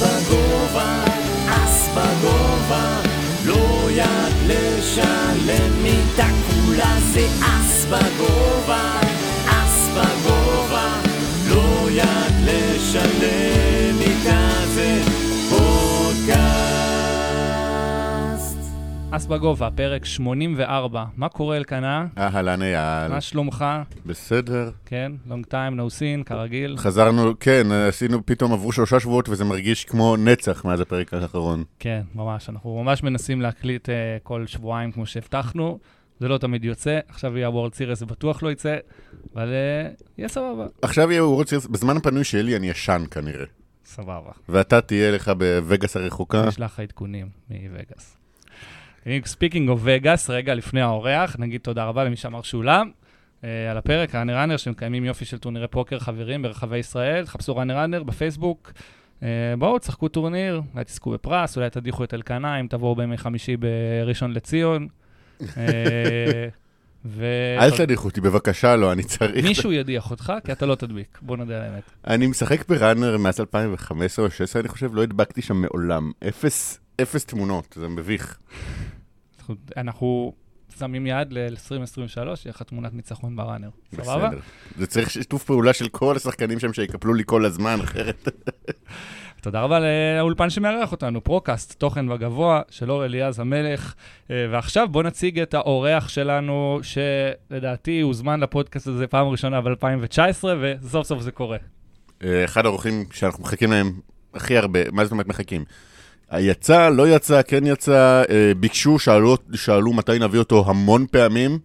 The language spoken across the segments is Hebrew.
בגובה, אס בגובה, לא יד לשלם מיטה כולה זה אס בגובה, אס בגובה, פרק 84. מה קורה, אלקנה? אהלן אייל, מה שלומך? בסדר. כן, long time, no seen, כרגיל. חזרנו, כן, עשינו, פתאום עברו שלושה שבועות וזה מרגיש כמו נצח מאז הפרק האחרון. כן, ממש. אנחנו ממש מנסים להקליט uh, כל שבועיים כמו שהבטחנו. זה לא תמיד יוצא, עכשיו יהיה World Series, זה בטוח לא יצא, אבל uh, יהיה סבבה. עכשיו יהיה World Series, בזמן הפנוי שלי אני ישן כנראה. סבבה. ואתה תהיה לך בוגאס הרחוקה. נשלח לך עדכונים מווגאס. Speaking of וגאס, רגע לפני האורח, נגיד תודה רבה למי שאמר שלום. Uh, על הפרק, ראנר ראנר, שמקיימים יופי של טורנירי פוקר חברים ברחבי ישראל, חפשו ראנר ראנר בפייסבוק. Uh, בואו, תשחקו טורניר, אולי תזכו בפרס, אולי תדיחו את אלקנה, אם תבואו בימי חמישי בראשון לציון. אה, ו... אל תדיחו אותי, בבקשה, לא, אני צריך... מישהו ידיח אותך, כי אתה לא תדביק, בוא נודה על האמת. אני משחק בראנר מאז 2015 או 2016, אני חושב, לא הדבקתי שם מעולם. אפס, אפס תמונות, זה מביך. אנחנו- שמים יד ל-2023, יהיה לך תמונת ניצחון ב-Runner. סבבה? בסדר. זה צריך שיתוף פעולה של כל השחקנים שם שיקפלו לי כל הזמן, אחרת... תודה רבה לאולפן שמארח אותנו, פרוקאסט, תוכן בגבוה, של אור אליעז המלך. אה, ועכשיו בואו נציג את האורח שלנו, שלדעתי הוזמן לפודקאסט הזה פעם ראשונה ב-2019, וסוף סוף זה קורה. אה, אחד האורחים שאנחנו מחכים להם הכי הרבה, מה זאת אומרת מחכים? יצא, לא יצא, כן יצא, אה, ביקשו, שאלו, שאלו מתי נביא אותו המון פעמים,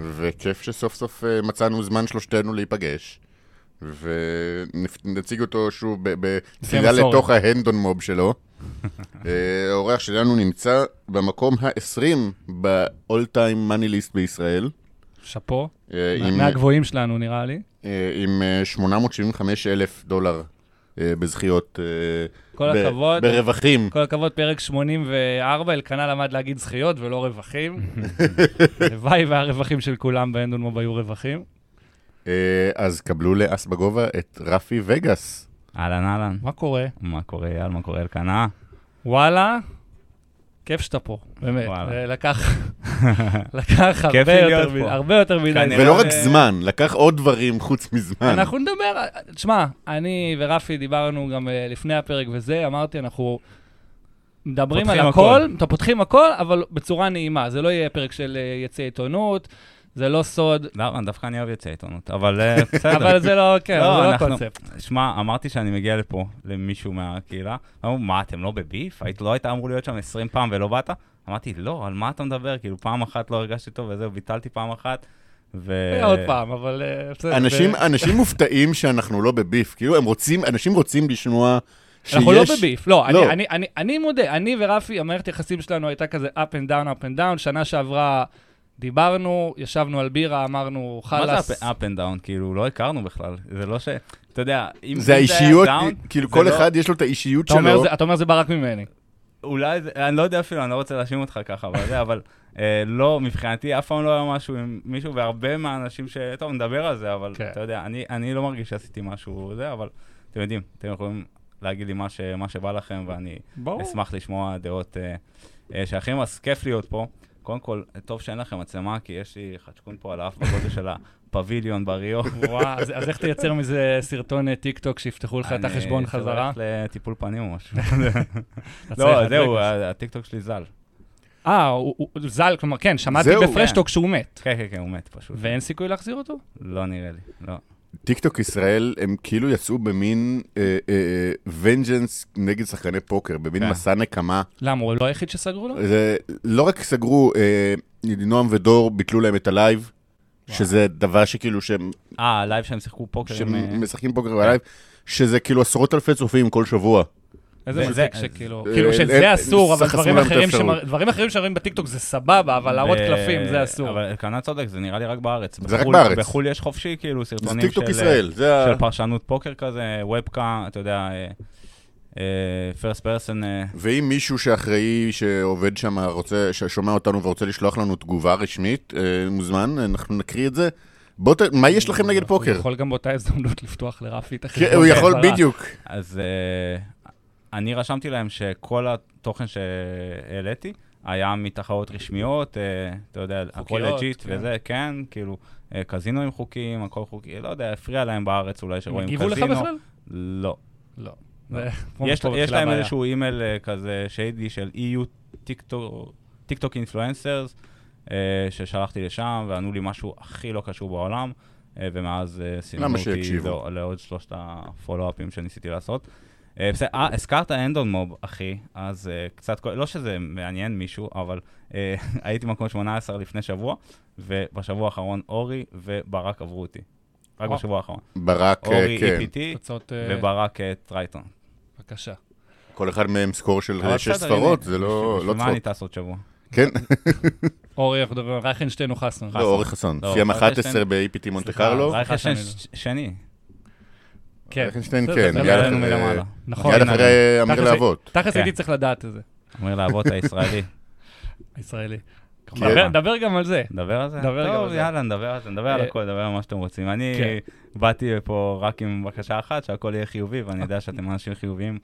וכיף שסוף סוף אה, מצאנו זמן שלושתנו להיפגש. ונציג אותו שוב בתפילה. לתוך ההנדון מוב שלו. אה, האורח שלנו נמצא במקום ה-20 ב-all time money list בישראל. שאפו, מהגבוהים שלנו נראה לי. עם אה, 875 אלף דולר בזכיות. כל ב- הכבוד. ברווחים. כל הכבוד, פרק 84, אלקנה למד להגיד זכיות ולא רווחים. הלוואי והרווחים של כולם באנדונמוב היו רווחים. אה, אז קבלו לאס בגובה את רפי וגאס. אהלן אהלן, מה קורה? מה קורה אייל, מה קורה אלקנה? וואלה, כיף שאתה פה, באמת. אה, לקח, לקח הרבה יותר, מ- פה. הרבה יותר מדי. ולא רק זה- זמן, לקח עוד דברים חוץ מזמן. אנחנו נדבר, תשמע, אני ורפי דיברנו גם אה, לפני הפרק וזה, אמרתי, אנחנו מדברים על הכל, הכל. אתה פותחים הכל, אבל בצורה נעימה. זה לא יהיה פרק של אה, יציא עיתונות, זה לא סוד, לא, דווקא אני אוהב יוצאי עיתונות, אבל אה, בסדר. אבל זה לא, כן, לא, זה לא הקונספט. שמע, אמרתי שאני מגיע לפה למישהו מהקהילה, אמרו, מה, אתם לא בביף? לא היית אמור להיות שם 20 פעם ולא באת? אמרתי, לא, על מה אתה מדבר? כאילו, פעם אחת לא הרגשתי טוב וזהו, ביטלתי פעם אחת, ו... עוד פעם, אבל אה. אנשים, אנשים מופתעים שאנחנו לא בביף. כאילו, הם רוצים, אנשים רוצים לשמוע שיש... אנחנו לא בביף, לא, אני- לא. אני- אני- אני מודה, אני ורפי, המערכת יחסים שלנו הייתה כזה up and down, up and down, שנה שעברה דיברנו, ישבנו על בירה, אמרנו, מה חלאס. זה up and down? כאילו, לא הכרנו בכלל. זה לא ש... אתה יודע, אם זה היה האישיות, down, כאילו כל לא- אחד יש לו את האישיות שלו. אתה אומר זה בא רק ממני. אולי, זה- אני לא יודע אפילו, אני לא רוצה להאשים אותך ככה, אבל זה, אבל אה, לא, מבחינתי אף פעם לא היה משהו עם מישהו, והרבה מהאנשים ש... טוב, נדבר על זה, אבל כן. אתה יודע, אני, אני לא מרגיש שעשיתי משהו זה, אבל אתם יודעים, אתם יכולים להגיד לי מה, ש, מה שבא לכם, ואני ברור. אשמח לשמוע דעות אה, אה, שאחרים, אז כיף להיות פה. קודם כל, טוב שאין לכם מצלמה, כי יש לי חדשקון פה על האף בגודל של הפביליון בריו. וואו, אז אז איך תייצר מזה סרטון אה, טיק טוק שיפתחו לך את אני החשבון צריך חזרה? ללכת לטיפול פנים או משהו. צריך לא, זהו, את- הטיקטוק שלי זל. אה, ז"ל, כלומר, כן, שמעתי בפרשת טוק שהוא מת. כן, כן, כן, הוא מת פשוט. ואין סיכוי להחזיר אותו? לא נראה לי, לא. טיקטוק ישראל, הם כאילו יצאו במין vengeance נגד שחקני פוקר, במין כן. מסע נקמה. למה, הוא לא היחיד שסגרו לו? זה לא רק סגרו, אה, נועם ודור ביטלו להם את הלייב, שזה דבר שכאילו שהם אה, הלייב שהם שיחקו פוקר עם... אה, שמשחקים פוקר בלייב, שזה כאילו עשרות אלפי צופים כל שבוע. איזה אז- שכאילו, אה, כאילו אה, שזה אסור, אבל דברים אחרים שרואים בטיקטוק זה סבבה, אבל להראות קלפים זה אסור. אבל אלקנה צודק, זה נראה לי רק בארץ. זה רק בחו"ל- בארץ. בחו"ל יש חופשי, כאילו, סרטונים של- ישראל, זה ה... של פרשנות פוקר כזה, ובקה, אתה יודע, פרסט פרסון, ואם מישהו שאחראי, שעובד שם, רוצה, ששומע אותנו ורוצה לשלוח לנו תגובה רשמית, אה, מוזמן, אנחנו נקריא את זה. בוא, ת... מה יש לכם נגד פוקר? הוא יכול גם באותה הזדמנות לפתוח לרפי את. כן, הוא יכול. בדיוק. אז אה, אני רשמתי להם שכל התוכן שהעליתי היה מתחרות רשמיות, אה, אתה יודע, הכל חוקיות, legit כן. וזה, כן, כאילו, אה, קזינואים חוקיים, הכל חוקי, לא יודע, הפריע להם בארץ אולי שרואים הגיבו קזינו. לך בכלל? לא. לא. לא. יש, יש להם. איזשהו אימייל אה, כזה שיידי של EU TikTok influencers, ששלחתי לשם, וענו לי משהו הכי לא קשור בעולם, ומאז סימנו אותי לעוד שלושת הפולו-אפים שניסיתי לעשות. אה, בסדר, אה, הזכרת אנדון מוב, אחי, אז אה, קצת, לא שזה מעניין מישהו, אבל אה, הייתי מקום 18 לפני שבוע, ובשבוע האחרון אורי וברק עברו אותי. רק. בשבוע האחרון. ברק, אורי כן. EPT תוצאות, אה, וברק טרייטון. בבקשה. כל אחד מהם סקור של שש ספרות, זה לא בשביל לא מה אני צחוק. טס עוד שבוע? כן, אורי, אנחנו מדברים על רייכנשטיין או חסון? לא, אורי חסון. לא, סיים רייכנשטיין- 11 ב-APT מונטה קרלו. רייכנשטיין שני. כן. רייכנשטיין, בסדר, כן, מיד אחרי- מלמעלה. נכון. אחרי אמיר להבות. תכלס כן. הייתי צריך לדעת את זה, אומר לאבות הישראלי. הישראלי. כן. דבר- דבר גם על זה. נדבר על זה? נדבר גם על טוב, זה. יאללה, נדבר על זה, נדבר על אה, הכל, נדבר על מה שאתם רוצים. אני כן. באתי פה רק עם בקשה אחת, שהכל יהיה חיובי, ואני יודע שאתם אנשים חיוביים.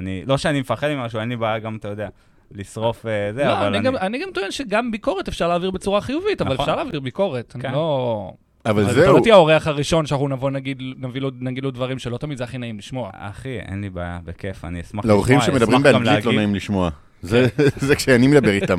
אני, לא שאני מפחד ממשהו, אין לי בעיה גם, אתה יודע, לשרוף אה, זה, לא, אבל אני אני... גם- אני גם טוען שגם ביקורת אפשר להעביר בצורה חיובית, אבל נכון. אפשר להעביר ביקורת. אני כן. לא... אבל אתה זהו, לא תהיה האורח הראשון שאנחנו נבוא נגיד, נביא לו- נגיד לו דברים שלא תמיד זה הכי נעים לשמוע. אחי, אין לי בעיה, בכיף, אני אשמח לאורחים לשמוע, שמדברים אשמח גם באנגלית לא. נעים לשמוע. זה זה כשאני מדבר איתם.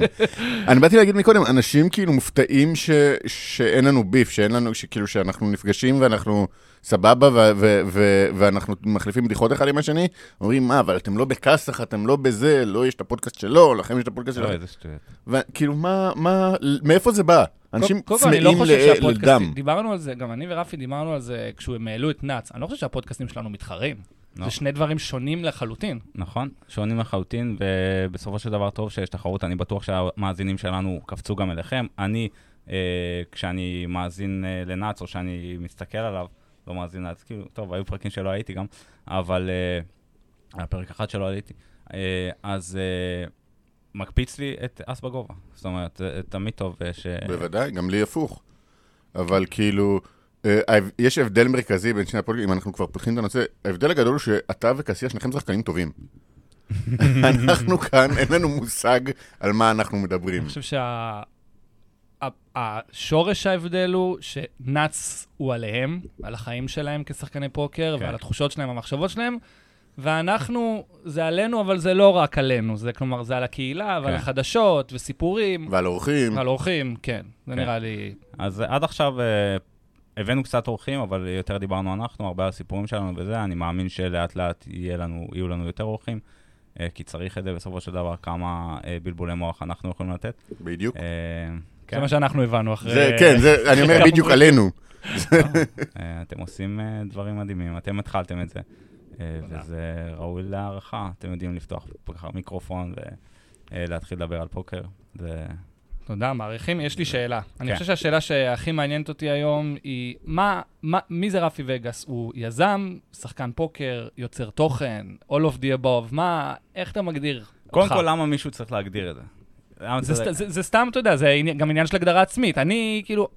אני באתי להגיד מקודם, אנשים כאילו מופתעים ש- שאין לנו ביף, שאין לנו, שכאילו שאנחנו נפגשים ואנחנו סבבה ו- ו- ו- ואנחנו מחליפים בדיחות אחד עם השני, אומרים, מה, אבל אתם לא בכסח, אתם לא בזה, לא יש את הפודקאסט שלו, לכם יש את הפודקאסט לא, שלכם. איזה שטויות. וכאילו, מה, מה, מאיפה זה בא? אנשים לא צמאים חושב ל- שהפודקאסטים, לדם. דיברנו על זה, גם אני ורפי דיברנו על זה כשהם העלו את נאץ, אני לא חושב שהפודקאסטים שלנו מתחרים. לא. זה שני דברים שונים לחלוטין. נכון, שונים לחלוטין, ובסופו של דבר טוב שיש תחרות, אני בטוח שהמאזינים שלנו קפצו גם אליכם. אני, אה, כשאני מאזין אה, לנאץ, או שאני מסתכל עליו, לא מאזין לנאץ, כאילו, טוב, היו פרקים שלא הייתי גם, אבל אה, היה פרק אחד שלא הייתי, אה, אז אה, מקפיץ לי את אס בגובה. זאת אומרת, זה תמיד טוב אה, ש... בוודאי, גם לי הפוך. אבל כאילו, אה, יש הבדל מרכזי בין שני הפודקאסטים, אם אנחנו כבר פותחים את הנושא, ההבדל הגדול הוא שאתה וקסיה, שניכם שחקנים טובים. אנחנו כאן, אין לנו מושג על מה אנחנו מדברים. אני חושב שה... ה- השורש ההבדל הוא שנאץ הוא עליהם, על החיים שלהם כשחקני פוקר, כן. ועל התחושות שלהם, המחשבות שלהם, ואנחנו, זה עלינו, אבל זה לא רק עלינו, זה כלומר, זה על הקהילה, ועל כן. החדשות, וסיפורים, ועל אורחים, ועל אורחים, כן, זה כן. נראה לי... אז עד עכשיו אה, הבאנו קצת אורחים, אבל יותר דיברנו אנחנו, הרבה על הסיפורים שלנו וזה, אני מאמין שלאט לאט לנו, יהיו לנו יותר אורחים, אה, כי צריך את זה בסופו של דבר, כמה אה, בלבולי מוח אנחנו יכולים לתת. בדיוק. אה, זה כן, מה שאנחנו הבנו אחרי... זה, כן, זה, אני אומר בדיוק. עלינו. אה, אתם עושים דברים מדהימים, אתם התחלתם את זה. וזה ראוי להערכה, אתם יודעים לפתוח מיקרופון ולהתחיל לדבר על פוקר. זה... תודה, מעריכים. יש לי שאלה. אני כן. חושב שהשאלה שהכי מעניינת אותי היום היא, מה, מה, מי זה רפי וגאס? הוא יזם, שחקן פוקר, יוצר תוכן, all of the above, מה, איך אתה מגדיר קודם אותך? כל, למה מישהו צריך להגדיר את זה? זה, סת, זה, זה סתם, אתה יודע, זה גם עניין של הגדרה עצמית. אני, כאילו,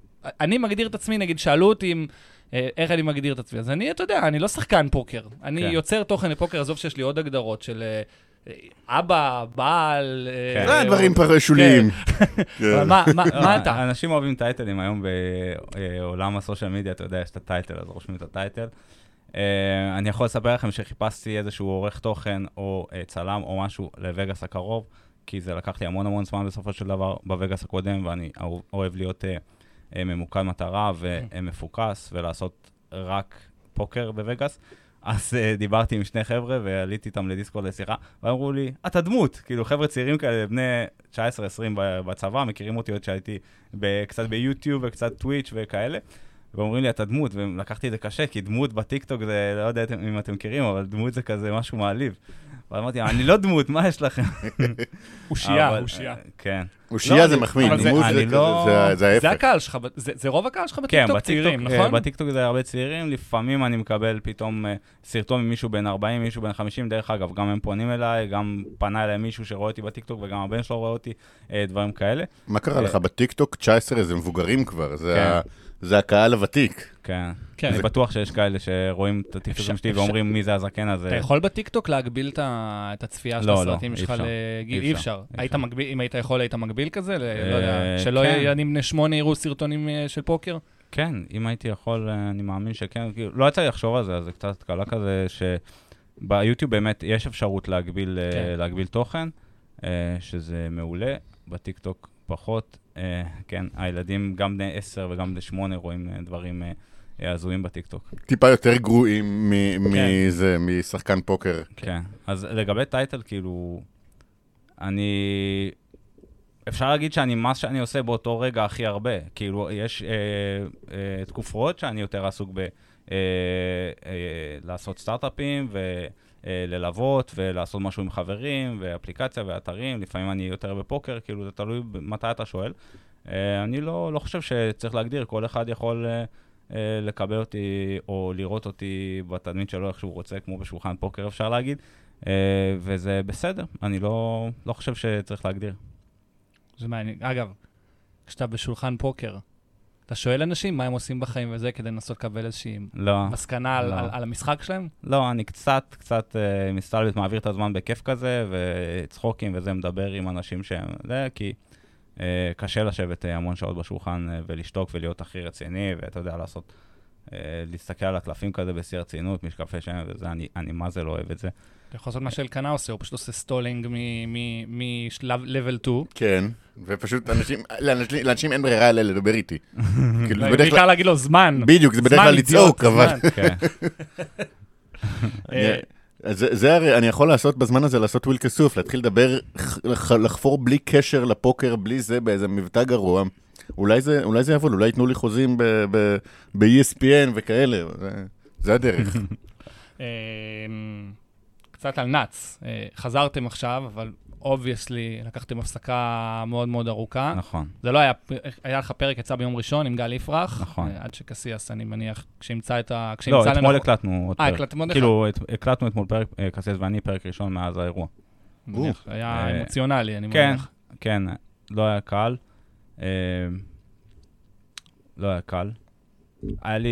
אני מגדיר את עצמי, נגיד, שאלו אותי אם... אה, איך אני מגדיר את עצמי? אז אני, אתה יודע, אני לא שחקן פוקר. אני כן. יוצר תוכן לפוקר, עזוב שיש לי עוד הגדרות של אה, אבא, בעל... אה, כן. זה או- הדברים פר- שוליים. כן. מה, מה, לא, מה אתה? אנשים אוהבים טייטלים היום בעולם הסושיאל מדיה, אתה יודע, יש את הטייטל, אז רושמים את הטייטל. אה, אני יכול לספר לכם שחיפשתי איזשהו עורך תוכן או אה, צלם או משהו לווגאס הקרוב, כי זה לקח לי המון המון זמן בסופו של דבר בווגאס הקודם, ואני אוהב- להיות אה, אה, ממוקד מטרה ומפוקס ולעשות רק פוקר בווגאס. אז uh, דיברתי עם שני חבר'ה ועליתי איתם לדיסקורד לשיחה, ואמרו לי, אתה דמות. כאילו, חבר'ה צעירים כאלה, בני 19-20 ב- בצבא, מכירים אותי עוד שהייתי קצת ביוטיוב וקצת טוויץ' וכאלה. ואומרים לי, אתה דמות, ולקחתי את זה קשה, כי דמות בטיקטוק זה, לא יודע אם אתם מכירים, אבל דמות זה כזה משהו מעליב. ואמרתי, אני לא דמות, מה יש לכם? אושייה, אושייה. כן. אושייה לא, זה אני- מחמיא, דמות זה לא- כזה, זה- זה זה ההפך. הקהל שלך, ב- זה רוב הקהל שלך כן, בטיקטוק צעירים, אה, נכון? בטיקטוק זה הרבה צעירים, לפעמים אני מקבל פתאום אה, סרטון ממישהו בן 40, מישהו בן 50, דרך אגב, גם הם פונים אליי, גם פנה אליי מישהו שרואה אותי בטיקטוק וגם הבן שלו רואה אותי, אה, דברים כאלה. מה קרה לך? בטיקטוק 19 זה מבוגרים כבר, זה כן. ה- זה הקהל הוותיק. כן. כן. אני בטוח שיש כאלה שרואים את הטיקטוקים שלי ואומרים מי זה הזקן הזה. אתה יכול בטיקטוק להגביל את הצפייה של לא, לא, הסרטים שלך אפשר. לגיל? אי אפשר, היית. מגביל, אם היית יכול, היית מגביל כזה? אה, לא יודע, שלא כן. ילדים בני שמונה יראו סרטונים אה, של פוקר? כן, אם הייתי יכול, אה, אני מאמין שכן. כאילו, לא יצא לי לחשוב על זה, אז זה קצת קלה כזה, שביוטיוב באמת יש אפשרות להגביל, אה, כן. להגביל תוכן, אה, שזה מעולה. בטיקטוק פחות. אה, כן, הילדים, גם בני 10 וגם בני 8, רואים אה, דברים אה, הזויים בטיקטוק. טיפה יותר גרועים כן. מזה, משחקני פוקר. כן. אז לגבי title, כאילו, אני... אפשר להגיד שאני, מה שאני עושה באותו רגע הכי הרבה. כאילו, יש אה, אה, תקופות שאני יותר עסוק ב... אה, אה, לעשות סטארט-אפים וללוות ולעשות משהו עם חברים ואפליקציה ואתרים. לפעמים אני יותר בפוקר, כאילו, זה תלוי מתי אתה שואל. אה, אני לא, לא חושב שצריך להגדיר, כל אחד יכול אה, אה, לקבל אותי או לראות אותי בתדמית שלו איך שהוא רוצה, כמו בשולחן פוקר אפשר להגיד, אה, וזה בסדר, אני לא, לא חושב שצריך להגדיר. זה מעניין. אגב, כשאתה בשולחן פוקר, אתה שואל אנשים מה הם עושים בחיים וזה, כדי לנסות לקבל איזושהי לא, מסקנה על- לא. על על המשחק שלהם? לא, אני קצת, קצת אה, מסתלבט, מעביר את הזמן בכיף כזה, וצחוקים וזה, מדבר עם אנשים שהם, זה, כי אה, קשה לשבת אה, המון שעות בשולחן אה, ולשתוק ולהיות הכי רציני, ואתה יודע, לעשות, אה, להסתכל על הקלפים כזה בשיא הרצינות, משקפי שם וזה, אני, אני מה זה לא אוהב את זה. אתה יכול לעשות מה שאלקנה עושה, הוא פשוט עושה stalling משלב level 2. כן, ופשוט אנשים, לאנשים, לאנשים אין ברירה אלא לדבר איתי. כאילו, בעיקר להגיד לו זמן. בדיוק, זה בדרך כלל לצעוק, אבל... כן, אז זה, זה הרי, אני יכול לעשות בזמן הזה, לעשות Will Kassouf, להתחיל לדבר, לחפור בלי קשר לפוקר, בלי זה, באיזה מבטא גרוע. אולי זה, אולי זה יעבוד, אולי ייתנו לי חוזים ב-ESPN וכאלה, זה, זה הדרך. אה, קצת על נאץ. אה, חזרתם עכשיו, אבל obviously לקחתם הפסקה מאוד מאוד ארוכה. נכון. זה לא היה, היה לך פרק יצא ביום ראשון עם גל יפרח. נכון. אה, עד שקסיאס, אני מניח, כשימצא את ה... לא, אתמול לנכון- הקלטנו עוד אה, פרק. הקלטתם עוד אחד? כאילו, את- הקלטנו אתמול פרק, אה, קסיאס ואני, פרק ראשון מאז האירוע. מניח, היה אה, אמוציונלי, אני כן, מניח. כן, לא היה קל. אה, לא היה קל. היה לי,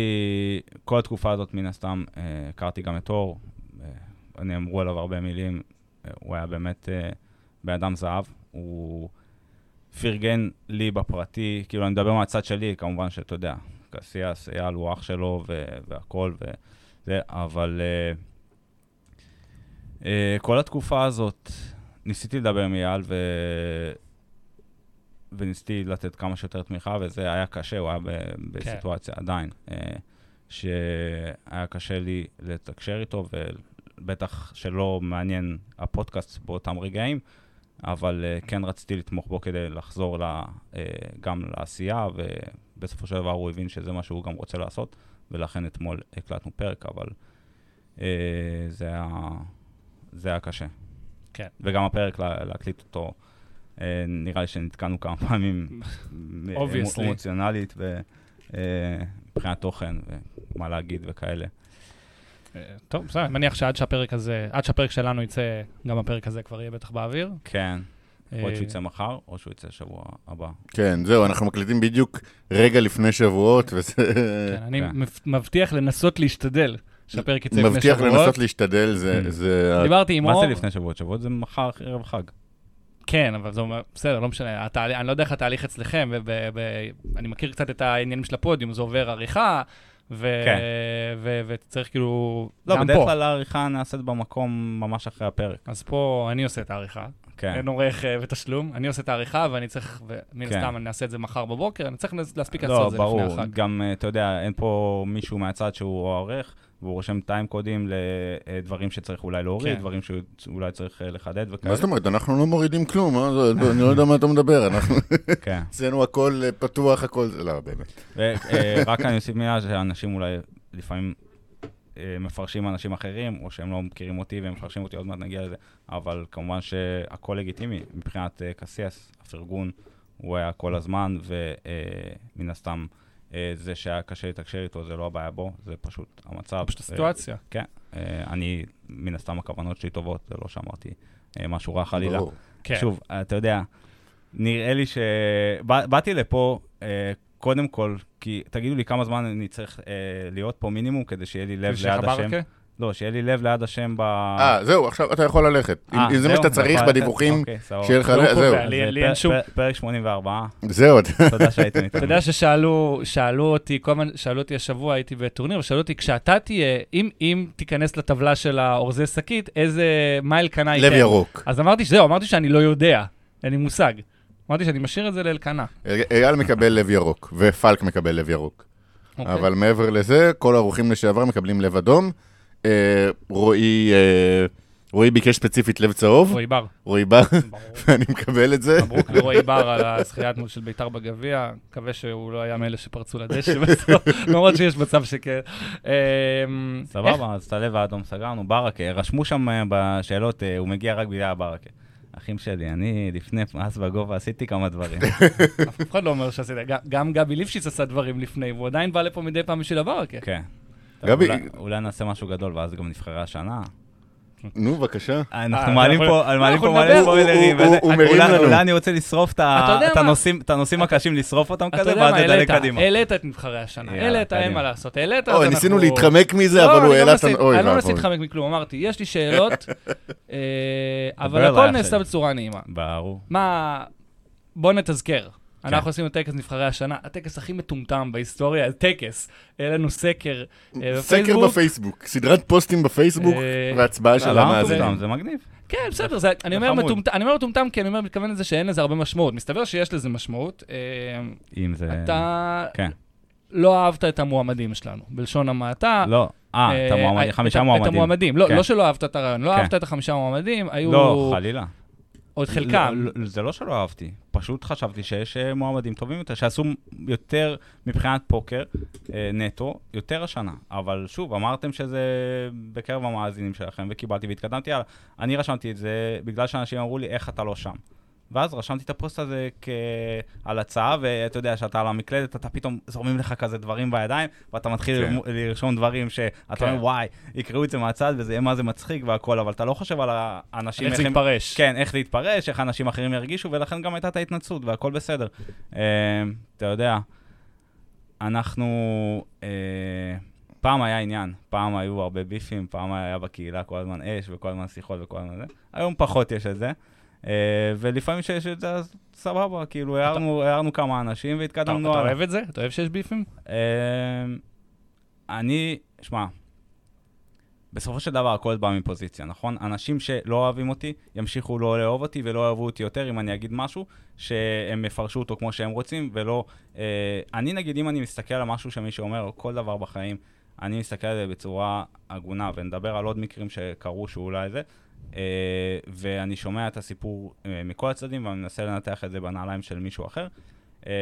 כל התקופה הזאת, מן הסתם, אה, הכרתי גם את אור, אה, נאמרו עליו הרבה מילים, הוא היה באמת אה, בן אדם זהב, הוא פרגן לי בפרטי, כאילו, אני מדבר מהצד שלי, כמובן שאתה יודע, קסיאס, אייל הוא אח שלו ו- והכל, וזה, אבל אה, אה, כל התקופה הזאת, ניסיתי לדבר עם אייל ו... וניסיתי לתת כמה שיותר תמיכה, וזה היה קשה, הוא היה ב... בסיטואציה עדיין, אה, שהיה קשה לי לתקשר איתו, ובטח שלא מעניין הפודקאסט באותם רגעים, אבל אה, כן רציתי לתמוך בו כדי לחזור לה, אה, גם לעשייה, ובסופו של דבר הוא הבין שזה מה שהוא גם רוצה לעשות, ולכן אתמול הקלטנו פרק, אבל אה, זה היה, זה היה קשה. כן. וגם הפרק, לה, להקליט אותו, אה, נראה לי שנתקענו כמה פעמים מ- Obviously. אמוציונלית ומבחינת תוכן ומה להגיד וכאלה. אה, טוב, בסדר, אני מניח שעד שהפרק הזה, עד שהפרק שלנו יצא, גם הפרק הזה כבר יהיה בטח באוויר. כן, אה, שהוא יצא מחר, או שהוא יצא שבוע הבא. כן, זהו, אנחנו מקליטים בדיוק רגע לפני שבועות, וזה... כן, אני כן. מבט- מבטיח לנסות להשתדל שהפרק יצא לפני מבטיח שבועות. לנסות להשתדל, זה... זה... דיברתי עם מה אור. זה לפני שבועות? שבועות זה מחר ערב חג. כן, אבל זה אומר, בסדר, לא משנה. התהליך, אני לא יודע איך התהליך אצלכם, ואני מכיר קצת את העניינים של הפודיום, זה עובר עריכה, ו- כן. ו- וצריך כאילו, לא, בדרך. כלל העריכה נעשית במקום ממש אחרי הפרק. אז פה אני עושה את העריכה. כן. אין עורך אה, ותשלום, אני עושה את העריכה, ואני צריך, ומן כן. הסתם אני אעשה את זה מחר בבוקר, אני צריך להספיק לעשות לא, את זה לפני ברור. החג. גם, אה, אתה יודע, אין פה מישהו מהצד שהוא העורך, והוא רושם טיים קודים לדברים שצריך אולי להוריד, כן. דברים שאולי צריך אה, לחדד וכאלה. מה זאת אומרת? אנחנו לא מורידים כלום, זה? אני לא יודע מה אתה מדבר, אנחנו... כן. אצלנו הכל אה, פתוח, הכל... זה- לא, באמת. ורק אני אוסיף מילה שאנשים אולי לפעמים אה, מפרשים אנשים אחרים, או שהם לא מכירים אותי והם מפרשים אותי, עוד מעט נגיע לזה, אבל כמובן שהכל לגיטימי מבחינת אה, קסיאס, הפרגון, הוא היה כל הזמן, ומן הסתם אה, זה שהיה קשה לתקשר איתו, זה לא הבעיה בו, זה פשוט המצב. פשוט ו- הסיטואציה. כן, אה, אני, מן הסתם הכוונות שלי טובות, זה לא שאמרתי אה, משהו רע חלילה. כן. שוב, אתה יודע, נראה לי ש... בא- באתי לפה, אה, קודם כל, כי תגידו לי כמה זמן אני צריך אה, להיות פה מינימום כדי שיהיה לי לב ליד השם. לא, שיהיה לי לב ליד השם ב... אה, זהו, עכשיו אתה יכול ללכת. אם אה, אם זה מה זהו, שאתה צריך ללכת? בדיווחים, אוקיי. שיהיה לך... לא זהו, קובע, לי- אין שום- פר- פרק 84, זהו, תודה שהייתם איתנו. אתה יודע ששאלו שאלו אותי, כל הזמן שאלו אותי השבוע, הייתי בטורניר, ושאלו אותי, כשאתה תהיה, אם, אם תיכנס לטבלה של האורזי שקית, איזה, מה אלקנה ייתן? לב ירוק. אז אמרתי שזהו, אמרתי שאני לא יודע, אין לי מושג. אמרתי שאני משאיר את זה לאלקנה. אייל מקבל לב ירוק, ופלק מקבל לב ירוק. אוקיי? אבל מעבר לזה, כל האורחים לשעבר מקבלים לב אדום. אה, רועי אה, רועי ביקש ספציפית לב צהוב, רועי בר, רועי בר. ואני מקבל את זה. מברוק לרועי בר על הזכייה אתמול של ביתר בגביע. מקווה שהוא לא היה מאלה שפרצו לדשא בסוף, למרות שיש מצב שכן. איך- סבבה, אז את הלב האדום סגרנו, ברכה, רשמו שם אה, בשאלות, אה, הוא מגיע רק בגלל ברכה. אחים שלי, אני לפני אז בגובה עשיתי כמה דברים. אף אחד לא אומר שעשית, גם- גבי ליפשיץ עשה דברים לפני, והוא עדיין בא לפה מדי פעם בשביל הברקה. כן. גבי- אולי- אולי נעשה משהו גדול, ואז גם נבחרי השנה. נו, בבקשה. אנחנו אה, מעלים פה מעלים אנחנו פה מלא. ספוילרים. הוא- מרים לנו. אולי אני רוצה לשרוף את? הנושאים- הקשים, לשרוף אותם כזה, ואז העלית, קדימה. העלית את נבחרי השנה, העלית, אין. מה לעשות, העלית, אוי, אז ניסינו אנחנו- להתחמק מזה, לא, אבל הוא לא העלה את אני לא מנסה. להתחמק מכלום, אמרתי, יש לי שאלות, אה, אבל הכל נעשה. בצורה נעימה. ברור. מה, בוא נתזכר. כן. אנחנו עשינו טקס נבחרי השנה, הטקס הכי מטומטם בהיסטוריה, טקס. היה לנו סקר אה, סקר בפייסבוק. בפייסבוק, סדרת פוסטים בפייסבוק, אה, והצבעה של המאזינים. זה מגניב. כן, בסדר, זה- אני אומר חמוד. מטומטם, אני אומר מטומטם כי אני אומר, מתכוון לזה שאין לזה הרבה משמעות. מסתבר שיש לזה משמעות. אה, אם זה... אתה כן. לא אהבת את המועמדים שלנו, בלשון המעטה. לא. אה, את המועמדים, חמישה את מועמדים. המועמדים, לא, כן. לא שלא אהבת את הרעיון, לא כן. אהבת את החמישה מועמדים, היו לא, חלילה. עוד חלקם. לא, לא, זה לא שלא אהבתי, פשוט חשבתי שיש אה, מועמדים טובים יותר, שעשו יותר מבחינת פוקר אה, נטו, יותר השנה. אבל שוב, אמרתם שזה בקרב המאזינים שלכם, וקיבלתי והתקדמתי הלאה. אני רשמתי את זה בגלל שאנשים אמרו לי, איך אתה לא שם? ואז רשמתי את הפוסט הזה כהלצה, ואתה יודע, שאתה על המקלדת, אתה פתאום זורמים לך כזה דברים בידיים, ואתה מתחיל כן. לרשום דברים שאתה כן. אומר, וואי, יקראו את זה מהצד, וזה יהיה מה זה מצחיק והכל, אבל אתה לא חושב על האנשים, איך זה הם-. כן, איך להתפרש, איך אנשים אחרים ירגישו, ולכן גם הייתה את ההתנצלות, והכל בסדר. אה, אתה יודע, אנחנו... אה, פעם היה עניין, פעם היו הרבה ביפים, פעם היה בקהילה כל הזמן אש וכל הזמן שיחות וכל הזמן זה. היום פחות יש את זה. אה, ולפעמים שיש את זה, אז סבבה, כאילו הערנו, הערנו כמה אנשים אתה והתקדמנו אתה הלאה. אוהב את זה? אתה אוהב שיש ביפים? אמ, אני, שמע, בסופו של דבר הכל בא מפוזיציה, נכון? אנשים שלא אוהבים אותי, ימשיכו לא לאהוב אותי ולא יאהבו אותי יותר אם אני אגיד משהו, שהם יפרשו אותו כמו שהם רוצים, ולא... אה, אני נגיד, אם אני מסתכל על משהו שמישהו אומר, או כל דבר בחיים, אני מסתכל על זה בצורה הגונה, ונדבר על עוד מקרים שקרו שאולי זה, אה, ואני שומע את הסיפור אה, מכל הצדדים, ואני מנסה לנתח את זה בנעליים של מישהו אחר. אה,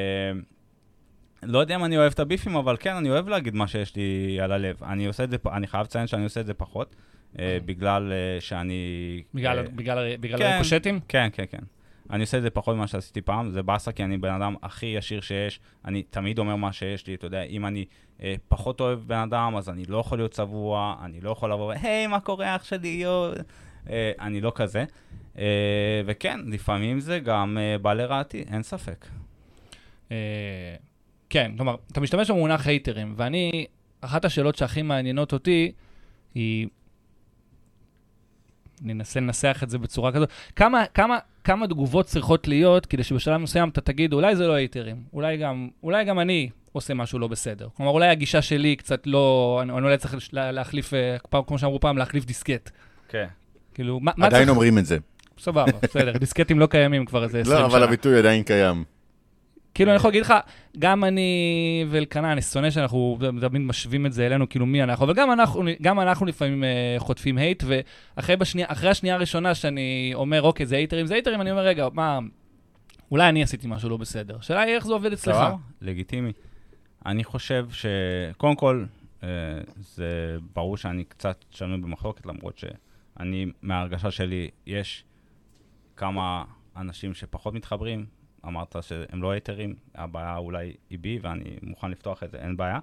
לא יודע אם אני אוהב את הביפים, אבל כן, אני אוהב להגיד מה שיש לי על הלב. אני עושה את זה, אני חייב לציין שאני עושה את זה פחות, אה, בגלל אה, שאני... בגלל- אה, בגלל בגלל כן. הריקושטים? כן, כן, כן. אני עושה את זה פחות ממה שעשיתי פעם, זה באסה כי אני בן אדם הכי ישיר שיש, אני תמיד אומר מה שיש לי, אתה יודע, אם אני אה, פחות אוהב בן אדם, אז אני לא יכול להיות צבוע, אני לא יכול לבוא, היי, מה קורה אח שלי, יו... אה, אני לא כזה. אה, וכן, לפעמים זה גם אה, בא לרעתי, אין ספק. כן, כלומר, אתה משתמש במונח הייטרים, ואני, אחת השאלות שהכי מעניינות אותי היא, אני אנסה לנסח את זה בצורה כזאת, כמה, כמה, כמה תגובות צריכות להיות כדי שבשלב מסוים אתה תגיד, אולי זה לא הייטרים, אולי גם, אולי גם אני עושה משהו לא בסדר. כלומר, אולי הגישה שלי קצת לא, אני, אני אולי צריך לה- להחליף, כמו שאמרו פעם, להחליף דיסקט. כן. כאילו, מה, מה עדיין צריך... אומרים את זה. סבבה, בסדר, דיסקטים לא קיימים כבר איזה 20 שנה. לא, אבל הביטוי עדיין קיים. כאילו, אני יכול להגיד לך, גם אני ואלקנה, אני שונא שאנחנו תמיד משווים את זה אלינו, כאילו מי אנחנו, אבל גם אנחנו, גם אנחנו לפעמים אה, חוטפים הייט, ואחרי אחרי השנייה הראשונה שאני אומר, אוקיי, זה הייטרים, זה הייטרים, אני אומר, רגע, מה, אולי אני עשיתי משהו לא בסדר. השאלה היא איך זה עובד אצלך. סבבה, לגיטימי. אני חושב ש... קודם כל, אה, זה ברור שאני קצת שנוי במחלוקת, למרות שאני, מההרגשה שלי, יש כמה אנשים שפחות מתחברים. אמרת שהם לא היתרים, הבעיה אולי היא בי, ואני מוכן לפתוח את זה, אין בעיה.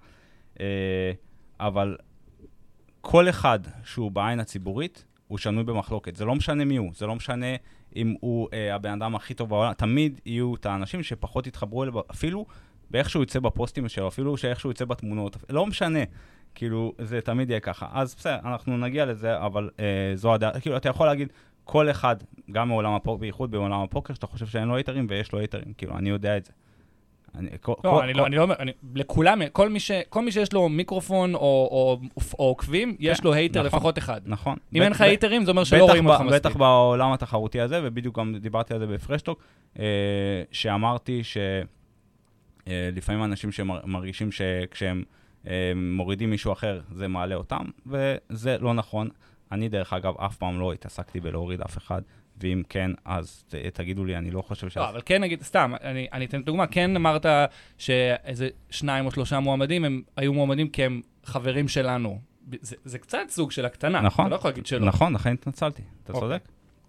אה, אבל כל אחד שהוא בעין הציבורית, הוא שנוי במחלוקת. זה לא משנה מי הוא, זה לא משנה אם הוא אה, הבן אדם הכי טוב בעולם, תמיד יהיו את האנשים שפחות יתחברו אליו, אפילו באיך שהוא יוצא בפוסטים שלו, אפילו שאיך שהוא יוצא בתמונות, לא משנה. כאילו, זה תמיד יהיה ככה. אז בסדר, אנחנו נגיע לזה, אבל אה, זו הדעה, כאילו, אתה יכול להגיד, כל אחד, גם מעולם הפוקר, בייחוד בעולם הפוקר, שאתה חושב שאין לו הייטרים ויש לו הייטרים, כאילו, אני יודע את זה. אני, כל, לא, כל, אני כל, לא, אני לא אומר, אני, לכולם, כל מי, ש, כל מי שיש לו מיקרופון או, או, או עוקבים, יש כן, לו hater נכון. לפחות אחד. נכון. אם ב- אין לך הייטרים, זה אומר שלא רואים אותך מספיק. בטח בעולם התחרותי הזה, ובדיוק גם דיברתי על זה בפרשטוק, אה, שאמרתי שלפעמים אנשים שמרגישים שכשהם אה, מורידים מישהו אחר, זה מעלה אותם, וזה לא נכון. אני, דרך אגב, אף פעם לא התעסקתי בלהוריד אף אחד, ואם כן, אז ת, תגידו לי, אני לא חושב ש... לא, אבל כן נגיד, סתם, אני, אני אתן דוגמה, כן אמרת שאיזה שניים או שלושה מועמדים, הם היו מועמדים כי הם חברים שלנו. זה, זה קצת סוג של הקטנה, נכון. אתה לא יכול להגיד שלא. נכון, לכן התנצלתי, אתה אוקיי. צודק.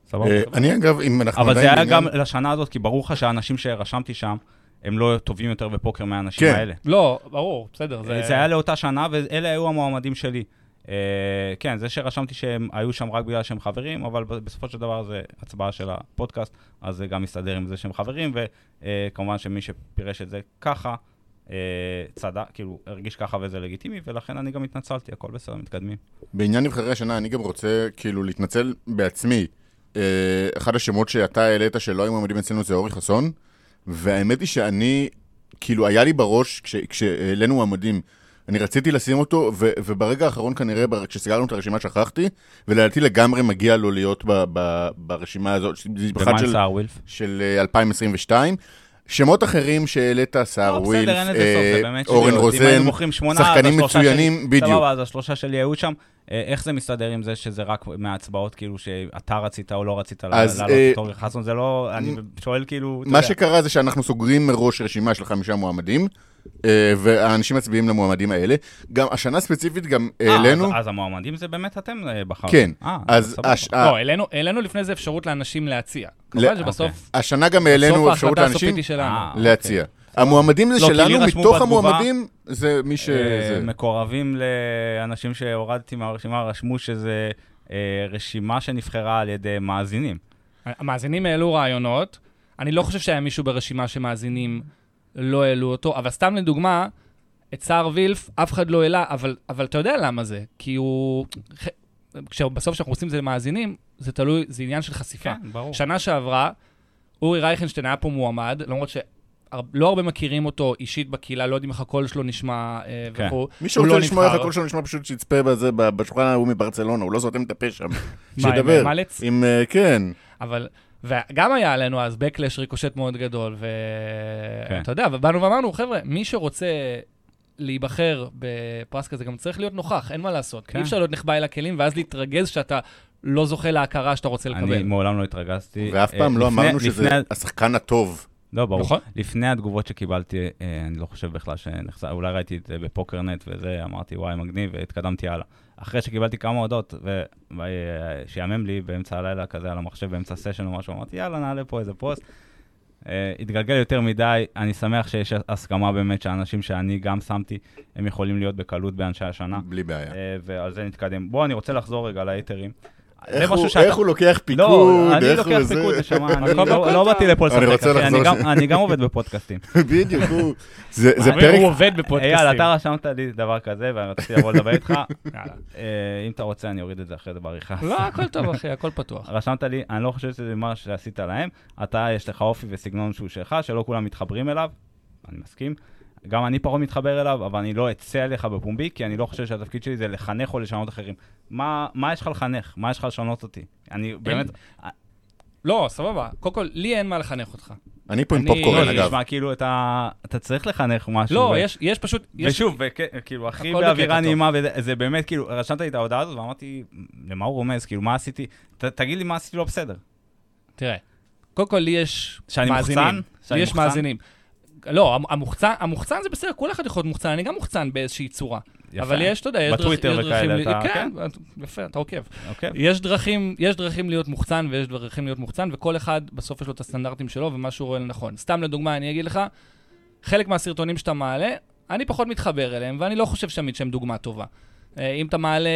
סבבה. אה, אני אגב, אם אנחנו אבל זה היה גם לשנה הזאת, כי ברור לך שהאנשים שרשמתי שם, הם לא טובים יותר בפוקר מהאנשים כן. האלה. לא, ברור, בסדר. זה... זה היה לאותה שנה, ואלה היו המועמדים שלי. Uh, כן, זה שרשמתי שהם היו שם רק בגלל שהם חברים, אבל בסופו של דבר זה הצבעה של הפודקאסט, אז זה גם מסתדר עם זה שהם חברים, וכמובן שמי שפירש את זה ככה, uh, צדק, כאילו, הרגיש ככה וזה לגיטימי, ולכן אני גם התנצלתי, הכל בסדר, מתקדמים. בעניין נבחרי השנה, אני גם רוצה כאילו להתנצל בעצמי. אה, אחד השמות שאתה העלית שלא היו מועמדים אצלנו זה אורי חסון, והאמת היא שאני, כאילו, היה לי בראש, כש- כשהעלינו מועמדים, אני רציתי לשים אותו, ו- וברגע האחרון כנראה, כשסגרנו את הרשימה שכחתי, ולדעתי לגמרי מגיע לו להיות ב- ב- ברשימה הזאת, ומה עם של, סער ווילף? של אה, 2022. שמות אחרים שהעלית, סער לא, ווילף, בסדר, סוף, אה, אורן רוזן, שחקנים מצוינים, בדיוק. סבבה, אז השלושה שלי היו שם. אה, איך זה מסתדר עם זה שזה רק מההצבעות, כאילו, שאתה רצית או לא רצית לעלות אה, את אורי חסון? זה לא... אני שואל כאילו... מה. שקרה זה שאנחנו סוגרים מראש רשימה של חמישה מועמדים, והאנשים מצביעים למועמדים האלה. גם השנה ספציפית גם אה, העלינו... אז- אז המועמדים זה באמת אתם אה, בחרתם. כן, אה, אז. הש- לא, העלינו- העלינו לפני זה אפשרות לאנשים להציע. כמובן שבסוף, השנה גם העלינו אפשרות לאנשים. אה, להציע. המועמדים זה לא, שלנו, מתוך בתגובה- המועמדים זה מי ש... אה, זה. מקורבים לאנשים שהורדתי מהרשימה, רשמו שזה אה, רשימה שנבחרה על ידי מאזינים. המאזינים העלו רעיונות, אני לא חושב שהיה מישהו ברשימה שמאזינים לא העלו אותו, אבל סתם לדוגמה, את סער וילף אף אחד לא העלה, אבל, אבל אתה יודע למה זה, כי הוא... כשבסוף כשאנחנו עושים את זה למאזינים, זה תלוי, זה עניין של חשיפה. כן, ברור. שנה שעברה, אורי רייכנשטיין היה פה מועמד, למרות שלא הרבה מכירים אותו אישית בקהילה, לא יודעים איך הקול שלו נשמע אה, כן. וכו'. מי הוא שרוצה לא לשמוע איך. הקול שלנו נשמע פשוט שיצפה בזה, ב- בשולחן ההוא מברצלונה, הוא לא סותם את הפה שם. מה, עם, מלץ? עם, אה, כן. אבל, וגם היה עלינו אז בקלש ריקושט מאוד גדול, כן. ואתה יודע, ובאנו ואמרנו, חבר'ה, מי שרוצה להיבחר בפרס כזה גם צריך להיות נוכח, אין מה לעשות. כן. אי אפשר להיות נחבא אל הכלים ואז להתרגז שאתה לא זוכה להכרה שאתה רוצה לקבל. אני מעולם לא התרגזתי. ואף אה, פעם לא אמרנו שזה השחקן הטוב. לא, ברור. נכון. לפני התגובות שקיבלתי, אה, אני לא חושב בכלל שנחזר, אולי ראיתי את זה בפוקרנט וזה, אמרתי, וואי, מגניב, והתקדמתי הלאה. אחרי שקיבלתי כמה הודעות, ושיאמם לי באמצע הלילה כזה על המחשב, באמצע סשן או משהו, אמרתי, יאללה, נעלה פה איזה פוסט. אה, התגלגל יותר מדי, אני שמח שיש הסכמה באמת שהאנשים שאני גם שמתי, הם יכולים להיות בקלות באנשי השנה, בלי בעיה. אה, ועל זה נתקדם. בוא, אני רוצה לחזור רגע להיטרים. זה איך משהו הוא- שאתה- איך הוא לוקח פיקוד, לא, אני איך לוקח הוא זה. פיקוד, נשמה, אני לא- לא. באתי לפה אני לשחק, רוצה אני לחזור גם- אני גם עובד בפודקאסטים. בדיוק, הוא... זה פרק... הוא עובד בפודקאסטים. אייל, אתה רשמת לי דבר כזה, ואני רציתי לבוא לדבר איתך. אה, אם אתה רוצה, אני אוריד את זה אחרי זה בעריכה. לא, הכל טוב, אחי, הכל פתוח. רשמת לי, אני לא חושב שזה מה שעשית להם. אתה, יש לך אופי וסגנון שהוא שלך, שלא כולם מתחברים אליו. אני מסכים. גם אני פחות מתחבר אליו, אבל אני לא אצא עליך בפומבי, כי אני לא חושב שהתפקיד שלי זה לחנך או לשנות אחרים. מה, מה יש לך לחנך? מה יש לך לשנות אותי? אני באמת... לא, סבבה. קודם כל, לי אין מה לחנך אותך. אני פה עם אני- פופקורן, לא, זה אגב. נשמע כאילו אתה, אתה צריך לחנך משהו. לא, ו- יש, יש פשוט... יש- ושוב, וכ- כאילו, הכי באווירה. נעימה, וזה זה באמת, כאילו, רשמת לי את ההודעה הזאת, ואמרתי, למה הוא רומז? כאילו, מה עשיתי? ת, תגיד לי מה עשיתי לא בסדר. תראה, קודם כל לי יש שאני מאזינים. מוחצן? שאני לי יש מוחצן? מאזינים. לא, המ- המוחצן, המוחצן זה בסדר, כל אחד יכול להיות מוחצן, אני גם מוחצן באיזושהי צורה. יפה. אבל יש, אתה יודע, יש דרכ- בטוויטר יש דרכים... וכאלה ל- אתה- כן, יפה, אתה עוקב. אוקיי. יש דרכים, יש דרכים להיות מוחצן ויש דרכים להיות מוחצן, וכל אחד בסוף יש לו את הסטנדרטים שלו ומה שהוא רואה לנכון. סתם לדוגמה, אני אגיד לך, חלק מהסרטונים שאתה מעלה, אני פחות מתחבר אליהם, ואני לא חושב תמיד שהם דוגמה טובה. אה, אם אתה מעלה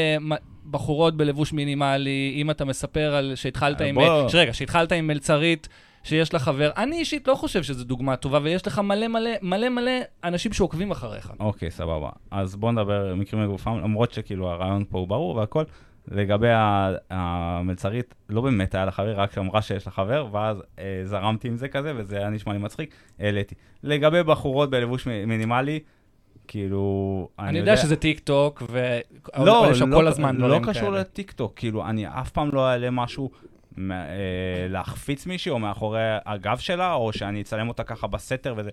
בחורות בלבוש מינימלי, אם אתה מספר על שהתחלת אה, עם... רגע, שהתחלת עם מלצרית, שיש לך חבר. אני אישית לא חושב שזו דוגמה טובה, ויש לך מלא מלא מלא מלא אנשים שעוקבים אחריך. אוקיי, סבבה. אז בוא נדבר מקרים לגופם, למרות שכאילו הרעיון פה הוא ברור והכל. לגבי המלצרית, לא באמת היה לה חבר, רק אמרה שיש לה חבר, ואז אה, זרמתי עם זה כזה, וזה היה נשמע לי מצחיק, העליתי. לגבי בחורות בלבוש מינימלי, כאילו... אני יודע שזה טיק טוק, לא, ועולה שם לא, כל הזמן לא דברים קשור כאלה. לטיקטוק, כאילו, אני אף פעם לא אעלה משהו להחפיץ מישהי, או מאחורי הגב שלה, או שאני אצלם אותה ככה בסתר וזה.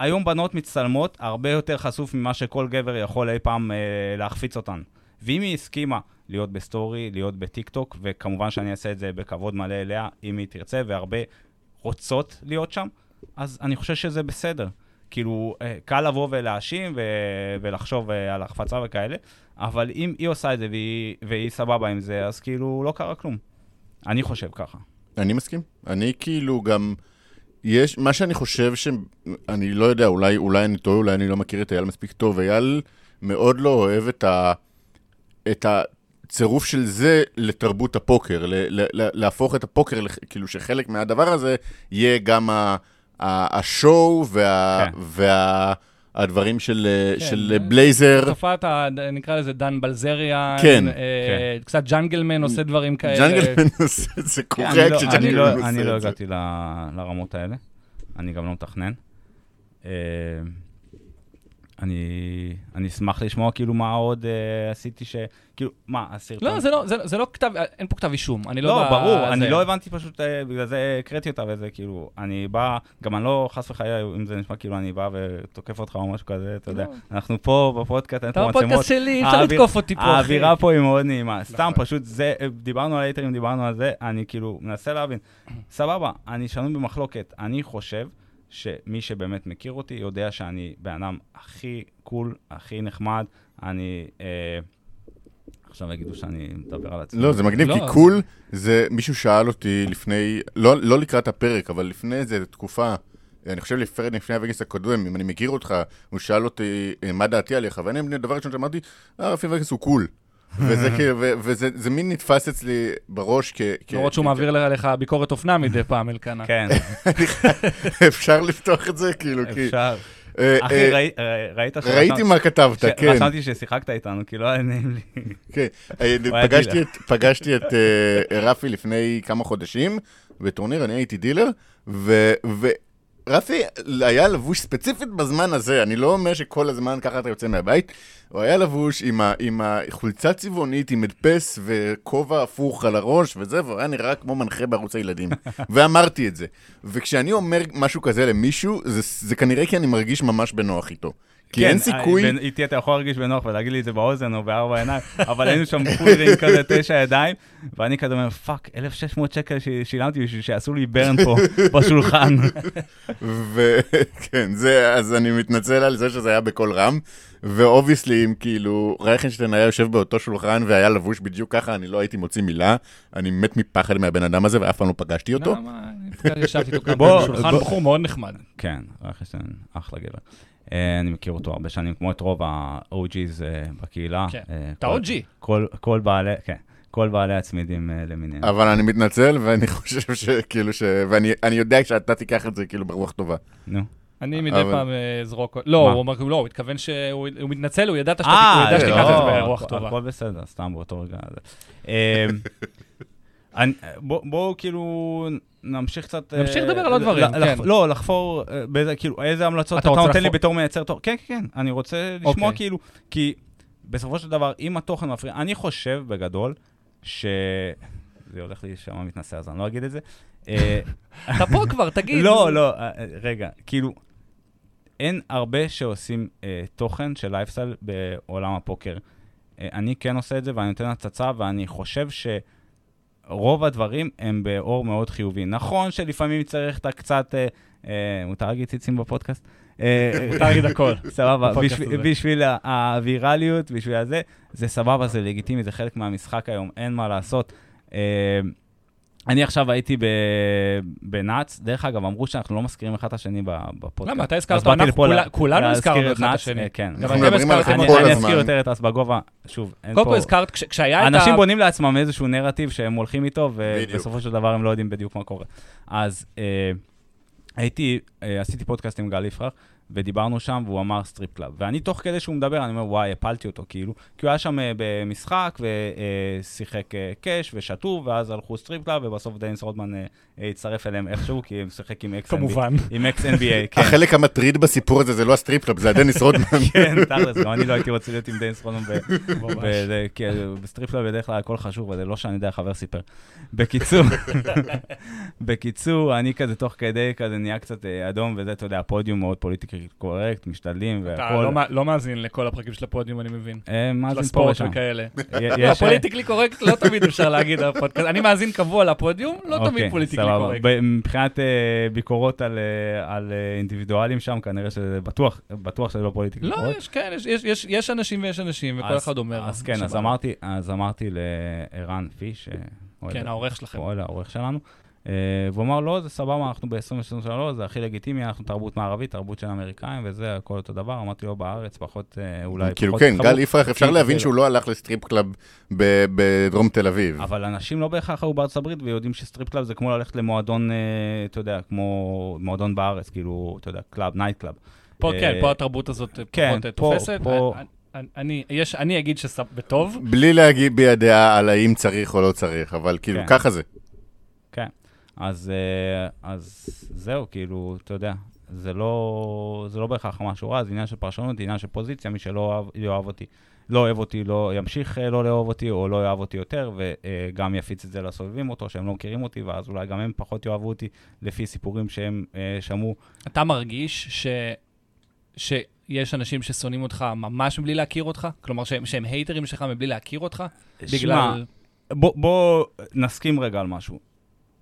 היום בנות מצטלמות הרבה יותר חשוף ממה שכל גבר יכול אי פעם אה, להחפיץ אותן. ואם היא הסכימה להיות בסטורי, להיות בטיקטוק, וכמובן שאני אעשה את זה בכבוד מלא אליה, אם היא תרצה, והרבה רוצות להיות שם, אז אני חושב שזה בסדר. כאילו, אה, קל לבוא ולהאשים ו- ולחשוב אה, על החפצה וכאלה, אבל אם היא עושה את זה והיא, והיא סבבה עם זה, אז כאילו לא קרה כלום. אני חושב ככה. אני מסכים. אני כאילו גם... יש, מה שאני חושב ש... אני לא יודע, אולי, אולי אני טועה, אולי אני לא מכיר את אייל מספיק טוב. אייל מאוד לא אוהב את, ה, את הצירוף של זה לתרבות הפוקר, ל, ל, ל, להפוך את הפוקר, לח- כאילו שחלק מהדבר הזה יהיה גם ה, ה, השואו וה, כן. וה, הדברים של, כן, של זה- בלייזר. תופעת, ה- נקרא לזה דן בלזריה, כן, אה, קצת ג'אנגלמן עושה דברים כאלה. ג'אנגלמן עושה את זה קורה אני לא- אני כשג'אנגלמן לא- עושה אני לא את זה. הגעתי ל- לרמות האלה, אני גם לא מתכנן. אה, אני אני אשמח לשמוע כאילו מה עוד אה, עשיתי ש... כאילו, מה, הסרטון... לא, זה לא, זה, זה לא כתב, אין פה כתב אישום. אני לא... לא, ב- ברור, זה. אני לא הבנתי פשוט, אה, בגלל זה הקראתי אותה וזה כאילו, אני בא, גם אני לא, חס וחלילה, אם זה נשמע כאילו אני בא ותוקף אותך או משהו כזה, אתה יודע, לא. אנחנו פה בפודקאסט, אין אתה פה מצלמות. בפודקאסט שלי, אפשר האוויר- לתקוף אותי פה, אחי. האווירה פה היא מאוד נעימה. סתם, נכון. פשוט זה, דיברנו על הייטרים, דיברנו על זה, אני כאילו מנסה להבין. סבבה, אני שנוי במחלוקת. אני חושב שמי שבאמת מכיר אותי יודע שאני בן אדם הכי cool, הכי נחמד. אני... אה, עכשיו יגידו שאני מדבר על עצמי. לא, זה מגניב, לא, כי cool זה, מישהו שאל אותי לפני, לא, לא לקראת הפרק, אבל לפני איזה תקופה, אני חושב לפני, לפני הווגאס הקודם, אם אני מכיר אותך, הוא שאל אותי אה, מה דעתי עליך, ואני, הדבר הראשון שאמרתי, אה, רפי ווגאס הוא cool. וזה כאילו, וזה זה מין נתפס אצלי בראש כ... למרות שהוא מעביר לך ביקורת אופנה מדי פעם, אלקנה. כן, אפשר לפתוח את זה, כאילו, כי... אפשר. אה, אחי, אה, אה, ראית ש... ראיתי מה כתבת, כן. רשמתי ששיחקת איתנו, כי לא היה נעים לי. כן, פגשתי. את, פגשתי את רפי לפני כמה חודשים בטורניר, אני הייתי דילר, ו, ורפי היה לבוש ספציפית בזמן הזה, אני לא אומר שכל הזמן ככה אתה יוצא מהבית, הוא היה לבוש עם, ה, עם החולצה צבעונית, עם מדפס וכובע הפוך על הראש וזה, והוא היה נראה כמו מנחה בערוץ הילדים. ואמרתי את זה. וכשאני אומר משהו כזה למישהו, זה, זה כנראה כי אני מרגיש ממש בנוח איתו. כי אין כן, סיכוי... אה, בין- איתי אתה יכול להרגיש בנוח ולהגיד לי את זה באוזן או בארבע עיניים, אבל היינו שם full ring כזה תשע ידיים, ואני כזה אומר, fuck, 1,600 שקל ששילמתי בשביל שיעשו לי burn פה בשולחן. וכן, זה, אז אני מתנצל על זה שזה היה בקול רם, ו obviously, אם כאילו רייכנשטיין היה יושב באותו שולחן והיה לבוש בדיוק ככה, אני לא הייתי מוציא מילה, אני מת מפחד מהבן אדם הזה ואף פעם לא פגשתי אותו. למה? אני ישבתי איתו פעמים בשולחן. בחור מאוד נחמד. כן, רכשטיין, אחלה גבר. אה, אני מכיר אותו הרבה שנים, כמו את רוב ה-OG's אה, בקהילה. כן. אה, אתה כל- OG. כל- בעלי, כן, כל בעלי הצמידים למיניהם. אבל אני מתנצל, ואני חושב שכאילו ש... ואני אני יודע שאתה תיקח את זה כאילו ברוח טובה. נו. אני מדי פעם אזרוק... לא? הוא אומר, לא, הוא התכוון שהוא הוא מתנצל, הוא ידע שאתה ידע שתיקח את זה לא, ברוח טובה. הכל בסדר, סתם באותו רגע. אה, אני- בוא- בואו כאילו נמשיך קצת... אה, נמשיך לדבר על עוד דברים, ל- כן. לא, לחפור אה, באיזה, כאילו, איזה המלצות אתה אתה נותן לי לחפור- בתור מייצר תוכן? כן, כן, כן, אני רוצה לשמוע אוקיי. כאילו, כי בסופו של דבר, אם התוכן מפריע, אני חושב בגדול, ש... זה הולך להישמע מתנשא, אז אני לא אגיד את זה. אה, אתה פה כבר, תגיד. לא, לא, אה, אה, רגע, כאילו, אין הרבה שעושים אה, תוכן של לייפסטייל בעולם הפוקר. אה, אני כן עושה את זה ואני נותן הצצה, ואני חושב שרוב הדברים הם באור מאוד חיובי. נכון שלפעמים צריך את הקצת, אה, אה, מותר להגיד ציצים בפודקאסט? אה, מותר להגיד הכל. סבבה, בשביל, הווירליות, בשביל הזה, זה סבבה, זה לגיטימי, זה חלק מהמשחק היום, אין מה לעשות. אני עכשיו הייתי ב- בנאץ, דרך אגב, אמרו שאנחנו לא מזכירים אחד את השני ב- בפודקאסט. למה? אתה הזכרת, אנחנו כולנו הזכרנו אחד את השני. אה, כן. אנחנו מדברים עליכם כל אותי. אני הזמן. אזכיר יותר את אס בגובה, שוב, אין קודם כל פה... הזכרת, כש- כשהיה את ה... אנשים בונים לעצמם איזשהו נרטיב שהם הולכים איתו. ובסופו של דבר הם לא יודעים בדיוק מה קורה. אז אה, הייתי, אה, עשיתי פודקאסט עם גל יפרח, ודיברנו שם, והוא אמר strip club. ואני, תוך כדי שהוא מדבר, אני אומר, וואי, הפלתי אותו, כאילו. כי הוא היה שם אה, במשחק, ושיחק אה, cash, ושתו, ואז הלכו strip club, ובסוף דניס רודמן הצטרף אליהם איכשהו, כי הם שיחק עם ex NBA. כמובן. עם ex NBA, כן. החלק המטריד בסיפור הזה זה לא ה strip club, זה הדניס רודמן. כן, תכלס, גם אני לא הייתי רוצה להיות עם דניס רודמן ב- ממש. וזה- כי ב strip club בדרך כלל הכל חשוך, וזה לא שאני יודע, חבר סיפר. בקיצור, בקיצור, אני כזה תוך כדי כזה נהיה קצת אה, אדום, וזה, אתה יודע, הפודיום מאוד politically correct, משתדלים אתה והכל. לא לא מאזין לכל הפרקים של הפודיום, אני מבין. אה, מאזין פה לספורט ושם. וכאלה. י- לא, correct לא תמיד אפשר להגיד על הפודקאסט. אני מאזין קבוע לפודיום, לא תמיד politically סבבה. מבחינת אה, ביקורות על, אה, על אה, אינדיבידואלים שם, כנראה שזה בטוח, בטוח שזה לא politically לא. יש, כן, יש- יש- יש- יש אנשים ויש אנשים, וכל אחד אומר. אז כן, אז. אמרתי, אז אמרתי לערן פיש, כן, העורך שלכם. העורך שלנו, והוא אמר, לא, זה סבבה, אנחנו ב-2023, זה הכי לגיטימי, אנחנו תרבות מערבית, תרבות של אמריקאים, וזה, הכל אותו דבר. אמרתי לו, בארץ פחות, אה, אולי כאילו פחות כן, התחברו. גל יפרח, אפשר להבין שהוא לא הלך ל strip club ב- בדרום תל אביב. אבל אנשים לא בהכרח היו בארצות הברית ויודעים ש strip club זה כמו ללכת למועדון, אה, אתה יודע, כמו מועדון בארץ, כאילו, אתה יודע, club, night club. פה אה, כן, פה התרבות הזאת אה, כן, פחות אה, תופסת. אני- יש- אני אגיד שבטוב, בלי להגיד בי הדעה על האם צריך או לא צריך, אבל כאילו, כן. ככה זה. אז, אה, אז זהו, כאילו, אתה יודע, זה לא, זה לא בהכרח משהו רע, זה עניין של פרשנות, עניין של פוזיציה, מי שלא אוהב, יאהב אותי, לא אוהב אותי, לא ימשיך אה, לא לאהוב אותי, או לא יאהב אותי יותר, וגם יפיץ את זה לסובבים אותו, שהם לא מכירים אותי, ואז אולי גם הם פחות יאהבו אותי, לפי סיפורים שהם אה, שמעו. אתה מרגיש ש... שיש אנשים ששונאים אותך ממש מבלי להכיר אותך? כלומר, שהם, שהם הייטרים שלך מבלי להכיר אותך? שמע, בגלל... בוא, בוא נסכים רגע על משהו.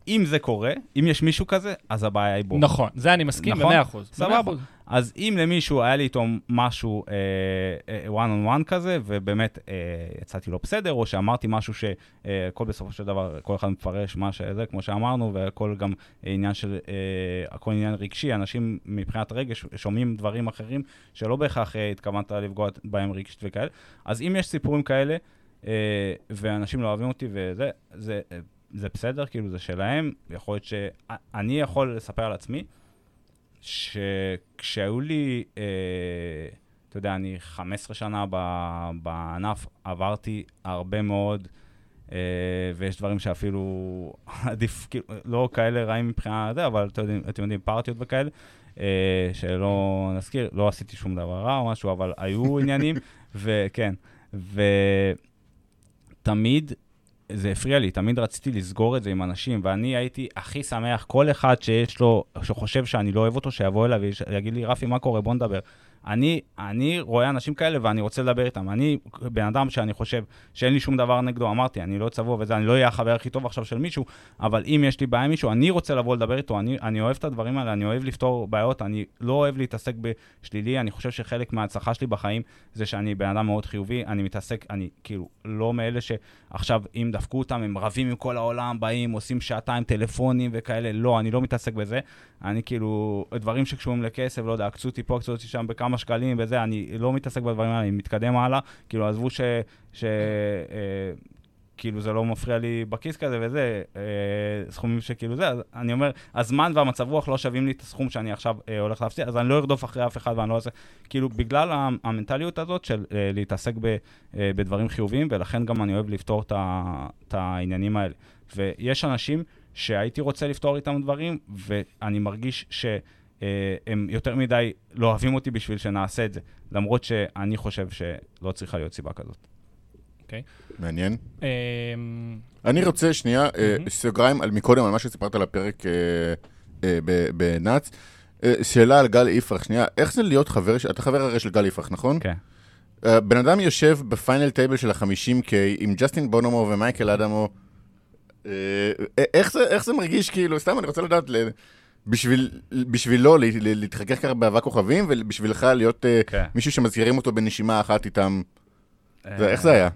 אם זה קורה, אם יש מישהו כזה, אז הבעיה היא בו. נכון, זה אני מסכים נכון? במאה אחוז. סבבה. אז אם למישהו היה לי איתו משהו אה, אה, one on one כזה, ובאמת אה, יצאתי לא בסדר, או שאמרתי משהו שהכל בסופו של דבר, כל אחד מפרש מה שזה, כמו שאמרנו, והכל גם עניין של, אה, הכל עניין רגשי, אנשים מבחינת רגש שומעים דברים אחרים שלא בהכרח אה, התכוונת לפגוע בהם רגשית וכאלה. אז אם יש סיפורים כאלה, אה, ואנשים לא אוהבים אותי וזה, זה, אה, זה בסדר, כאילו זה שלהם, יכול להיות שאני יכול לספר על עצמי, שכשהיו לי, אה, אתה יודע, אני 15 שנה ב- בענף, עברתי הרבה מאוד, אה, ויש דברים שאפילו עדיף, כאילו, לא כאלה רעים מבחינה זה, אבל אתם יודעים, אתם יודעים, פרטיות וכאלה, אה, שלא נזכיר, לא עשיתי שום דבר רע או משהו, אבל היו עניינים, וכן, ותמיד זה הפריע לי, תמיד רציתי לסגור את זה עם אנשים, ואני הייתי הכי שמח, כל אחד שיש לו, שחושב שאני לא אוהב אותו, שיבוא אליי ויגיד לי, רפי, מה קורה? בוא נדבר. אני, אני רואה אנשים כאלה ואני רוצה לדבר איתם. אני בן אדם שאני חושב שאין לי שום דבר נגדו, אמרתי, אני לא צבוע וזה, אני לא אהיה החבר הכי טוב עכשיו של מישהו, אבל אם יש לי בעיה עם מישהו, אני רוצה לבוא לדבר איתו, אני, אני אוהב את הדברים האלה, אני אוהב לפתור בעיות, אני לא אוהב להתעסק בשלילי, אני חושב שחלק מההצלחה שלי בחיים זה שאני בן אדם מאוד חיובי, אני מתעסק, אני כאילו לא מאלה שעכשיו, אם דפקו אותם, הם רבים עם כל העולם, באים, עושים שעתיים טלפונים וכאלה, לא, אני לא מתעסק בזה. אני כאילו, דברים שקשורים לכסף, לא יודע, עקצו אותי פה, עקצו אותי שם בכמה שקלים וזה, אני לא מתעסק בדברים האלה, אני מתקדם הלאה, כאילו, עזבו ש... ש אה, כאילו זה לא מפריע לי בכיס כזה וזה, אה, סכומים שכאילו זה, אז אני אומר, הזמן והמצב רוח לא שווים לי את הסכום שאני עכשיו אה, הולך להפסיד, אז אני לא ארדוף אחרי אף אחד ואני לא אעשה, כאילו בגלל המנטליות הזאת של אה, להתעסק ב, אה, בדברים חיוביים, ולכן גם אני אוהב לפתור את, העניינים האלה. ויש אנשים שהייתי רוצה לפתור איתם דברים, ואני מרגיש שהם יותר מדי לא אוהבים אותי בשביל שנעשה את זה, למרות שאני חושב שלא צריכה להיות סיבה כזאת. מעניין. אמ, אני רוצה שנייה, אה. סוגריים על מקודם, על מה שסיפרת על הפרק אה, אה, בנאץ. אה, שאלה על גל יפרח, שנייה, איך זה להיות חבר, אתה חבר הרי של גל יפרח, נכון? כן. אה, בן אדם יושב ב final table של ה-50K עם ג'סטין בונומו ומייקל אדמו. אה, איך זה, איך זה מרגיש, כאילו, סתם, אני רוצה לדעת, בשביל, בשבילו לה- להתחכך ככה באבק כוכבים, ובשבילך להיות אה, כן. מישהו שמזכירים אותו בנשימה אחת איתם. זה- אה, איך זה היה?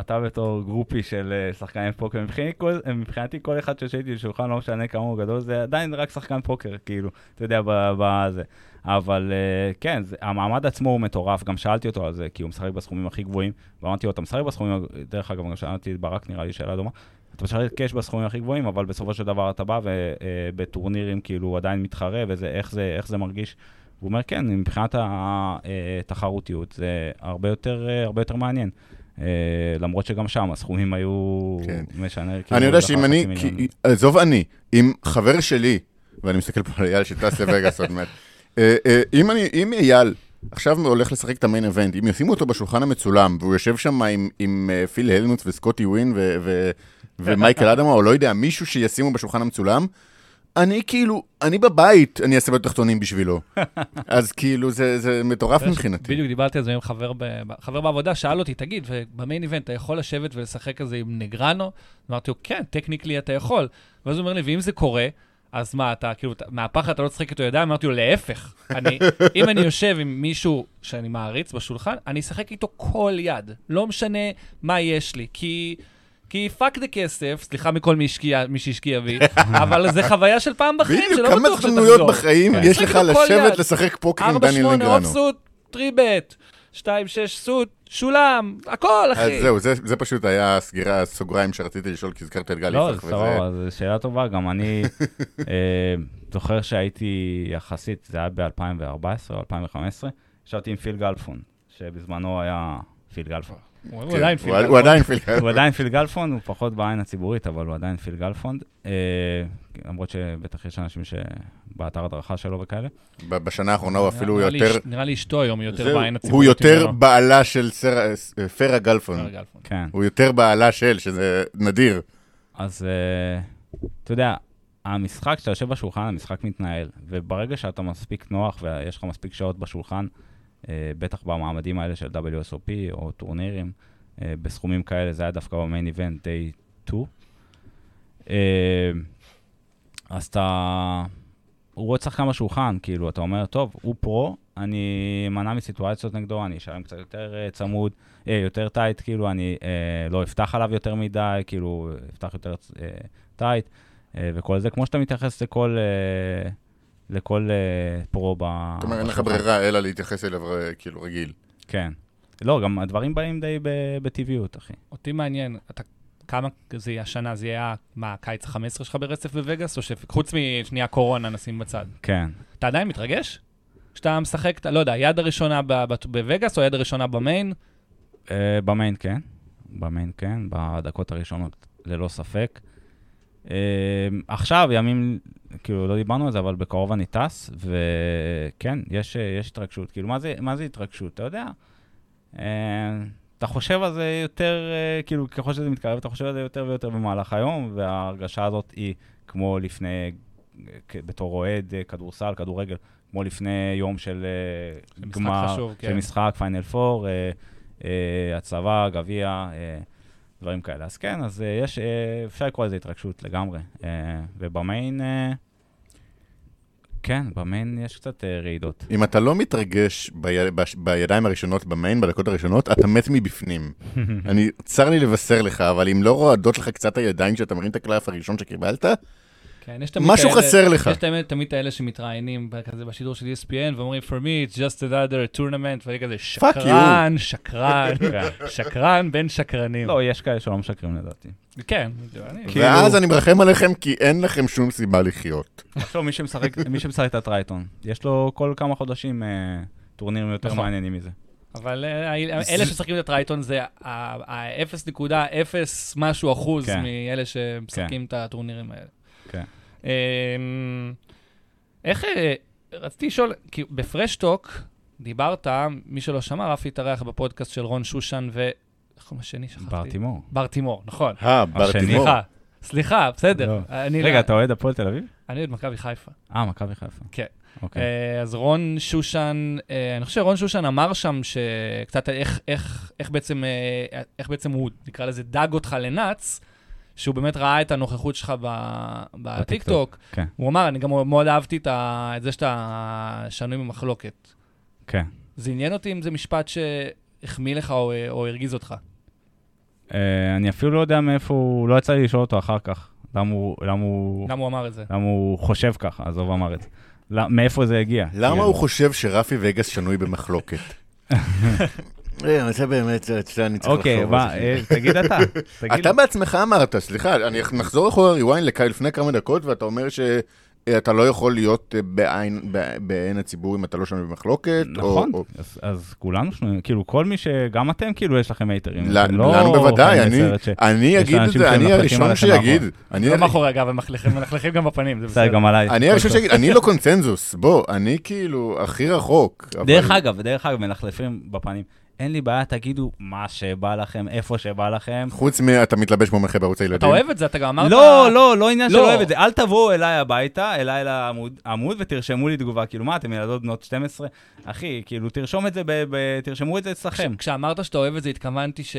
אתה בתור גרופי של אה, שחקני פוקר, מבחינתי כל- מבחינתי כל אחד שהייתי לשולחן, לא משנה כמה הוא גדול, זה עדיין רק שחקן פוקר, כאילו, אתה יודע, בזה. אבל כן, זה- המעמד עצמו הוא מטורף, גם שאלתי אותו על זה, כי הוא משחק בסכומים הכי גבוהים, ואמרתי לו, אתה משחק בסכומים, דרך אגב, גם שאלתי את ברק, נראה לי שאלה דומה, אתה משחק קאש בסכומים הכי גבוהים, אבל בסופו של דבר אתה בא ובטורנירים כאילו הוא עדיין מתחרה, ואיך זה, איך זה מרגיש. הוא אומר, כן, מבחינת התחרותיות זה הרבה יותר, אה, הרבה יותר מעניין. אה, למרות שגם שם הסכומים היו כן. משנה, אני כאילו, יודע דקה שאם אני, עזוב אני, אם חבר שלי, ואני מסתכל פה על אייל שטס לווגאס עוד מעט, אה, אה, אם אני, אם אייל עכשיו הולך לשחק את המיין אבנט, אם ישימו אותו בשולחן המצולם, והוא יושב שם עם, עם אה, פיל הלמוט וסקוטי ווין ו- ו- ומייקל אדמה, או לא יודע, מישהו שישימו בשולחן המצולם, אני כאילו, אני בבית, אני אעשה בתחתונים בשבילו. אז כאילו, זה, זה מטורף מבחינתי. בדיוק דיברתי על זה עם חבר, ב... חבר בעבודה, שאל אותי, תגיד, ובמיין איבנט אתה יכול לשבת ולשחק כזה עם נגרנו? אמרתי לו, כן, טכניקלי אתה יכול. ואז הוא אומר לי, ואם זה קורה, אז מה, אתה כאילו, מהפחד אתה לא תשחק איתו ידיים? אמרתי לו, להפך. אני, אם אני יושב עם מישהו שאני מעריץ בשולחן, אני אשחק איתו כל יד. לא משנה מה יש לי, כי... כי פאק דה כסף, סליחה מכל מי, השקיע, מי שהשקיע בי, אבל זה חוויה של פעם בחיים, בדיוק, שלא כמה בטוח הזדמנויות שתחזור. בחיים כן. יש לך לשבת. לשחק פוקר עם 4, דניאל 8 נגרנו. אופסוט, טריבט, 2, 6 סוט, שולם, הכל, אז אחי. זהו, זה, זה פשוט היה הסגירה, הסוגריים שרציתי לשאול, כי הזכרת את גל לא, יצחק, סבבה, זו שאלה טובה. גם אני אה, זוכר שהייתי יחסית, זה היה ב-2014 או 2015, ישבתי עם פיל גלפון, שבזמנו היה פיל גלפון. הוא כן, עדיין הוא- פיל. הוא עדיין פיל הוא עדיין פיל גלפון, הוא פחות בעין הציבורית, אבל הוא עדיין פיל גלפון. אה, למרות שבטח יש אנשים שבאתר הדרכה שלו וכאלה. בשנה האחרונה הוא אפילו יותר... נראה לי אשתו היום יותר בעין הוא הציבורית. יותר ממנו. בעלה של אה, פרה גלפון. כן. הוא יותר בעלה של, שזה נדיר. אז אה, אתה יודע, המשחק, כשאתה יושב בשולחן, המשחק מתנהל, וברגע שאתה מספיק נוח ויש לך מספיק שעות בשולחן, בטח במעמדים האלה של WSOP או טורנירים, אה, בסכומים כאלה, זה היה דווקא ב-main event day 2. אה, אז אתה... הוא רואה שחקן בשולחן, כאילו, אתה אומר, טוב, הוא pro, אני אמנע מסיטואציות נגדו, אני אשלם קצת יותר אה, צמוד, אה, יותר tight, כאילו, אני אה, לא אפתח עליו יותר מדי, כאילו, אפתח יותר אה, tight, אה, וכל זה, כמו שאתה מתייחס לכל, אה, לכל אה, פרו ב... זאת אומרת, אין לך. ברירה אלא להתייחס אליו כאילו רגיל. כן. לא, גם הדברים באים די ב- בטבעיות, אחי. אותי מעניין, אתה... כמה זה יהיה השנה? זה יהיה, מה, הקיץ ה-15 שלך ברצף בווגאס? או שחוץ משנייה קורונה נשים בצד. כן. אתה עדיין מתרגש? כשאתה משחק, אתה לא יודע, יד הראשונה ב- ב- בווגאס או יד הראשונה במיין? אה, במיין כן, במיין כן, בדקות הראשונות ללא ספק. אה, עכשיו, ימים, כאילו, לא דיברנו על זה, אבל בקרוב אני טס, וכן, יש, אה, יש התרגשות. כאילו, מה זה, מה זה התרגשות? אתה יודע, אה, אתה חושב על זה יותר, אה, כאילו, ככל שזה מתקרב, אתה חושב על זה יותר ויותר במהלך היום, וההרגשה הזאת היא כמו לפני, אה, בתור אוהד אה, כדורסל, כדורגל, כמו לפני יום של אה, גמר, חשוב, של כן. משחק, פיינל פור, אה, אה, הצלבה, גביע, אה, דברים כאלה. אז כן, אז אה, יש, אה, אפשר לקרוא לזה התרגשות לגמרי. אה, ובמיין, כן, במיין יש קצת רעידות. אם אתה לא מתרגש בי... בש... בידיים הראשונות במיין, בדקות הראשונות, אתה מת מבפנים. אני, צר לי לבשר לך, אבל אם לא רועדות לך קצת הידיים כשאתה מרים את הקלף הראשון שקיבלת, כן, יש תמיד משהו כאלה- חסר לך. יש תמיד, תמיד את האלה שמתראיינים כזה בשידור של ESPN ואומרים, for me it's just another tournament, ואני כזה שקרן, שקרן, שקרן בין שקרנים. לא, יש כאלה שלא משקרים לדעתי. כן, אני... כאילו- ואז אני מרחם עליכם כי אין לכם שום סיבה לחיות. עכשיו, מי שמשחק, מי שמשחק את הטרייטון, יש לו כל כמה חודשים אה, טורנירים יותר נכון. מעניינים מזה. אבל אה, אלה שמשחקים את הטרייטון זה ה-0.0 משהו אחוז כן. מאלה שמשחקים את הטורנירים האלה. כן. אמ, איך, אה, רציתי לשאול, כי בפרשטוק דיברת, מי שלא שמע, רפי התארח בפודקאסט של רון שושן ו... איך קוראים לשני? שכחתי. בר תימור. בר תימור, נכון. אה, בר. תימור. סליחה, סליחה, בסדר. לא. אני רגע, אתה אוהד הפועל תל אביב? אני אוהד מכבי חיפה. אה, מכבי חיפה. כן. אוקיי. אה, אז רון שושן, אה, אני חושב שרון שושן אמר שם שקצת איך, איך, איך, בעצם, איך בעצם הוא, נקרא לזה, דג אותך לנאץ, שהוא באמת ראה את הנוכחות שלך ב- בטיקטוק. כן. הוא אמר, אני גם מאוד אהבתי את, ה, את זה שאתה שנוי במחלוקת. כן. זה עניין אותי אם זה משפט שהחמיא לך או, או הרגיז אותך. אה, אני אפילו לא יודע מאיפה הוא, לא יצא לי לשאול אותו אחר כך. למה הוא, למה הוא, למה הוא אמר את זה? למה הוא חושב ככה, עזוב אמר את זה. מאיפה זה הגיע? למה כאילו, הוא חושב שרפי וגאס שנוי במחלוקת? אה, זה באמת, אני צריך אוקיי, לחשוב זה. אה, תגיד אתה. אתה בעצמך אמרת, סליחה, אני נחזור אחורה ריוויין לכאן לפני כמה דקות, ואתה אומר שאתה לא יכול להיות אה, בעין, ב- בעין הציבור אם אתה לא שנוי במחלוקת. או- נכון, או- אז- אז כולנו שנויים, כאילו כל מי ש... גם אתם כאילו יש לכם הייטרים. לא לנו בוודאי, אני- ש- אני אגיד את זה, אני הראשון שיגיד. אני לא מאחורי הגב, הם מלכלכים גם בפנים, זה בסדר. גם עליי. אני הראשון שיגיד, אני לא קונצנזוס, בוא, אני כאילו הכי רחוק. דרך אגב, דרך אגב, מלכלפים בפנים. אין לי בעיה, תגידו מה שבא לכם, איפה שבא לכם. חוץ מאתה מתלבש כמו מנחה בערוץ הילדים. אתה אוהב את זה, אתה גם אמרת... לא, לא, לא עניין לא. שלא אוהב את זה. אל תבואו אליי הביתה, אליי לעמוד עמוד, ותרשמו לי תגובה. כאילו, מה, אתם ילדות בנות 12? אחי, כאילו, תרשום את זה, ב- ב- תרשמו את זה אצלכם. כש- כשאמרת שאתה אוהב את זה, התכוונתי ש...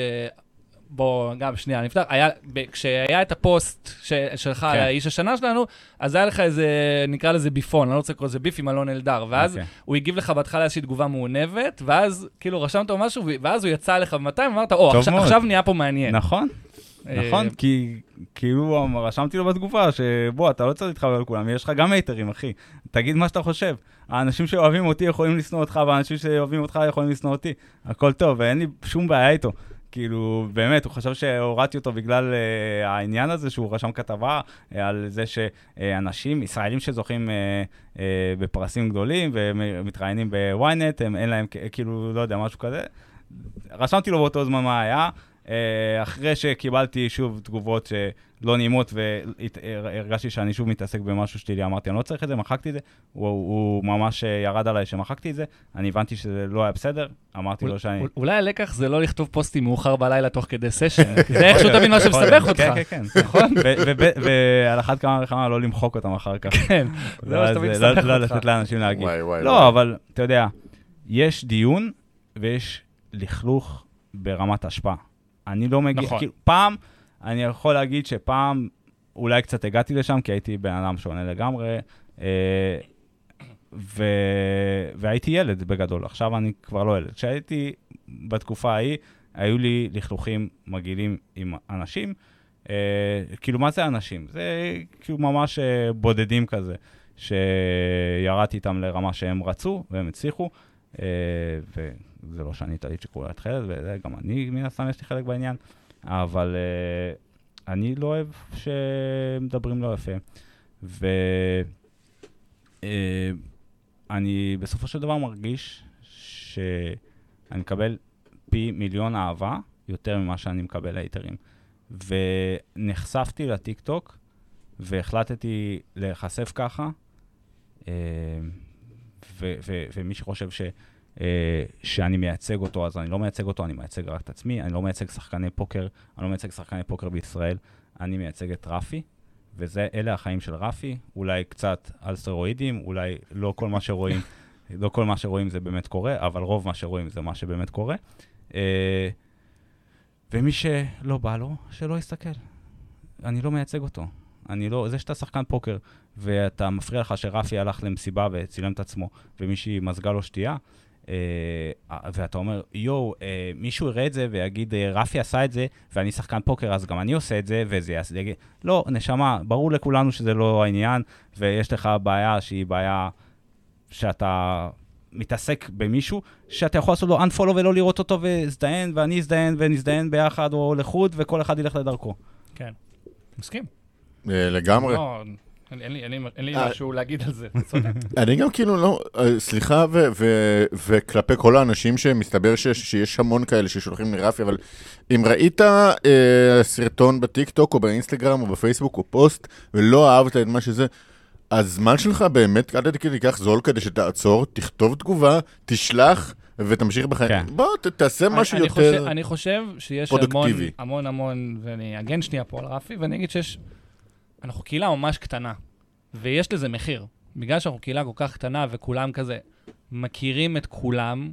בוא, גם, שנייה, נפתח. היה, ב- כשהיה את הפוסט ש, שלך על כן. האיש השנה שלנו, אז היה לך איזה, נקרא לזה ביפון, אני לא רוצה לקרוא לזה ביף עם אלון אלדר, ואז אוקיי. הוא הגיב לך בהתחלה איזושהי תגובה מעונבת, ואז כאילו רשמת לו משהו, ואז הוא יצא לך ב-200, ואמרת, או, עכשיו, מאוד. עכשיו נהיה פה מעניין. נכון, אה, נכון, כי כאילו רשמתי לו בתגובה שבוא, אתה לא צריך להתחבר לכולם, יש לך גם הייטרים, אחי. תגיד מה שאתה חושב. האנשים שאוהבים אותי יכולים לשנוא אותך, והאנשים שאוהבים אותך יכולים לשנוא אותי. הכל טוב, ואין לי שום בעיה איתו. כאילו, באמת, הוא חשב שהורדתי אותו בגלל uh, העניין הזה, שהוא רשם כתבה uh, על זה שאנשים, ישראלים שזוכים uh, uh, בפרסים גדולים ומתראיינים בוויינט, הם אין להם, כאילו, לא יודע, משהו כזה. רשמתי לו באותו זמן מה היה. אה, אחרי שקיבלתי שוב תגובות שלא נעימות והרגשתי שאני שוב מתעסק במשהו שלי, אמרתי, אני לא צריך את זה, מחקתי את זה. הוא, הוא ממש אה, ירד עליי שמחקתי את זה, אני הבנתי שזה לא היה בסדר, אמרתי לו שאני... אול- אולי הלקח זה לא לכתוב פוסטים מאוחר בלילה תוך כדי סשן, זה איכשהו תבין מה שמסבך אותך. כן, כן, כן. נכון? ועל אחת כמה וכמה לא למחוק אותם אחר כך. כן, זה מה שתמיד מסבך לא- לא אותך. לתת לאנשים להגיד. וואי, וואי, לא. אבל אתה יודע, יש דיון ויש לכלוך ברמת השפעה. אני לא מגיע, נכון. כאילו, פעם, אני יכול להגיד שפעם אולי קצת הגעתי לשם, כי הייתי בן אדם שונה לגמרי, אה, ו... והייתי ילד בגדול, עכשיו אני כבר לא ילד. כשהייתי בתקופה ההיא, היו לי לכלוכים מגעילים עם אנשים. אה, כאילו, מה זה אנשים? זה כאילו ממש אה, בודדים כזה, שירדתי איתם לרמה שהם רצו והם הצליחו, אה, וזה לא שאני טעית שכולה התחילת, וגם אני, מן הסתם, יש לי חלק בעניין, אבל אה, אני לא אוהב שמדברים לא יפה. ואני בסופו של דבר מרגיש שאני מקבל פי מיליון אהבה יותר ממה שאני מקבל הייטרים. ונחשפתי לטיקטוק והחלטתי להיחשף ככה, אה, ו- ו- ומי שחושב ש... אה, שאני מייצג אותו, אז אני לא מייצג אותו, אני מייצג רק את עצמי, אני לא מייצג שחקני פוקר, אני לא מייצג שחקני פוקר בישראל, אני מייצג את רפי, ואלה החיים של רפי, אולי קצת על סטרואידים, אולי לא כל מה שרואים, לא כל מה שרואים זה באמת קורה, אבל רוב מה שרואים זה מה שבאמת קורה. אה, ומי שלא בא לו, שלא יסתכל. אני לא מייצג אותו. אני לא, זה שאתה שחקן פוקר, ואתה מפריע לך שרפי הלך למסיבה וצילם את עצמו, ומישהי מזגה לו שתייה, ואתה אומר, יואו, אה, מישהו יראה את זה ויגיד, אה, רפי עשה את זה, ואני שחקן פוקר, אז גם אני עושה את זה, וזה יעשה... יגיד, לא, נשמה, ברור לכולנו שזה לא העניין, ויש לך בעיה שהיא בעיה שאתה מתעסק במישהו, שאתה יכול לעשות לו unfollow ולא לראות אותו והזדיין, ואני אזדיין ונזדיין ביחד או לחוד, וכל אחד ילך לדרכו. כן. מסכים. אה, לגמרי. אין לי- אה. משהו להגיד על זה. אני גם כאילו לא, אה, סליחה, וכלפי כל האנשים שמסתבר שיש המון כאלה ששולחים לרפי, אבל אם ראית אה, סרטון בטיקטוק או באינסטגרם או בפייסבוק או פוסט ולא אהבת את מה שזה, הזמן שלך באמת עד כדי כך זול כדי שתעצור, תכתוב תגובה, תשלח ותמשיך בחיים. כן. בוא, ת- תעשה משהו אני- אני יותר... חושב- אני חושב שיש המון. המון המון, ואני אגן שנייה פה על רפי, ואני אגיד שיש, אנחנו קהילה ממש קטנה, ויש לזה מחיר. בגלל שאנחנו קהילה כל כך קטנה וכולם כזה מכירים את כולם,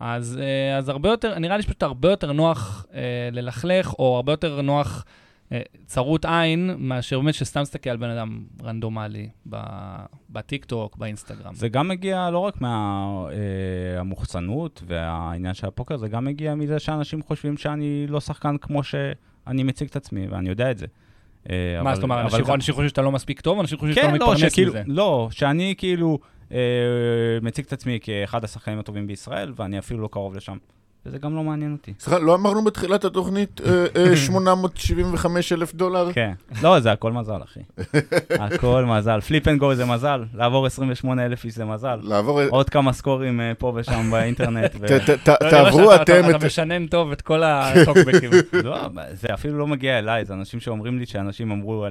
אז, אה, אז הרבה יותר, נראה לי שפשוט הרבה יותר נוח אה, ללכלך, או הרבה יותר נוח אה, צרות עין, מאשר באמת שסתם מסתכל על בן אדם רנדומלי בטיקטוק, באינסטגרם. זה גם מגיע לא רק מהמוחצנות והעניין של הפוקר, זה גם מגיע מזה שאנשים חושבים שאני לא שחקן כמו שאני מציג את עצמי, ואני יודע את זה. אה, מה זאת אומרת, אנשים חושבים שאתה לא מספיק טוב, אנשים חושבים שאתה כן, לא לא, מתפרנס שכאילו, מזה. לא, שאני כאילו אה, מציג את עצמי כאחד השחקנים הטובים בישראל, ואני אפילו לא קרוב לשם. וזה גם לא מעניין אותי. סליחה, לא אמרנו בתחילת התוכנית אה, אה, 875 אלף דולר? כן. לא, זה הכל מזל, אחי. הכל מזל. flip and go זה מזל, לעבור 28 אלף איש זה מזל. לעבור... עוד כמה סקורים אה, פה ושם באינטרנט. ו- ת- ת- ת- אתה יודע תעברו אתם אתה את... משנן טוב את כל הטוקבקים. לא, זה אפילו לא מגיע אליי, זה אנשים שאומרים לי שאנשים אמרו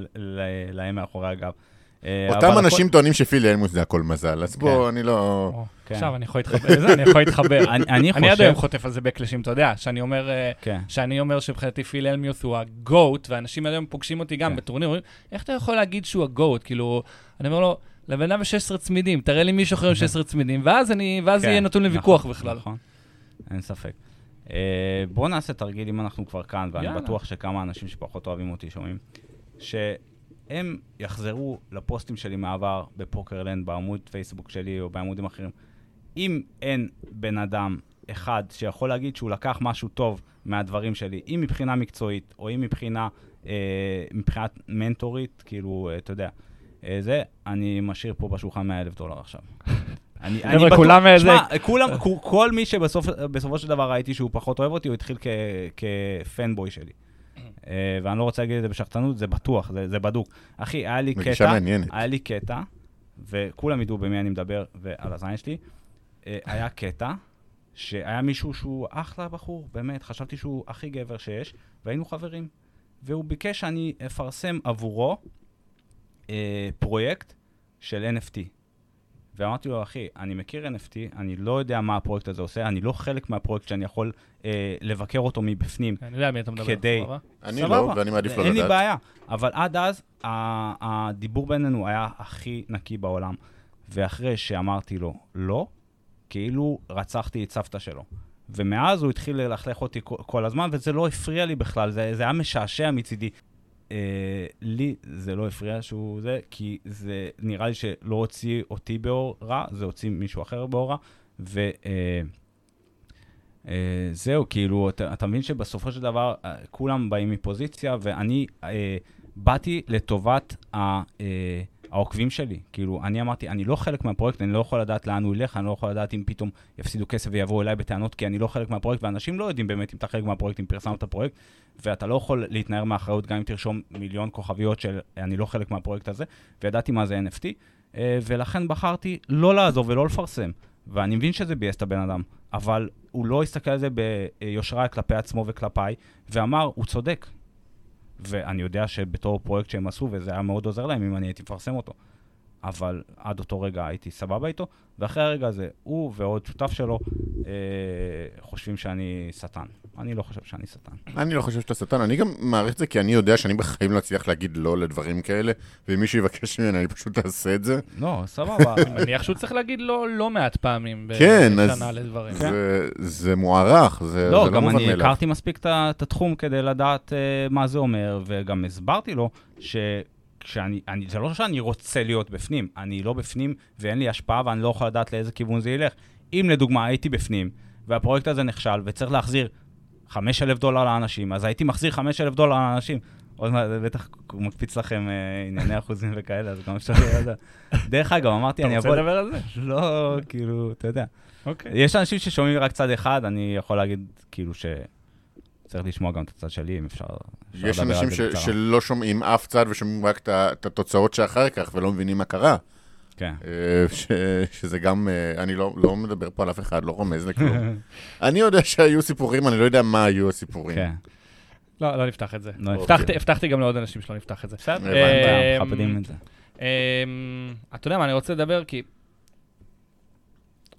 להם מאחורי הגב. אה, אותם אנשים טוענים שפילי אלמוס זה הכל מזל, אז בוא, אני לא... כן. עכשיו אני יכול להתחבר לזה, אני יכול להתחבר. אני- אני אני עד חושב... היום חוטף על זה בקלשים, אתה יודע, שאני אומר... אה, כן. שאני אומר שמבחינתי פיל אלמיוס הוא הגוט, ואנשים היום פוגשים אותי גם כן. בטורניר, אומרים, איך אתה יכול להגיד שהוא הגוט? כאילו, אני אומר לו, לבן אדם יש 16 צמידים, תראה לי מישהו אחר עם 16 צמידים, ואז אני, ואז זה כן, יהיה נתון נכון, לוויכוח בכלל. נכון, אין ספק. אה, בואו נעשה תרגיל אם אנחנו כבר כאן, ואני. בטוח שכמה אנשים שפחות אוהבים אותי שומעים, שהם יחזרו לפוסטים שלי מהעבר בפוקרלנד, בעמוד פייסבוק שלי או בעמודים אחרים. אם אין בן אדם אחד שיכול להגיד שהוא לקח משהו טוב מהדברים שלי, אם מבחינה מקצועית, או אם מבחינה, אה, מבחינת מנטורית, כאילו, אה, אתה יודע, אה, זה, אני משאיר פה בשולחן 100 אלף דולר עכשיו. אני, אני בטוח- כולם איזה- שמע, כולם, כל מי שבסופו של דבר ראיתי שהוא פחות אוהב אותי, הוא התחיל כפנבוי שלי. אה, ואני לא רוצה להגיד את זה בשחצנות, זה בטוח, זה, זה בדוק. אחי, היה לי קטע, מעניינת. היה לי קטע, וכולם ידעו במי אני מדבר ועל הזין שלי, אה, היה קטע שהיה מישהו שהוא אחלה בחור, באמת, חשבתי שהוא הכי גבר שיש, והיינו חברים. והוא ביקש שאני אפרסם עבורו אה, פרויקט של NFT. ואמרתי לו, אחי, אני מכיר NFT, אני לא יודע מה הפרויקט הזה עושה, אני לא חלק מהפרויקט שאני יכול אה, לבקר אותו מבפנים. אני יודע מי אתה מדבר. כדי- סבבה? אני סבבה. לא, ואני מעדיף לא אין לי לדעת. בעיה, אבל עד אז הדיבור בינינו היה הכי נקי בעולם. ואחרי שאמרתי לו לא, כאילו רצחתי את סבתא שלו. ומאז הוא התחיל ללכלך אותי כל- כל הזמן, וזה לא הפריע לי בכלל, זה, זה היה משעשע מצידי. אה, לי זה לא הפריע שהוא זה, כי זה נראה לי שלא הוציא אותי באור רע, זה הוציא מישהו אחר באור רע, ו... אה, אה, זהו, כאילו, אתה, אתה מבין שבסופו של דבר אה, כולם באים מפוזיציה, ואני אה, באתי לטובת ה, אה, העוקבים שלי. כאילו, אני אמרתי, אני לא חלק מהפרויקט, אני לא יכול לדעת לאן הוא ילך, אני לא יכול לדעת אם פתאום יפסידו כסף ויבואו אליי בטענות, כי אני לא חלק מהפרויקט, ואנשים לא יודעים באמת אם אתה חלק מהפרויקט, אם פרסמת את הפרויקט, ואתה לא יכול להתנער מאחריות גם אם תרשום מיליון כוכביות של אני לא חלק מהפרויקט הזה, וידעתי מה זה NFT, אה, ולכן בחרתי לא לעזוב ולא לפרסם. ואני מבין שזה ביאס את הבן אדם, אבל הוא לא הסתכל על זה ביושרה כלפי עצמו וכלפיי, ואמר, הוא צודק. ואני יודע שבתור פרויקט שהם עשו, וזה היה מאוד עוזר להם אם אני הייתי מפרסם אותו. אבל עד אותו רגע הייתי סבבה איתו, ואחרי הרגע הזה, הוא ועוד שותף שלו אה, חושבים שאני שטן. אני לא חושב שאני שטן. אני לא חושב שאתה שטן, אני גם מעריך את זה כי אני יודע שאני בחיים לא אצליח להגיד לא לדברים כאלה, ואם מישהו יבקש ממני אני פשוט אעשה את זה. לא, סבבה. אני מניח שהוא צריך להגיד לא לא מעט פעמים כן, בשנה אז- לדברים. זה- זה מוערך, זה לא, לא גם מובן אני מאליו. הכרתי מספיק את התחום כדי לדעת uh, מה זה אומר, וגם הסברתי לו שכשאני, אני, זה לא שאני רוצה להיות בפנים, אני לא בפנים ואין לי השפעה ואני לא יכול לדעת לאיזה כיוון זה ילך. אם לדוגמה הייתי בפנים, והפרויקט הזה נכשל וצריך להחזיר 5,000 דולר לאנשים, אז הייתי מחזיר 5,000 דולר לאנשים. עוד מעט, זה בטח מקפיץ לכם uh, ענייני אחוזים וכאלה, אז גם אפשר לדעת. דרך אגב, אמרתי, אתה אני רוצה אבוא... לדבר על זה? לא, כאילו, אתה יודע. אוקיי. יש אנשים ששומעים רק צד אחד, אני יכול להגיד כאילו שצריך לשמוע גם את הצד שלי, אם אפשר, אפשר יש לדבר על אנשים ש-. שלא שומעים אף צד ושומעים רק את התוצאות שאחר כך ולא מבינים מה קרה. כן. אה, ש- שזה גם, אה, אני לא לא מדבר פה על אף אחד, לא רומז לכלום. אני יודע שהיו סיפורים, אני לא יודע מה היו הסיפורים. כן. לא, לא נפתח את זה. לא. הבטחתי- הבטחתי גם לעוד אנשים שלא נפתח את זה. בסדר, הבנתי. בעיה, אמ, מכבדים את זה. אתה יודע מה, אני רוצה לדבר כי...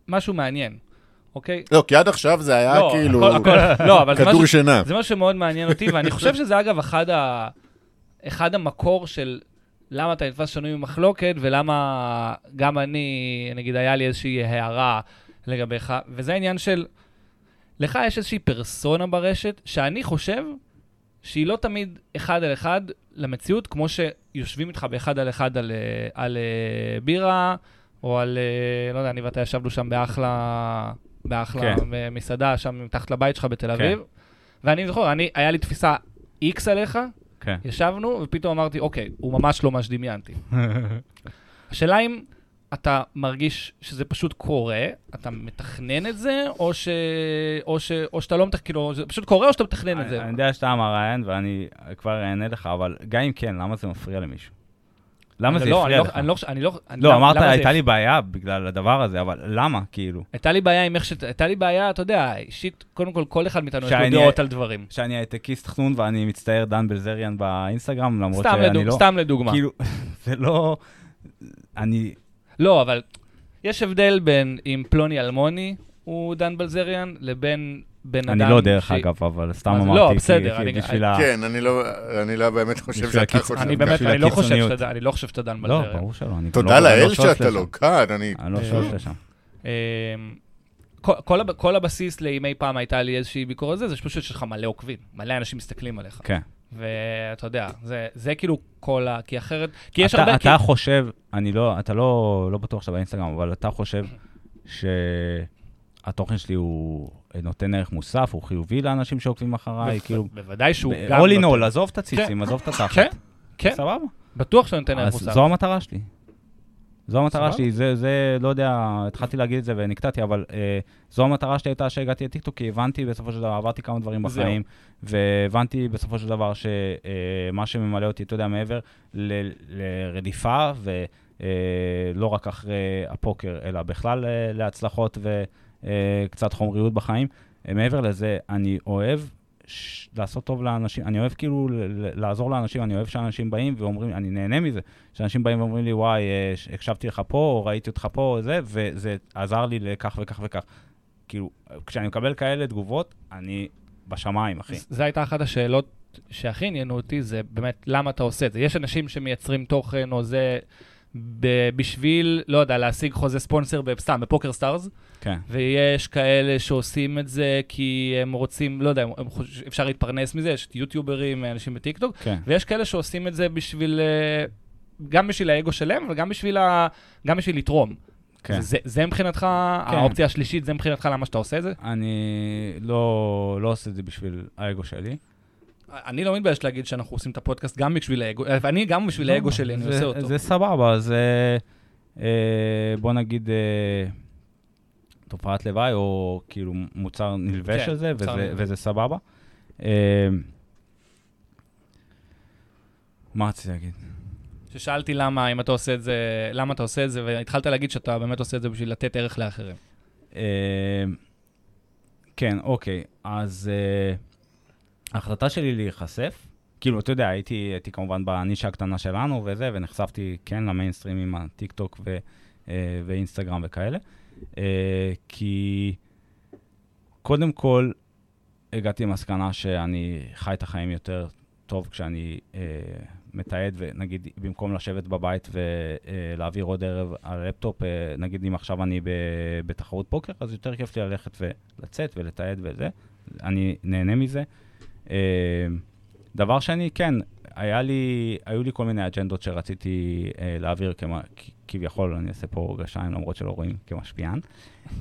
משהו מעניין, אוקיי? לא, כי עד עכשיו זה היה לא, כאילו הכל- הכל- לא, אבל זה כדור משהו- שינה. זה משהו שמאוד מעניין אותי, ואני חושב שזה אגב אחד, ה... אחד המקור של למה אתה נתפס שנוי במחלוקת, ולמה גם אני, נגיד, היה לי איזושהי הערה לגביך, וזה העניין של, לך יש איזושהי פרסונה ברשת, שאני חושב שהיא לא תמיד אחד על אחד למציאות, כמו שיושבים איתך באחד על אחד על, אה, על אה, בירה, או על, אה, לא יודע, אני ואתה ישבנו שם באחלה, באחלה כן. כן. מסעדה, שם מתחת לבית שלך בתל כן. אביב. ואני זוכר, אני, היה לי תפיסה איקס עליך, כן. ישבנו, ופתאום אמרתי, אוקיי, הוא ממש לא מה שדמיינתי. השאלה אם אתה מרגיש שזה פשוט קורה, אתה מתכנן את זה, או, ש... או, ש... או שאתה לא מתכנן, כאילו, זה פשוט קורה או שאתה מתכנן את זה? אני יודע שאתה המראיין, ואני כבר אענה לך, אבל גם אם כן, למה זה מפריע למישהו? למה זה לא, הפריע אני לך? לא, אני לא, אני לא, אני- לא, אמרת, הייתה לי בעיה בגלל הדבר הזה, אבל למה, כאילו? הייתה לי בעיה עם איך ש... הייתה לי בעיה, אתה יודע, אישית, קודם כל, כל אחד מאיתנו יש לו דעות על דברים. שאני הייטקיסט חנון ואני מצטער דן בלזריאן באינסטגרם, למרות שאני. לא... סתם לדוגמה. כאילו, זה לא... אני... לא, אבל יש הבדל בין אם פלוני אלמוני הוא דן בלזריאן, לבין בן אדם... אני לא דרך ש- אגב, אבל סתם זה? אמרתי, לא, כי- בסדר, כי אני- בשביל ה... כן, אני לא, אני לא באמת חושב שאתה הקיצ- חושב אני. באמת, אני לא חושב. שאתה אני לא חושב שאתה דן לא, בלזריאן. ברור שלא. תודה לא- לאל לא שאתה. לא כאן, אני... אני לא שואף לשם. אמ, כל, כל, כל הבסיס אי פעם הייתה לי איזושהי ביקורת זה, זה פשוט שיש לך מלא עוקבים, מלא אנשים מסתכלים עליך. כן. ואתה יודע, זה, זה כאילו כל ה... כי אחרת... כי יש אתה- הרבה... אתה חושב, אני לא, אתה לא לא בטוח שאתה באינסטגרם, אבל אתה חושב שהתוכן שלי הוא נותן ערך מוסף, הוא חיובי לאנשים שעוקבים אחריי, כאילו... בוודאי שהוא גם... all in all, עזוב את הציצים, עזוב את התחת. כן, כן, סבבה. בטוח שאתה נותן ערך מוסף. זו המטרה שלי. זו המטרה. שלי, זה, זה, לא יודע, התחלתי להגיד את זה ונקטעתי, אבל אה, זו המטרה שלי הייתה שהגעתי לטיקטוק, כי הבנתי בסופו של דבר, עברתי כמה דברים. בחיים, והבנתי בסופו של דבר שמה שממלא אותי, אתה יודע, מעבר ל- לרדיפה, ולא רק אחרי הפוקר, אלא בכלל אה, להצלחות וקצת חומריות בחיים, אה, מעבר לזה, אני אוהב ש- לעשות טוב לאנשים, אני אוהב כאילו ל- לעזור לאנשים, אני אוהב שאנשים באים ואומרים, אני נהנה מזה, שאנשים באים ואומרים לי, וואי, אה, הקשבתי לך פה, או ראיתי אותך פה, או זה, וזה עזר לי לכך וכך וכך. כאילו, כשאני מקבל כאלה תגובות, אני בשמיים, אחי. זו הייתה אחת השאלות שהכי עניינו אותי, זה באמת למה אתה עושה את זה. יש אנשים שמייצרים תוכן או זה בשביל, לא יודע, להשיג חוזה ספונסר, סתם, ב-PokerStars, כן. ויש כאלה שעושים את זה כי הם רוצים, לא יודע, הם, הם חוש... אפשר להתפרנס מזה, יש יוטיוברים, אנשים בטיקטוק, כן. ויש כאלה שעושים את זה בשביל, אה, גם בשביל האגו שלהם, וגם בשביל, ה... גם בשביל לתרום. כן. זה, זה מבחינתך, כן. האופציה השלישית, זה מבחינתך למה שאתה עושה את זה? אני לא, לא עושה את זה בשביל האגו שלי. אני לא מתבייש להגיד שאנחנו עושים את הפודקאסט גם בשביל האגו, אני גם בשביל האגו שלי, אני לא, זה- עושה אותו. זה סבבה, זה, אה, בוא נגיד, אה, תופעת לוואי, או כאילו מוצר נלווה כן, של זה, וזה, נלווה. וזה סבבה. אה, מה רציתי להגיד? ששאלתי למה, אם אתה עושה את זה, למה אתה עושה את זה, והתחלת להגיד שאתה באמת עושה את זה בשביל לתת ערך לאחרים. אה, כן, אוקיי, אז אה, ההחלטה שלי להיחשף, כאילו, אתה יודע, הייתי, הייתי כמובן בנישה הקטנה שלנו וזה, ונחשפתי, כן, למיינסטרים עם הטיק-טוק ו, אה, ואינסטגרם וכאלה, כי קודם כל, הגעתי למסקנה שאני חי את החיים יותר טוב כשאני אה, מתעד, ונגיד, במקום לשבת בבית ולהעביר עוד ערב על הלפטופ, אה, נגיד אם עכשיו אני ב, בתחרות פוקר, אז יותר כיף לי ללכת ולצאת ולתעד וזה. אני נהנה מזה. אה, דבר שני, כן, היה לי, היו לי כל מיני אג'נדות שרציתי אה, להעביר כמה, כביכול, אני אעשה פה גשיים למרות שלא רואים כמשפיען.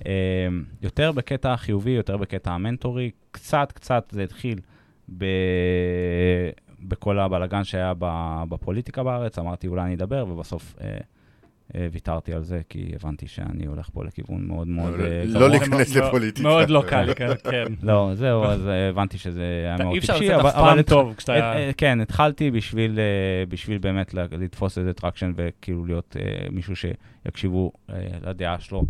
אה, יותר בקטע חיובי, יותר בקטע המנטורי, קצת, קצת זה התחיל ב... בכל הבלגן שהיה בפוליטיקה בארץ, אמרתי אולי אני אדבר, ובסוף אה, ויתרתי על זה, כי הבנתי שאני הולך פה לכיוון מאוד מאוד אבל אה, לא. להיכנס לפוליטיקה. מאוד לא קל, כן, כן. לא, זהו, אז אה, הבנתי שזה היה מאוד אי אפשר טיפשי, לצאת אבל- אף פעם טוב כשאתה... אה, אה, כן, התחלתי בשביל, אה, באמת לתפוס איזה traction וכאילו להיות אה, מישהו שיקשיבו אה, לדעה שלו,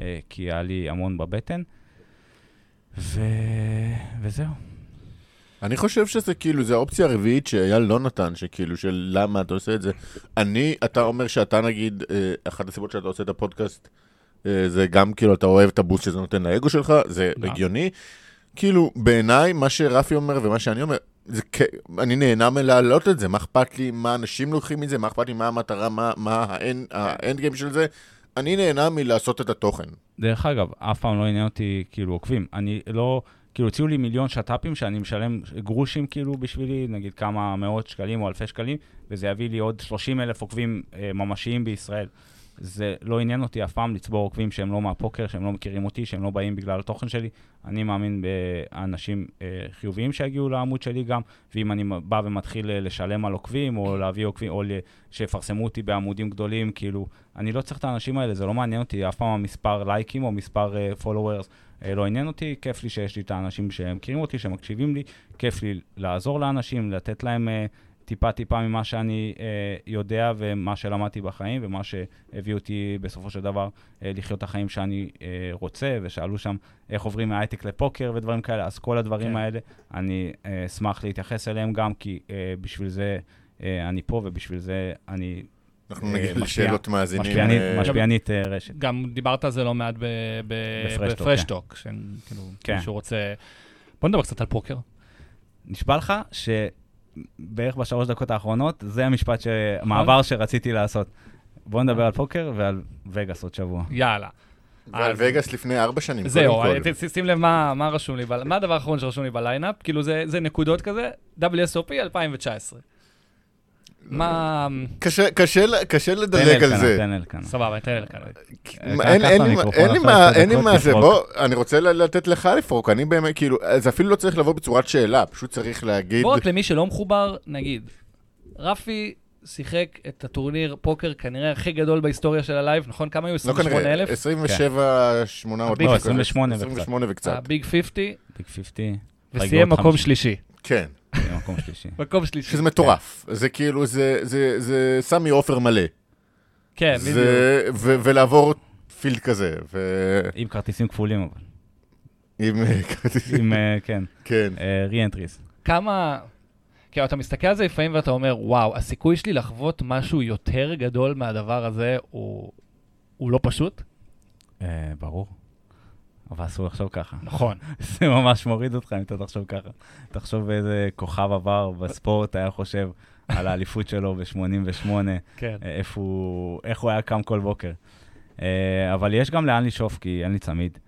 אה, כי היה לי המון בבטן. וזהו. אני חושב שזה כאילו, זה האופציה הרביעית שאייל לא נתן, שכאילו, של למה אתה עושה את זה. אני, אתה אומר שאתה נגיד, אה, אחת הסיבות שאתה עושה את הפודקאסט, אה, זה גם כאילו, אתה אוהב את הבוסט שזה נותן לאגו שלך, זה. הגיוני. כאילו, בעיניי, מה שרפי אומר ומה שאני אומר, זה כ... אני נהנה מלהעלות את זה, מה אכפת לי, מה אנשים לוקחים מזה, מה אכפת לי, מה המטרה, מה, מה האנד, האנד גיים של זה. אני נהנה מלעשות את התוכן. דרך אגב, אף פעם לא עניין אותי כאילו עוקבים. אני לא, כאילו הציעו לי מיליון שת"פים שאני משלם גרושים כאילו בשבילי, נגיד כמה מאות שקלים או אלפי שקלים, וזה יביא לי עוד 30 אלף עוקבים אה, ממשיים בישראל. זה לא עניין אותי אף פעם לצבור עוקבים שהם לא מהפוקר, שהם לא מכירים אותי, שהם לא באים בגלל התוכן שלי. אני מאמין באנשים אה, חיוביים שיגיעו לעמוד שלי גם, ואם אני בא ומתחיל אה, לשלם על עוקבים, או להביא עוקבים, או שיפרסמו אותי בעמודים גדולים, כאילו, אני לא צריך את האנשים האלה, זה לא מעניין אותי אף פעם המספר לייקים או מספר אה, followers. אה, לא עניין אותי, כיף לי שיש לי את האנשים שמכירים אותי, שמקשיבים לי, כיף לי לעזור לאנשים, לתת להם אה, טיפה-טיפה ממה שאני אה, יודע ומה שלמדתי בחיים ומה שהביא אותי בסופו של דבר אה, לחיות את החיים שאני אה, רוצה, ושאלו שם איך עוברים מהייטק לפוקר ודברים כאלה, אז כל הדברים כן. האלה, אני אה, אשמח להתייחס אליהם גם, כי אה, בשביל זה אה, אני פה ובשביל זה אני אנחנו נגיע אה, לשאלות מאזינים. משפיענית, אה, משפיענית אה, רשת. גם דיברת על זה לא מעט בפרשטוק, כן. שכאילו, כן. מישהו רוצה... בוא נדבר קצת על פוקר. נשבע לך שבערך בשלוש דקות האחרונות, זה המשפט, ש... נכון. מעבר שרציתי לעשות. בוא נדבר על פוקר ועל וגאס עוד שבוע. יאללה. ועל וגאס לפני ארבע שנים, זהו, שים לב מה רשום לי, מה הדבר האחרון שרשום לי בליינאפ? כאילו זה נקודות כזה, WSOP 2019. מה... קשה, קשה, קשה לדלג על זה. תן אלקנה. סבבה, תן אלקנה. אין לי מה זה, בוא, אני רוצה לתת לך לפרוק, אני באמת, כאילו, זה אפילו לא צריך לבוא בצורת שאלה, פשוט צריך להגיד... בוא רק למי שלא מחובר, נגיד, רפי שיחק את הטורניר פוקר כנראה הכי גדול בהיסטוריה של ה-live, נכון? כמה היו? 28,000? 27, 800. לא, 28 וקצת. ה-Big 50. Big 50. וסיים מקום שלישי. כן. מקום שלישי. מקום שלישי. שזה מטורף. כן. זה כאילו, זה, זה, זה סמי עופר מלא. כן, בדיוק. ולעבור field כזה. ו... עם כרטיסים כפולים, אבל. עם אה, כרטיסים. עם, אה, כן. כן. re-entries. אה, כמה... כן, אתה מסתכל על זה לפעמים ואתה אומר, וואו, הסיכוי שלי לחוות משהו יותר גדול מהדבר הזה הוא, הוא לא פשוט? ברור. אבל אסור לחשוב ככה. נכון. זה ממש מוריד אותך אם אתה תחשוב ככה. תחשוב איזה כוכב עבר בספורט היה חושב על האליפות שלו ב-88, כן. איפה הוא, איך הוא היה קם כל בוקר. אה, אבל יש גם לאן לשאוף, כי אין לי צמיד.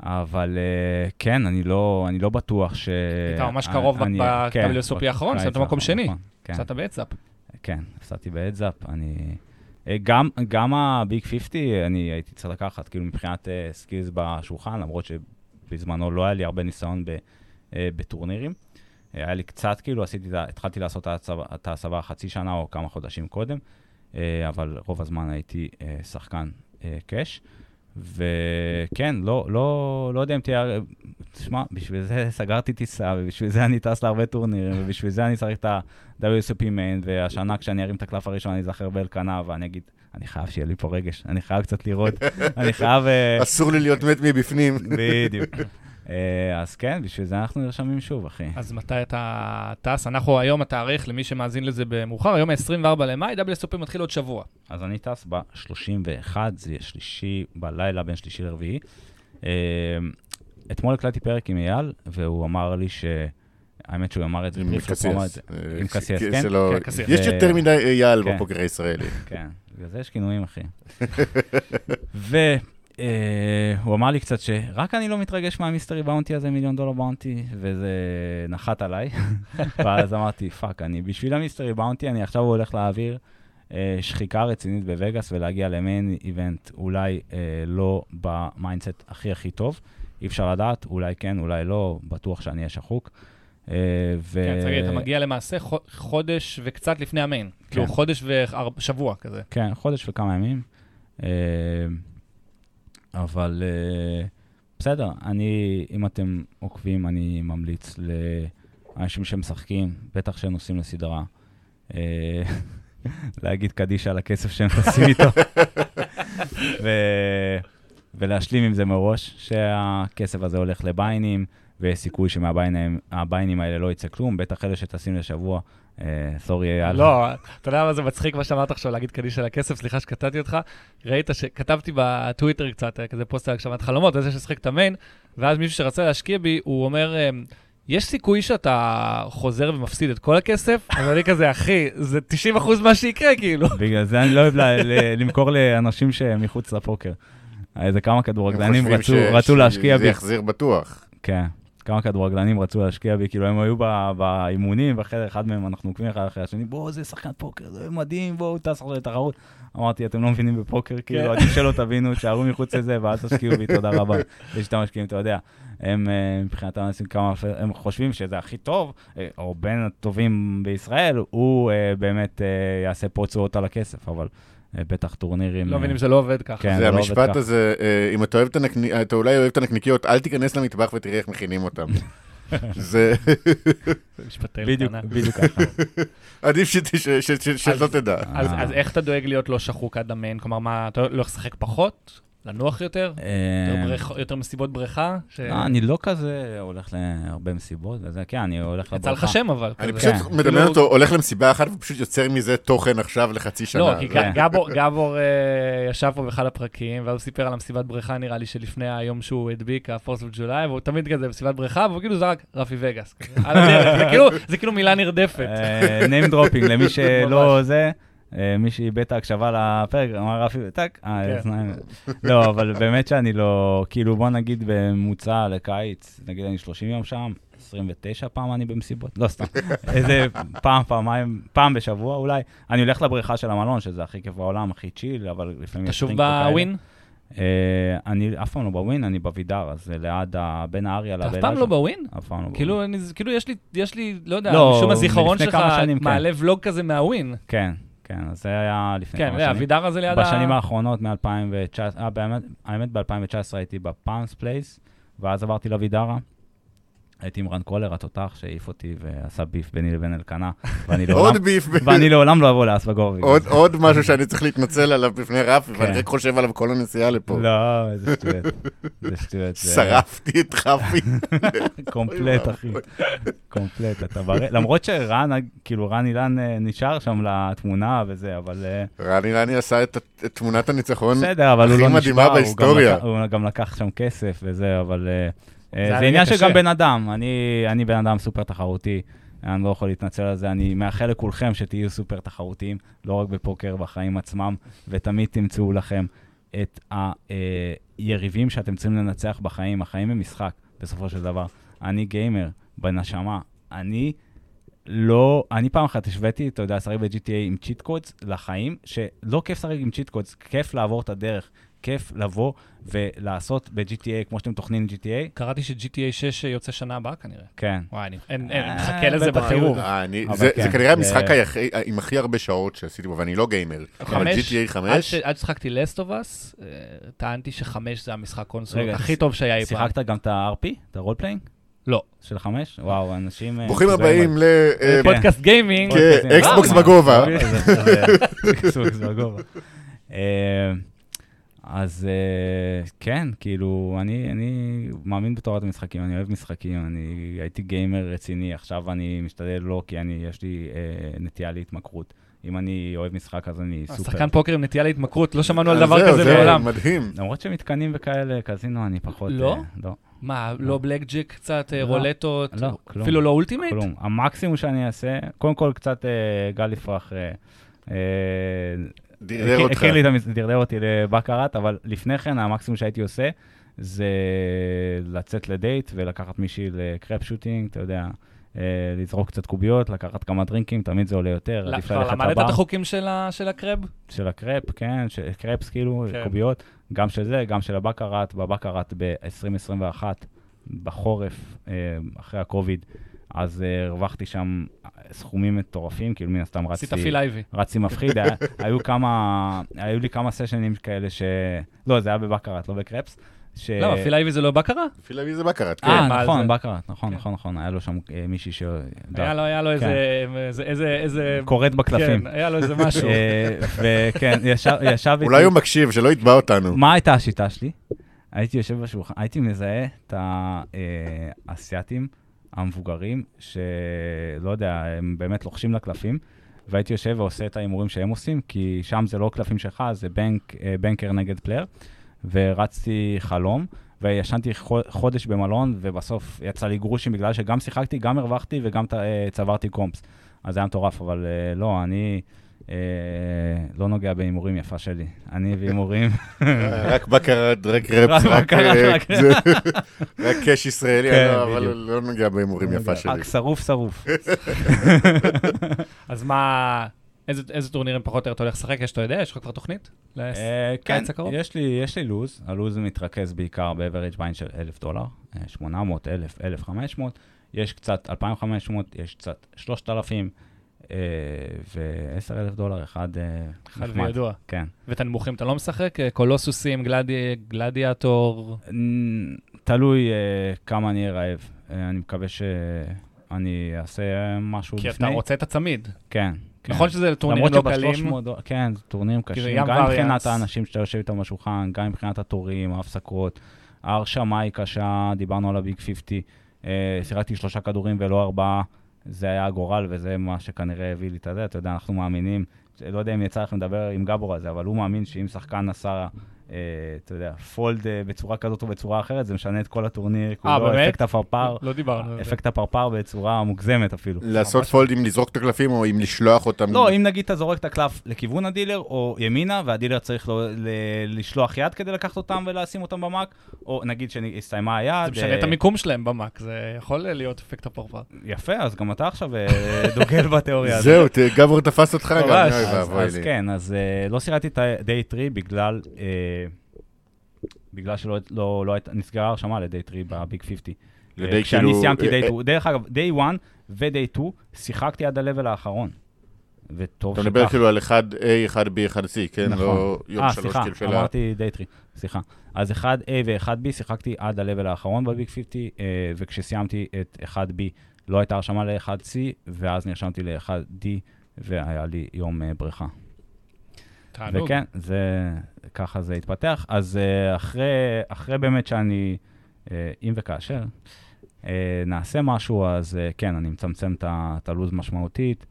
אבל אה, כן, אני לא, אני לא בטוח ש... היית ממש קרוב ב-WSOP כן, האחרון, הפסדת במקום שני. הפסדת כן. באדזאפ. כן, הפסדתי באדזאפ. אני... אה, גם, גם ה-Big 50, אני הייתי צריך לקחת, כאילו מבחינת skills בשולחן, למרות שבזמנו לא היה לי הרבה ניסיון ב, אה, בטורנירים. היה לי קצת, כאילו, עשיתי, התחלתי לעשות את ההסבה חצי שנה או כמה חודשים קודם, אבל רוב הזמן הייתי שחקן cash. אה, וכן, לא, לא, לא יודע אם תהיה... תשמע, בשביל זה סגרתי טיסה, ובשביל זה אני טס להרבה טורנירים, ובשביל זה אני צריך את ה-WSOP main, והשנה כשאני ארים את הקלף הראשון אני אזכר באלקנה, ואני אגיד, אני חייב שיהיה לי פה רגש, אני חייב קצת לראות, אני חייב... אה, אסור לי להיות מת מבפנים. בדיוק. אה, אז כן, בשביל זה אנחנו נרשמים שוב, אחי. אז מתי אתה טס? אנחנו היום התאריך, למי שמאזין לזה במאוחר, היום ה-24 למאי, WSOP מתחיל עוד שבוע. אז אני טס ב-31, זה יהיה שלישי בלילה, בין שלישי לרביעי. אה, אתמול הקלטתי פרק עם אייל, והוא אמר לי ש... האמת שהוא אמר את זה עם קסיאס. עם קסיאס, כן? כן. יש יותר מדי אייל כן. בפוקר הישראלי. כן, בגלל זה יש כינויים, אחי. אה, הוא אמר לי קצת שרק אני לא מתרגש מה-mystery bounty הזה, מיליון דולר bounty, וזה נחת עליי. ואז אמרתי, פאק, אני בשביל ה-mystery bounty, אני עכשיו הולך להעביר אה, שחיקה רצינית בווגאס ולהגיע ל-main event, אולי אה, לא ב-mindset הכי הכי טוב. אי אפשר לדעת, אולי כן, אולי לא, בטוח שאני אהיה שחוק. Uh, ו... כן, תגיד, אתה מגיע למעשה חודש וקצת לפני המיין. כן. כאילו חודש ושבוע כזה. כן, חודש וכמה ימים. אבל uh, בסדר, אני, אם אתם עוקבים, אני ממליץ לאנשים שמשחקים, בטח שהם נוסעים לסדרה, uh, להגיד קדיש על הכסף שהם טסים איתו, ו... ולהשלים עם זה מראש, שהכסף הזה הולך לביינים, ויש סיכוי שמהביינים האלה לא יצא כלום, בטח אלה שטסים לשבוע, סורי אה, אייל. לא, אתה יודע מה זה מצחיק מה שאמרת עכשיו, להגיד קדיש על הכסף, סליחה שקטעתי אותך. ראית שכתבתי בטוויטר קצת, אה, כזה פוסט על הגשמת חלומות, איזה ששחק את המיין, ואז מישהו שרצה להשקיע בי, הוא אומר, אה, יש סיכוי שאתה חוזר ומפסיד את כל הכסף? אז אני כזה, אחי, זה 90% מה שיקרה, כאילו. בגלל זה אני לא אוהב למכור לאנשים שמחוץ לפוקר. איזה כמה כדורגלנים רצו להשקיע בי. זה יחזיר בטוח. כן. כמה כדורגלנים רצו להשקיע בי, כאילו הם היו באימונים, ואחרי אחד מהם אנחנו עוקבים אחד אחרי השני, בואו, זה שחקן פוקר, זה מדהים, בואו, טס עכשיו לתחרות. אמרתי, אתם לא מבינים בפוקר, כאילו, עדיף שלא תבינו, תשארו מחוץ לזה, ואל תשקיעו בי, תודה רבה. יש את המשקיעים, אתה יודע. הם אה, מבחינתם עושים כמה, הם חושבים שזה הכי טוב, אה, או בין הטובים בישראל, הוא אה, באמת יעשה פה תשואות על הכסף, אבל בטח טורנירים... לא אה, מבין אם זה לא עובד ככה. כן. זה לא המשפט. הזה, אה, אם אתה אוהב את הנקניקיות, אתה אולי אוהב את הנקניקיות, אל תיכנס למטבח ותראה איך מכינים אותם. זה משפטי בדיוק, לקטנה. בדיוק ככה. עדיף שלא תדע. אז אה. איך אתה דואג להיות לא שחוק עד המיין? כלומר, מה, אתה לא הולך לשחק פחות? לנוח יותר? יותר אה, יותר מסיבות בריכה? לא, אני לא כזה הולך להרבה מסיבות, וזה כן, אני הולך יצא לך. שם אבל. אני. פשוט כן. מדמיין כאילו- אותו הולך למסיבה אחת ופשוט יוצר מזה תוכן עכשיו לחצי שנה. לא, כי. גבור- אה, ישב פה באחד הפרקים, ואז הוא סיפר על המסיבת בריכה, נראה לי, שלפני היום שהוא הדביק, ה-4th of July, והוא תמיד כזה במסיבת בריכה, והוא כאילו זרק רפי וגאס. זה כאילו- זה כאילו מילה נרדפת. אה, name dropping למי שלא זה, מי שאיבד את ההקשבה לפרק, אמר רפי, טאק, אה, כן. אוזניים. לא, אבל באמת שאני לא, כאילו בוא נגיד בממוצע לקיץ, נגיד אני 30 יום שם, 29 פעם אני במסיבות, לא סתם, איזה פעם, פעמיים, פעם בשבוע אולי. אני הולך לבריכה של המלון, שזה הכי כיף בעולם, הכי צ'יל, אבל לפעמים אתה שוב. בווין? אה, אני אף פעם לא בווין, אני בווידר, אז זה ליד בין האריה אתה אף. פעם לא בווין? אף פעם לא בווין. כאילו, אני- כאילו יש לי, לא יודע, לא, משום הזיכרון שלך כן. מעלה ולוג כזה מהווין. כן, כן, אז זה היה לפני כן, כמה שנים. אבידר הזה ליד ה... בשנים האחרונות, מ-2019, אה, האמת, ב-2019 הייתי בפאנס פלייס, ואז עברתי לוידרה. הייתי עם רן קולר, התותח, שהעיף אותי ועשה ביף ביני לבין אלקנה, עוד ביף, ואני לעולם לא אבוא לאספגובי. עוד- עוד משהו שאני צריך להתנצל עליו בפני רפי, ואני כן. רק חושב עליו כל הנסיעה לפה. לא, איזה שטויות. איזה שטויות. זה- שרפתי את רפי. קומפלט, אחי. קומפלט, אתה בריא. למרות שרן, כאילו, רן אילן אה, נשאר שם לתמונה וזה, אבל... אה, רני רני עשה את תמונת הניצחון. בסדר, אבל הוא הכי לא מדהימה בהיסטוריה. הוא גם לקח שם כסף וזה, אבל אה, זה עניין של. גם בן אדם. אני אני בן אדם סופר תחרותי, אני לא יכול להתנצל על זה. אני מאחל לכולכם שתהיו סופר תחרותיים, לא רק בפוקר, בחיים עצמם, ותמיד תמצאו לכם את היריבים שאתם צריכים לנצח בחיים. החיים הם משחק, בסופו של דבר. אני גיימר, בנשמה. אני לא, אני פעם אחת השוויתי, אתה יודע, לשחק ב-GTA עם cheat codes לחיים, שלא כיף לשחק עם cheat codes, כיף לעבור את הדרך, כיף לבוא ולעשות ב-GTA, כמו שאתם תוכנים GTA, קראתי ש-GTA 6 יוצא שנה הבאה כנראה. כן. וואי, אני אין- אין, אה, מחכה לזה בחירוב. אה, זה כן, כנראה זה- המשחק עם הכי הרבה שעות שעשיתי בו, ואני לא גיימר. אבל GTA עד 5, ש- עד ששחקתי Last of Us, טענתי שחמש זה המשחק קונסולות הכי טוב שהיה אי פעם. שיחקת גם את ה-RP, את ה-role playing? לא. של חמש? וואו, אנשים... אה, ברוכים הבאים ל... אה. פודקאסט גיימינג. כן, אה, Xbox אה, בגובה. אה, אקס בוקס בגובה. אה, אז אה, כן, כאילו, אני, אני מאמין בתורת המשחקים, אני אוהב משחקים, אני הייתי גיימר רציני, עכשיו אני משתדל לא, כי אני, יש לי אה, נטייה להתמכרות. אם אני אוהב משחק, אז אני סופר. שחקן פוקר עם נטייה להתמכרות, לא שמענו על דבר כזה זה מעולם. מדהים. למרות שמתקנים וכאלה, קזינו, אני פחות... לא? אה, לא, מה, לא בלק ג'ק קצת, אה, לא. רולטות, לא, כלום. אפילו לא ultimate? כלום. המקסימום שאני אעשה, קודם כל קצת אה, גל יפרח אה, אה, דרדר אותך. הכיר לי את המס... דרדר אותי לבקראט, אבל לפני כן המקסימום שהייתי עושה זה לצאת לדייט ולקחת מישהי לקרפ שוטינג, אתה יודע, אה, לזרוק קצת קוביות, לקחת כמה דרינקים, תמיד זה עולה יותר, לא, עדיף כבר ללכת למדת לבר את החוקים של ה- של הקרב? של הקרפ, כן, של קרפס כאילו, כן. קוביות, גם של זה, גם של הבקראט, בבקראט ב-2021, בחורף, אה, אחרי הקוביד, אז אה, הרווחתי שם סכומים מטורפים, כאילו מן הסתם רצתי... עשית פיל אייבי. רצתי מפחיד, היה, היו כמה, היו לי כמה סשנים כאלה ש... לא, זה היה בבקראט, לא בקרפס. ש... למה, פיל אייבי זה לא בקרה? פילאבי זה בקרת, כן. אה, מה על נכון, זה? בקראט, נכון, כן. נכון, נכון, היה לו שם אה, מישהי ש... היה לו, היה לו איזה, איזה, איזה, איזה... קוראת בקלפים. כן, היה לו איזה משהו. אה, וכן, ישב ישב איתי... אולי הוא מקשיב, שלא יתבע אותנו. מה הייתה השיטה שלי? הייתי יושב בשולחן, הייתי מזהה את האסייתים המבוגרים, שלא יודע, הם באמת לוחשים לקלפים, והייתי יושב ועושה את ההימורים שהם עושים, כי שם זה לא קלפים שלך, זה בנק, אה, banker נגד player, ורצתי חלום, וישנתי חו- חודש במלון, ובסוף יצא לי גרושים בגלל שגם שיחקתי, גם הרווחתי וגם אה, צברתי comps. אז זה היה מטורף, אבל אה, לא, אני... אה, לא נוגע בהימורים יפה שלי. אני והימורים, רק בקרה, רק רפס, רק רק בקרה, אה, רק- זה- רק קאש ישראלי, כן, לא, אבל. לא נוגע בהימורים יפה שלי. רק שרוף שרוף. אז מה, איזה איזה טורנירים פחות או יותר אתה הולך לשחק? יש, אתה יודע? יש לך כבר תוכנית? אה, כן, קיץ הקרוב? יש לי, יש לי לוז, הלוז מתרכז בעיקר ב-average ביין של 1,000 דולר, אה, 800, 1,000, 1,500, יש קצת 2,500, יש קצת 3,000 אה, ו-10,000 דולר, אחד אה, אחד נחמד. וידוע. כן. ואת הנמוכים אתה לא משחק? אה, קולוסוסים, גלדי- גלדיאטור? תלוי כמה אני אהיה רעב. אני מקווה שאני אעשה משהו כי לפני. אתה רוצה את הצמיד. כן. כן. נכון שזה טורנירים לא שב- קלים. 300 דולר- כן, טורנירים קשים, ים גם מבחינת variance. האנשים שאתה יושב איתם בשולחן, גם מבחינת התורים, ההפסקות. ההרשמה היא קשה, דיברנו על הביג 50. אה, שיחקתי שלושה כדורים ולא ארבעה, זה היה הגורל, וזה מה שכנראה הביא לי את הזה. אתה יודע, אנחנו מאמינים, לא יודע אם יצא לכם לדבר עם גבור על זה, אבל הוא מאמין שאם שחקן עשה, אתה יודע, fold אה, בצורה כזאת או בצורה אחרת, זה משנה את כל הטורניר, אה, כולו, באמת? אפקט הפרפר, לא דיברנו על זה. אפקט הפרפר בצורה מוגזמת אפילו. לעשות fold עם לזרוק את הקלפים או עם לשלוח אותם? לא, אם נגיד אתה זורק את הקלף לכיוון הדילר, או ימינה, והדילר צריך לשלוח יד כדי לקחת אותם ולשים אותם ב muck, או נגיד שהסתיימה היד. זה משנה את אה, המיקום שלהם במאק, זה יכול להיות אפקט הפרפר. יפה, אז גם אתה עכשיו אה, דוגל בתיאוריה הזאת. זהו, גבור תפס אותך גם, אז. כן, אז אה, לא שירתי את ה-day 3 בגלל, אה, בגלל שלא לא, לא, נסגרה הרשמה ל-day 3 בביג 50. ל-day אה, כשאני כאילו- סיימתי אה, day 2, דרך אגב, day 1 ו-day 2, שיחקתי עד ה-level האחרון. וטוב אתה שכך. מדבר כאילו על 1A, 1B, 1C, כן? נכון. לא יום אה, שלוש סליחה, כאילו של ה... אמרתי די טרי, סליחה. אז 1A ו-1B שיחקתי עד ה-level האחרון בביג 50, אה, וכשסיימתי את 1B לא הייתה הרשמה ל-1C, ואז נרשמתי ל-1D, והיה לי יום אה, בריכה. תענוג. וכן, זה, ככה זה התפתח. אז אה, אחרי, אחרי באמת שאני, אה, אם וכאשר, אה, נעשה משהו, אז כן, אני מצמצם את הלו"ז משמעותית.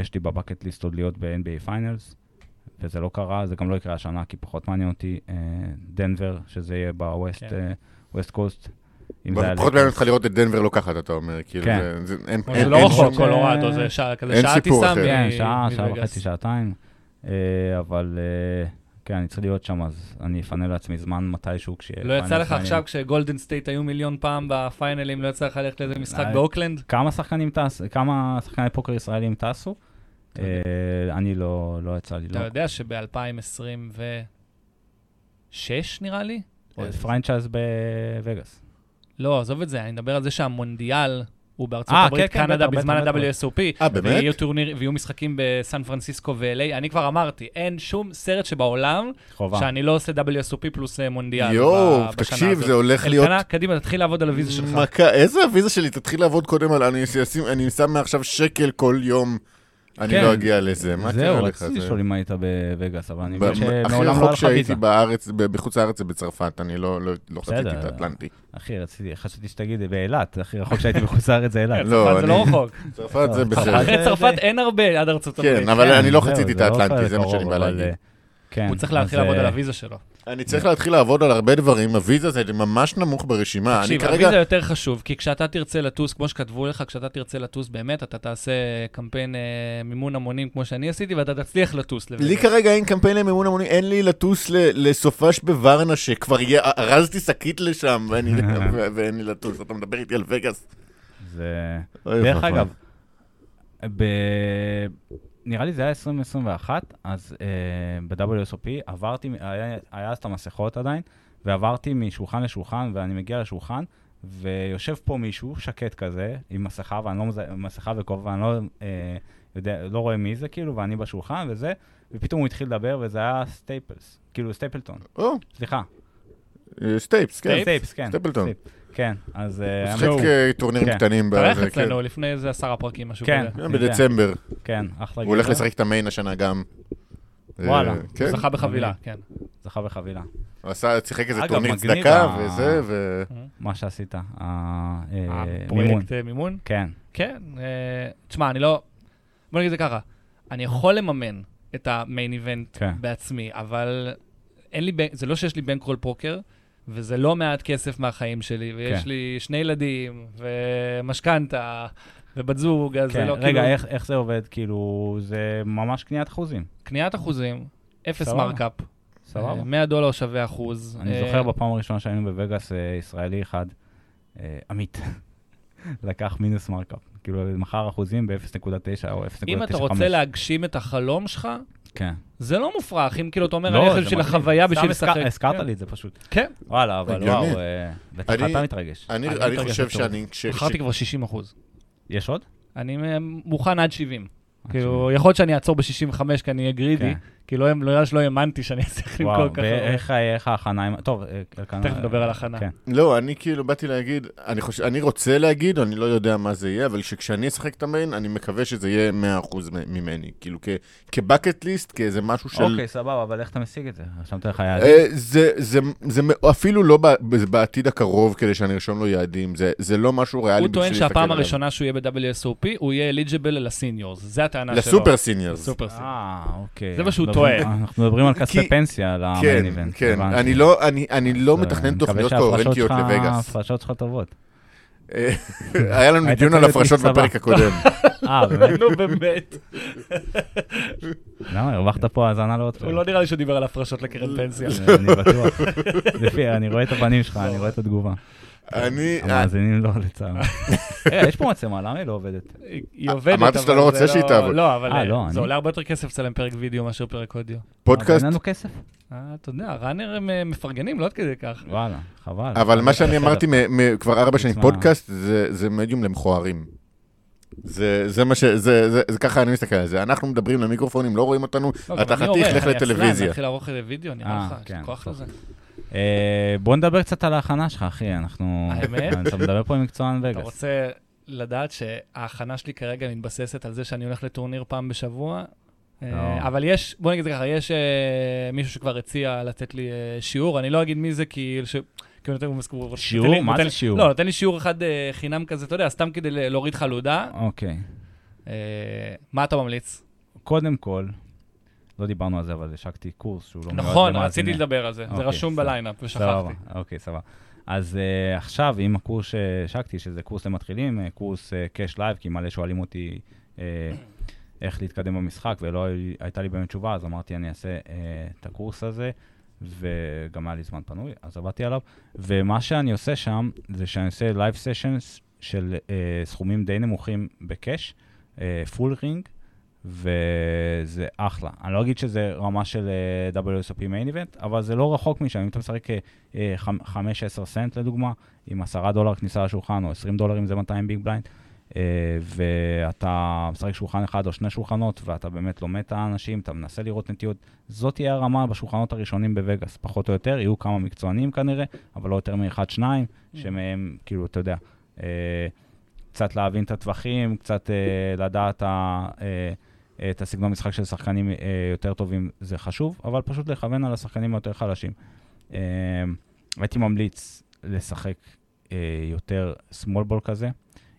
יש לי ב bucket list עוד להיות ב-NBA finals, וזה לא קרה, זה גם לא יקרה השנה, כי פחות מעניין אותי. דנבר, שזה יהיה ב west כן. west coast. פחות. מעניין אותך לראות את דנבר לוקחת, אתה אומר. כאילו, כן. זה- לא רחוק, קולורדו, זה שעה כזה אין שעה סיפור טיסה אחר. כן, שעה, שעה. וחצי, שעתיים. אה, אבל אה, כן, אני צריך להיות שם, אז אני אפנה לעצמי זמן מתישהו כשיהיה... לא יצא לך. עכשיו, כשגולדן סטייט היו מיליון פעם בפיינלים, לא יצא לך ללכת לאיזה משחק באוקלנד? כמה שחקנים טס, כמה שחקני פוקר ישראלים טסו? אתה. אה, אני לא, לא יצא לי, אתה לא. יודע שב-2026 נראה לי? franchise בווגאס. לא, עזוב את זה, אני מדבר על זה שהמונדיאל הוא בארצות אה, הברית, כן, כן, קנדה, בטח, בזמן. ה-WSOP. אה, באמת? ויהיו טורניר, ויהיו משחקים בסן פרנסיסקו ו-LA. אני כבר אמרתי, אין שום סרט שבעולם חובה. שאני לא עושה WSOP פלוס אה, מונדיאל יואו, ב- בשנה תקשיב, הזאת. זה הולך להיות... אלקנה, קדימה, תתחיל לעבוד על הוויזה שלך. מכה, איזה הוויזה שלי? תתחיל לעבוד קודם על... אני אשים- אני שם מעכשיו שקל כל יום. אני כן. לא אגיע לזה. מה קרה זהו, לך? רציתי זה- לשאול אם היית בווגאס, אבל אני מבין הכי שמעולם לא רחוק היה לך שהייתי. בארץ, בחוץ לארץ זה בצרפת, אני לא לא- לא חציתי. את האטלנטי. אחי, רציתי, חשבתי שתגיד באילת, הכי רחוק שהייתי בחוץ לארץ זה אילת. לא, זה לא רחוק. צרפת זה בסדר. אחרי צרפת אין הרבה עד ארצות הברית. כן, אבל אני לא זהו, חציתי את לא האטלנטי, זה מה שאני בא להגיד. כן, הוא צריך להתחיל לעבוד על אה, הוויזה שלו. אני צריך להתחיל לעבוד על הרבה דברים, הוויזה זה ממש נמוך ברשימה. תקשיב, כרגע... הוויזה יותר חשוב, כי כשאתה תרצה לטוס, כמו שכתבו לך, כשאתה תרצה לטוס באמת, אתה תעשה קמפיין אה, מימון המונים כמו שאני עשיתי, ואתה תצליח לטוס לווגאס. לי כרגע אין קמפיין למימון המונים, אין לי לטוס ל- לסופש בוורנה, שכבר יהיה- ארזתי שקית לשם, ואני- ו- ואין לי לטוס. אתה מדבר איתי על וגאס. זה... דרך. אגב, ב... נראה לי זה היה 2021, אז uh, ב-WSOP עברתי, היה, היה אז את המסכות עדיין, ועברתי משולחן לשולחן, ואני מגיע לשולחן, ויושב פה מישהו שקט כזה, עם מסכה, ואני לא מזהה, מסכה וכובע, ואני לא, uh, יודע, לא רואה מי זה, כאילו, ואני בשולחן וזה, ופתאום הוא התחיל לדבר, וזה היה סטייפלס, כאילו סטייפלטון, או, סליחה, אה, סטייפס, כן. סטייפס, כן. סטייפלטון. סטייפ, כן, אז... אה, משחק. אה, טורנירים כן. קטנים. התארח אצלנו לפני איזה עשרה פרקים, משהו כן. כזה. כן, בדצמבר. כן, אחלה הוא הולך. לשחק את המיין השנה גם. וואלה. כן. הוא זכה בחבילה, כן. זכה בחבילה. הוא עשה, שיחק איזה טורניר צדקה וזה, ו... מה שעשית, המימון. הפרויקט מימון? כן, כן. תשמע, אני לא... בוא נגיד את זה ככה, אני יכול לממן את המיין איבנט כן. בעצמי, אבל אין לי, זה לא שיש לי בנקרול פוקר, וזה לא מעט כסף מהחיים שלי, ויש כן. לי שני ילדים, ומשכנתה, ובת זוג, אז זה כן, לא רגע, כאילו... איך- איך זה עובד? כאילו, זה ממש קניית אחוזים. קניית אחוזים, אפס. markup. סבבה. 100 דולר שווה אחוז. אני אה, זוכר בפעם הראשונה שהיינו בווגאס, אה, ישראלי אחד, אה, עמית, לקח מינוס markup. כאילו, מכר אחוזים ב-0.9 או 0.95. אם אתה רוצה להגשים את החלום שלך, כן. זה לא מופרך. אם כאילו אתה אומר, לא, אני בשביל מגניב. החוויה, סתם בשביל לשחק. הזכרת כן. לי את זה פשוט. כן, וואלה, אבל. וואו, אה, בטח אתה מתרגש. אני חושב. שאני... מכרתי כבר 60 אחוז. יש עוד? אני אה, מוכן עד 70. כאילו, יכול להיות שאני אעצור ב-65 כי אני אהיה גרידי, כן. כי לא לא- לא האמנתי שאני אצליח למכור וואו, ככה. ואיך איך ההכנה. טוב, אה, תכף נדבר על הכנה. כן. לא, אני כאילו באתי להגיד, אני רוצה להגיד, אני לא יודע מה זה יהיה, אבל שכשאני אשחק את המיין, אני מקווה שזה יהיה 100% מ- ממני. כאילו, כבקט ליסט, כאיזה משהו של... אוקיי, סבבה, אבל איך אתה משיג את זה? רשמת לך יעדים? אה, זה, זה, זה מ- אפילו לא בעתיד הקרוב כדי שאני ארשום לו יעדים, זה, זה לא משהו ריאלי הוא בשביל טוען להסתכל שהפעם עליו. הראשונה שהוא יהיה ב-WSOP, הוא יהיה eligible ל seniors. זה הטענה שלו. ל super seniors. super seniors. אה, אוקיי. זה מה שהוא מדברים- אנחנו מדברים על כספי פנסיה על כן, ה main event. כן. אני לא, אני, אני לא זה- מתכנן אני תוכניות מקווה שההפרשות קוהרנטיות שלך- לווגאס. ההפרשות שלך טובות. אה, היה לנו דיון על הפרשות. בפרק הקודם. אה, באמת? נו, באמת. למה? הרווחת פה האזנה לעוד הוא לא נראה לי שהוא דיבר על הפרשות לקרן פנסיה. אני בטוח. לפי, אני רואה את הפנים שלך, אני רואה את התגובה. אני, המאזינים לא, לצערם. רגע, יש פה מצלמה, למה היא לא עובדת? היא- עובדת, אמרת שאתה אבל לא זה רוצה שהיא תעבוד. לא, אבל אה, לא, זה אני- עולה הרבה יותר כסף לצלם פרק וידאו מאשר פרק אודיו. פודקאסט, אבל אין לנו כסף? אה, אתה יודע, ראנר הם אה, מפרגנים, לא עד כדי כך. וואלה, חבל. אבל מה שאני. אמרתי כבר ארבע שנים. פודקאסט זה זה מדיום למכוערים. זה זה מה ש... זה- זה- זה ככה אני מסתכל על זה. אנחנו מדברים למיקרופונים, לא רואים אותנו, לא, אתה אני חתיך, לך אני לטלוויזיה. להתחיל לערוך איזה וידאו, נראה אה, לך, יש לי כן, כוח. לזה. אה, בוא נדבר קצת על ההכנה שלך, אחי, אנחנו... האמת? אתה מדבר פה עם מקצוען אתה וגאס. רוצה לדעת שההכנה שלי כרגע מתבססת על זה שאני הולך לטורניר פעם בשבוע? אה, לא. אבל יש, בוא נגיד ככה, יש אה, מישהו שכבר הציע לתת לי שיעור, אני לא אגיד מי זה, כי... הוא נותן- שיעור? מה זה שיעור? לא, נותן לי שיעור אחד חינם כזה, אתה יודע, סתם כדי להוריד חלודה. אוקיי. מה אתה ממליץ? קודם כל, לא דיברנו על זה, אבל השקתי קורס שהוא לא מיועד נכון, למאזינים. רציתי לדבר על זה, זה אוקיי, רשום. ב lineup, ושכחתי. אוקיי, סבבה. אז uh, עכשיו, עם הקורס שהשקתי, שזה קורס למתחילים, uh, קורס cash live, כי מלא שואלים אותי uh, איך להתקדם במשחק, ולא הי- הייתה לי באמת תשובה, אז אמרתי, אני אעשה uh, את הקורס הזה, וגם היה לי זמן פנוי, אז עבדתי עליו. ומה שאני עושה שם, זה שאני עושה live sessions של uh, סכומים די נמוכים ב cash, full ring, וזה אחלה. אני לא אגיד שזה רמה של אה, WSOP main event, אבל זה לא רחוק משם. אם אתה משחק אה, 5-10 סנט לדוגמה, עם 10 דולר כניסה לשולחן, או 20 דולר אם זה 200 big blind, אה, ואתה משחק שולחן אחד או שני שולחנות, ואתה באמת לומד את האנשים, אתה מנסה לראות נטיות, זאת תהיה הרמה בשולחנות הראשונים בווגאס, פחות או יותר. יהיו כמה מקצוענים כנראה, אבל לא יותר מאחד-שניים, שמהם, כאילו, אתה יודע, אה, קצת להבין את הטווחים, קצת אה, לדעת ה... אה, את הסגנון משחק של שחקנים אה, יותר טובים זה חשוב, אבל פשוט לכוון על השחקנים היותר חלשים. אה, הייתי ממליץ לשחק יותר small ball כזה.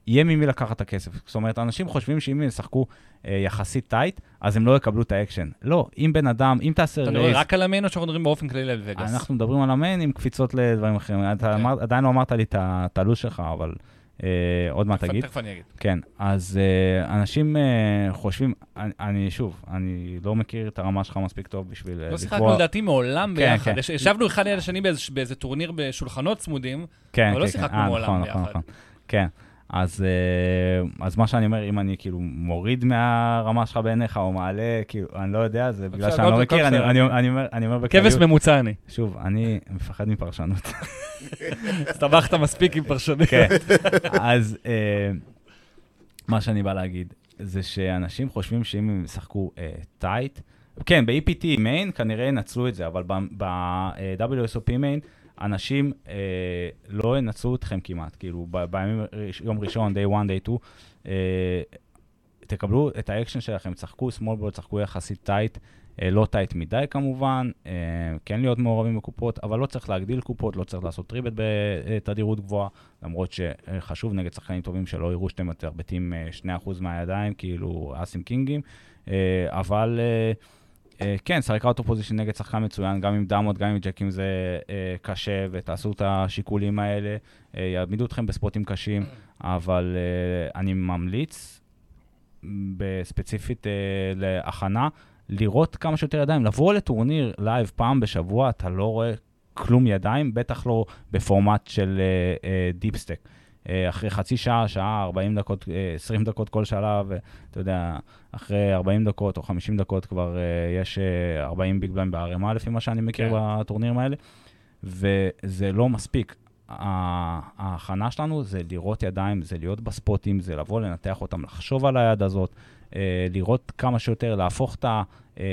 יהיה ממי לקחת את הכסף. זאת אומרת, אנשים חושבים שאם הם ישחקו אה, יחסית tight, אז הם לא יקבלו את האקשן. לא, אם בן אדם, אם תעשה אתה מדבר רק על ה main או שאנחנו מדברים באופן כללי על וגאס? אנחנו מדברים על ה main עם קפיצות לדברים אחרים. אתה כן. אמר, עדיין לא אמרת לי את הלו"ז שלך, אבל עוד מעט תגיד. תכף אני אגיד. כן, אז uh, אנשים uh, חושבים, אני, אני שוב, אני לא מכיר את הרמה שלך מספיק טוב בשביל uh, לא שיחקנו לדעתי מעולם כן, ביחד. כן. יש- ישבנו אחד ליד השני באיזה- באיזה טורניר בשולחנות צמודים, כן, אבל לא כן, שיחקנו כן. אה, מעולם נכון, ביחד. נכון, נכון. כן, אז, uh, אז מה שאני אומר, אם אני כאילו מוריד מהרמה שלך בעיניך או מעלה, כאילו, אני לא יודע, זה בגלל שאני לא הכל מכיר, אני. אני, אני, אומר, אני אומר כבש בכלליות. ממוצע אני. שוב, אני מפחד מפרשנות. הסתבכת מספיק עם פרשנים. כן, אז אה, מה שאני בא להגיד, זה שאנשים חושבים שאם הם ישחקו טייט, כן, ב-EPT מיין כנראה ינצלו את זה, אבל ב-WSOP מיין, אנשים אה, לא ינצלו אתכם כמעט, כאילו, ב- בימים, יום ראשון, day one, day two, אה, תקבלו את האקשן שלכם, תשחקו small ball, תשחקו יחסית tight, אה, לא tight מדי כמובן, אה, כן להיות מעורבים בקופות, אבל לא צריך להגדיל קופות, לא צריך לעשות three-bet בתדירות גבוהה, למרות שחשוב נגד שחקנים טובים שלא יראו שאתם מתרבטים אה, 2% מהידיים, כאילו אסים קינגים, אה, אבל אה, כן, שחק out of position נגד שחקן מצוין, גם עם דמות, גם עם ג'קים זה אה, קשה, ותעשו את השיקולים האלה, אה, יעמידו אתכם בספוטים קשים, אבל אה, אני ממליץ, בספציפית אה, להכנה, לראות כמה שיותר ידיים. לבוא לטורניר live פעם בשבוע, אתה לא רואה כלום ידיים, בטח לא בפורמט של אה, אה, deep stack. אה, אחרי חצי שעה, שעה, 40 דקות, אה, 20 דקות כל שלב, אתה יודע, אחרי 40 דקות או 50 דקות כבר אה, יש אה, 40 ביג בליים בערימה, לפי מה שאני מכיר כן. בטורנירים האלה, וזה לא מספיק. ההכנה שלנו זה לראות ידיים, זה להיות בספוטים, זה לבוא, לנתח אותם, לחשוב על היד הזאת, אה, לראות כמה שיותר, להפוך את, ה, אה,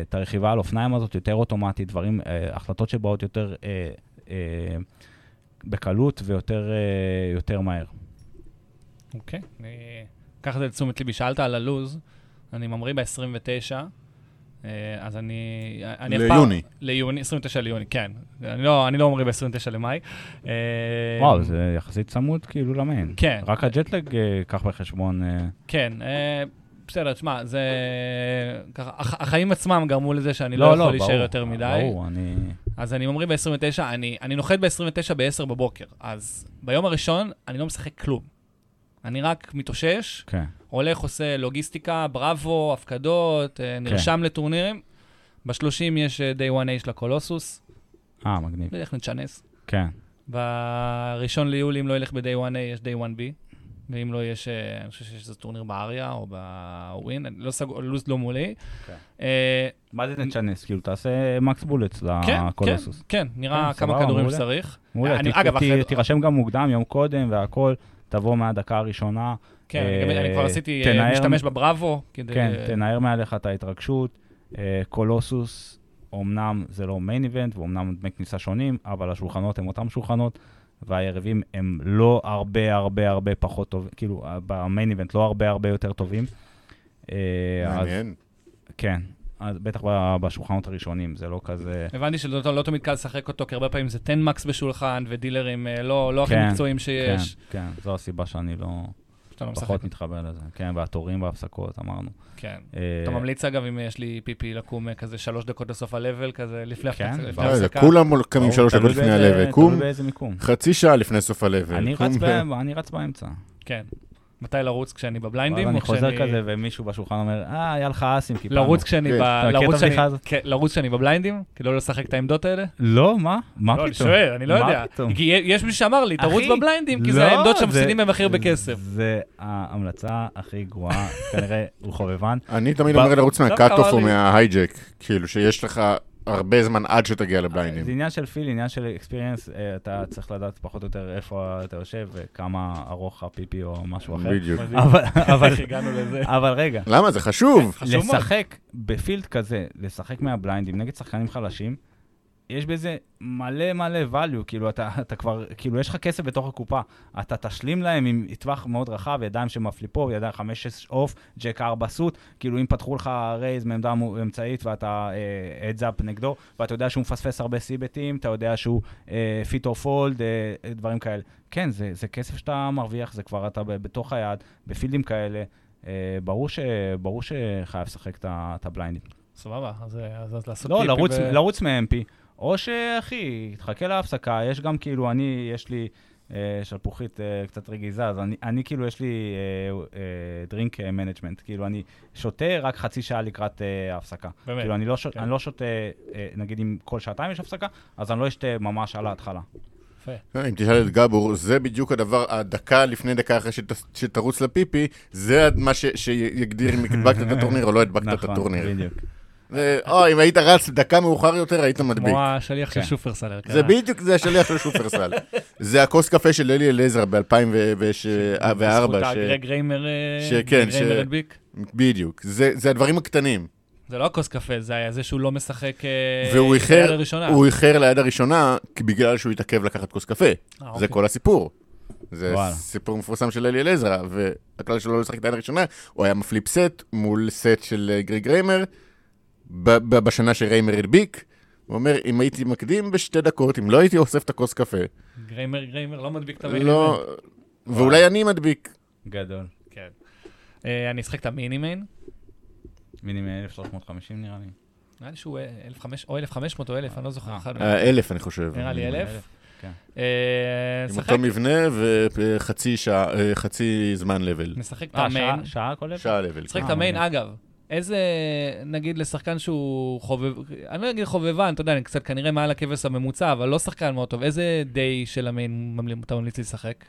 את הרכיבה על אופניים הזאת יותר אוטומטית, דברים, אה, החלטות שבאות יותר אה, אה, בקלות ויותר אה, יותר מהר. אוקיי, אני אקח את זה לתשומת ליבי. שאלת על הלוז, אני ממריא ב-29, אז אני... אני ליוני. ליוני, 29 ליוני, כן. אני לא, אני לא ממריא ב-29 למאי. אה, וואו, זה יחסית צמוד כאילו למיין. כן. רק הג'טלג, אה, קח בחשבון. אה, כן, אה, בסדר, תשמע, זה... ככה, הח- החיים עצמם גרמו לזה שאני לא, יכול להישאר ברור, יותר מדי. ברור, אני... אז אני ממריא ב-29, אני, אני נוחת ב-29 ב-10 בבוקר. אז ביום הראשון אני לא משחק כלום. אני רק מתאושש, כן. הולך, עושה לוגיסטיקה, בראבו, הפקדות, אה, נרשם לטורנירים. ב-30 יש אה, day 1A של הקולוסוס, אה, מגניב. נלך נצ'נס. כן. ב-1 ליולי, אם לא ילך ב-day 1A, יש day 1B. ואם לא, יש, אה, אני חושב שיש איזה טורניר באריה או בווין, לא סגור, לו"ז לא מולי. כן. אה, מה זה תצ'נס? כאילו, תעשה מקס בולטס כן, כן, לקולוסוס. כן, נראה כן, כמה כדורים. שצריך. מעולה, תירשם גם מוקדם, יום קודם והכל, תבוא מהדקה הראשונה. כן, אני גם- אני כבר עשיתי, אה, משתמש בבראבו. כן, תנער מעליך את ההתרגשות. אה, קולוסוס, אמנם זה לא מיין איבנט, ואומנם דמי כניסה שונים, אבל השולחנות הם אותם שולחנות, והיריבים הם לא הרבה הרבה הרבה פחות טובים, כאילו, במיין איבנט לא הרבה הרבה יותר טובים. אה, אז מעניין. כן, אז בטח ב- בשולחנות הראשונים, זה לא כזה... הבנתי שלא לא תמיד קל לשחק אותו, כי הרבה פעמים זה 10 מקס בשולחן, ודילרים אה, לא לא הכי כן, מקצועיים כן, שיש. כן, זו הסיבה שאני לא... שאתה לא משחק. פחות מתחבר לזה. כן, והתורים בהפסקות, אמרנו. כן. אה, אתה ממליץ, אגב, אם יש לי פיפי לקום אה, כזה שלוש דקות לסוף ה-level, כזה לפני כן, הפסקה- זה הפסקה. כולם קמים שלוש דקות לפני ה-level. קום תלוי באיזה מיקום. חצי שעה לפני סוף ה-level. אני רץ באמצע. כן. מתי לרוץ כשאני בבליינדים? אני חוזר כזה, ומישהו בששולחן אומר, אה, היה לך אסים, קיפלנו. לרוץ כשאני כן. ב... לרוץ כשאני-? כן, לרוץ כשאני בבליינדים? כדי לא לשחק את העמדות האלה? לא, מה? מה לא, פתאום? אני שואל, אני לא יודע. כי יש מישהו שאמר לי, תרוץ בבליינדים, כי לא, זה העמדות זה- שמפסידים במחיר בכסף. זה ההמלצה הכי גרועה, כנראה הוא חובבן. אני תמיד אומר לרוץ מה cut-off או מה hijack. כאילו שיש לך הרבה זמן עד שתגיע זה לבליינדים. עניין של feel, עניין של experience, אתה צריך לדעת פחות או יותר איפה אתה יושב וכמה ארוך הפיפי או משהו אחר. בדיוק. אבל- הגענו לזה? אבל רגע, למה? זה חשוב. לשחק ב field כזה, לשחק מהבליינדים נגד שחקנים חלשים, יש בזה מלא מלא value, כאילו אתה, אתה כבר, כאילו יש לך כסף בתוך הקופה, אתה תשלים להם עם טווח מאוד רחב, ידיים שמפליפו, ידיים 5-6 off, jack 4 suit, כאילו אם פתחו לך raise מעמדה אמצעית ואתה heads up נגדו, ואתה יודע שהוא מפספס הרבה c-bet ים, אתה יודע שהוא fit או fold, דברים כאלה. כן, זה, זה כסף שאתה מרוויח, זה כבר אתה בתוך היד, בפילדים כאלה. אה, ברור, ש, ברור שחייב לשחק את הבליינדים. סבבה, אז אז- אז לעשות לא, לרוץ, ב- לרוץ מ-MP, או שאחי, תחכה להפסקה, יש גם כאילו, אני, יש לי אה, שלפוחית אה, קצת רגיזה, אז אני, אני כאילו, יש לי drink management, כאילו, אני שותה רק חצי שעה לקראת אה, ההפסקה. באמת. כאילו, אני לא, ש... כן. אני לא שותה, אה, נגיד אם כל שעתיים יש הפסקה, אז אני לא אשתה ממש על ההתחלה. יפה. אה, אם תשאל את גבור, זה בדיוק הדבר, הדקה לפני דקה אחרי שת- שתרוץ לפיפי, זה מה ש- שיגדיר אם הדבקת את הטורניר או לא הדבקת את נכון, הטורניר. בדיוק. או, אם היית רץ דקה מאוחר יותר, היית מדביק. כמו השליח של כן. שופרסל. זה בדיוק, זה השליח של שופרסל. זה הכוס קפה של אלי אליעזר ב-2004, בזכות. הגרג ריימר אה, ש- הדביק. בדיוק. זה זה הדברים הקטנים. זה לא הכוס קפה, זה היה זה שהוא לא משחק אה, והוא איחר, הראשונה. הוא איחר ליד הראשונה, בגלל שהוא התעכב לקחת כוס קפה. אה, זה אוקיי. כל הסיפור. זה וואלה. סיפור מפורסם של אלי אליעזר, והכלל שלו לא לשחק את היד הראשונה, הוא היה מפליפ סט מול סט של אה, גריג ריימר, ב- ב- בשנה שריימר הדביק. הוא אומר, אם הייתי מקדים בשתי דקות, אם לא הייתי אוסף את הכוס קפה, גריימר, גריימר לא מדביק את המילים. לא... ואולי אני מדביק. גדול. כן. אה, אני אשחק את המיני מיין. מיני מ-1350 נראה לי. נראה לי שהוא אה, 1,500 או 1,500 או 1,000, אני לא זוכר. אה, אחד אה, מהם. אלף, אני חושב. נראה לי אלף. כן. אה, עם אותו מבנה וחצי שעה, אה, חצי זמן לבל. נשחק את אה, המיין. שעה- כל שעה לבל. נשחק אה, את המיין, מגניב. אגב. איזה, נגיד לשחקן שהוא חובב, אני לא אגיד חובבן, אתה יודע, אני קצת כנראה מעל הכבש הממוצע, אבל לא שחקן מאוד טוב. איזה דיי של המיין אתה ממליץ לי לשחק?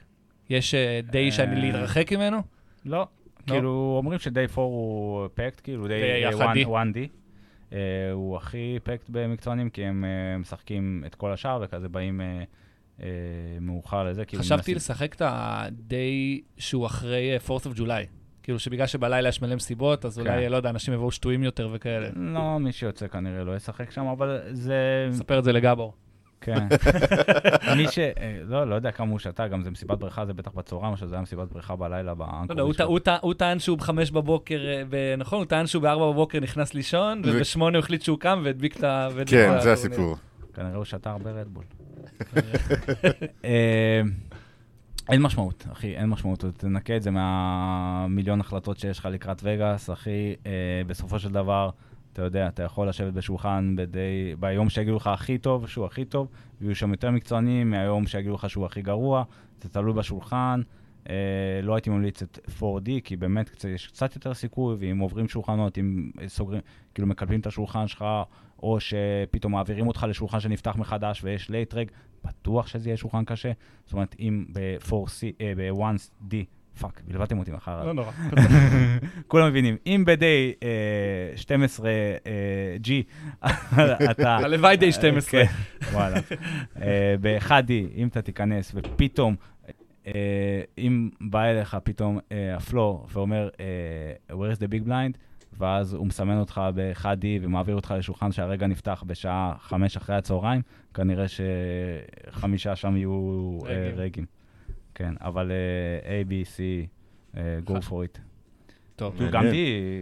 יש אה, דיי שאני אה, להתרחק ממנו? לא. כאילו, אומרים שדיי 4 הוא פקט, כאילו די די יחדי. 1D. אה, הוא הכי פקט במקצוענים, כי הם אה, משחקים את כל השאר, וכזה באים אה, אה, מאוחר לזה. כאילו, חשבתי לשחק את הדיי שהוא אחרי אה, 4th of July. כאילו שבגלל שבלילה יש מלא מסיבות, אז אולי, כן. לא יודע, אנשים יבואו שטויים יותר וכאלה. לא, מי שיוצא כנראה לא ישחק שם, אבל זה... ספר את זה לגבור. כן. מי ש... אה, לא, לא יודע כמה הוא שתה, גם זה מסיבת בריכה, זה בטח בצהריים, או שזה היה מסיבת בריכה בלילה לא באנקורי יודע, הוא טע- הוא טע- הוא טען שהוא בחמש בבוקר, אה, ב- נכון? הוא טען שהוא בארבע בבוקר נכנס לישון, ו- ובשמונה הוא החליט שהוא קם והדביק את ה... כן, זה. הסיפור. כנראה הוא שתה הרבה רדבול. אין משמעות, אחי, אין משמעות. תנקה את זה מהמיליון החלטות שיש לך לקראת וגאס, אחי. אה, בסופו של דבר, אתה יודע, אתה יכול לשבת בשולחן ב day, ביום שיגידו לך הכי טוב, שהוא הכי טוב, ויהיו שם יותר מקצוענים מהיום שיגידו לך שהוא הכי גרוע. זה תלוי בשולחן. אה, לא הייתי ממליץ את 4D, כי באמת קצת, יש קצת יותר סיכוי, ואם עוברים שולחנות, אם סוגרים, כאילו מקלפים את השולחן שלך, או שפתאום מעבירים אותך לשולחן שנפתח מחדש ויש late reg, בטוח שזה יהיה שולחן קשה. זאת אומרת, אם ב-4C, אה, ב-1D, fuck, בלבלתם אותי מחר. לא נורא. כולם מבינים, אם ב-day אה, 12G, אתה... הלוואי day 12. כן, וואלה. אה, ב-1D, אם אתה תיכנס ופתאום, אה, אם בא אליך פתאום אה, ה floor ואומר, אה, where is the big blind, ואז הוא מסמן אותך ב-1D ומעביר אותך לשולחן שהרגע נפתח בשעה חמש אחרי הצהריים, כנראה שחמישה שם יהיו אה, רגים. כן, אבל אה, A, B, C, אה, go for it. טוב. גם D,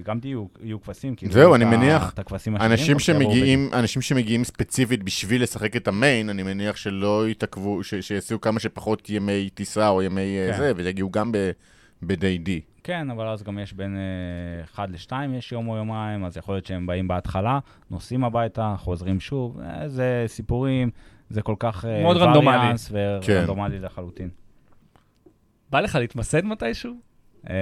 גם D יהיו- יהיו כבשים. כאילו, זהו, אני מניח, את הכבשים השניים, אנשים שיבואו שמגיעים, אנשים שמגיעים ספציפית בשביל לשחק את המיין, אני מניח שלא יתעכבו, שיעשו כמה שפחות ימי טיסה או ימי אה, כן. זה, ויגיעו גם ב-day D. כן, אבל אז גם יש בין 1 ל-2, יש יום או יומיים, אז יכול להיות שהם באים בהתחלה, נוסעים הביתה, חוזרים שוב, אה, זה סיפורים, זה כל כך... אה, מאוד רנדומלי. ורנדומלי לחלוטין. בא לך להתמסד מתישהו? אה,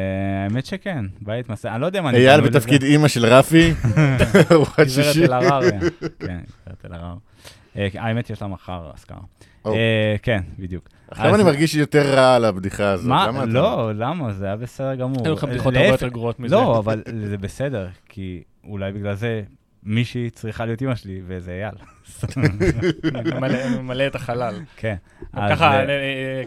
האמת שכן, בא להתמסע, אני לא יודע אם אני... אייל. בתפקיד אימא של רפי, ארוחת גברת שישי. אלהרר. כן, גברת אלהרר. אה, האמת, יש לה מחר אזכרה. אה, כן, בדיוק. עכשיו אני מרגיש יותר רע על הבדיחה הזאת. מה? למה אתה- לא, למה? זה היה בסדר גמור. היו לך בדיחות הרבה יותר גרועות מזה. לא, אבל זה בסדר, כי אולי בגלל זה מישהי צריכה להיות אימא שלי, וזה אייל. ממלא- את החלל. כן. ככה אני-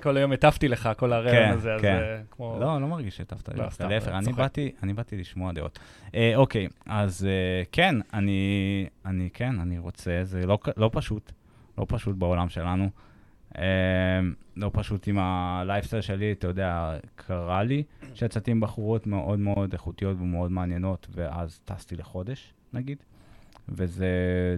כל היום הטפתי לך, כל הרעיון כן, הזה, אז כן. כמו... לא, לא מרגיש שהטפת לי. לא, להפך, אני אני. באתי, אני לשמוע דעות. אה, אוקיי, אז אה, כן, אני, אני, כן, אני רוצה, זה לא, לא פשוט, לא פשוט בעולם שלנו. אה, לא פשוט עם הלייפסטייל שלי, אתה יודע, קרה לי שיצאתי עם בחורות מאוד מאוד איכותיות ומאוד מעניינות, ואז טסתי לחודש, נגיד. וזה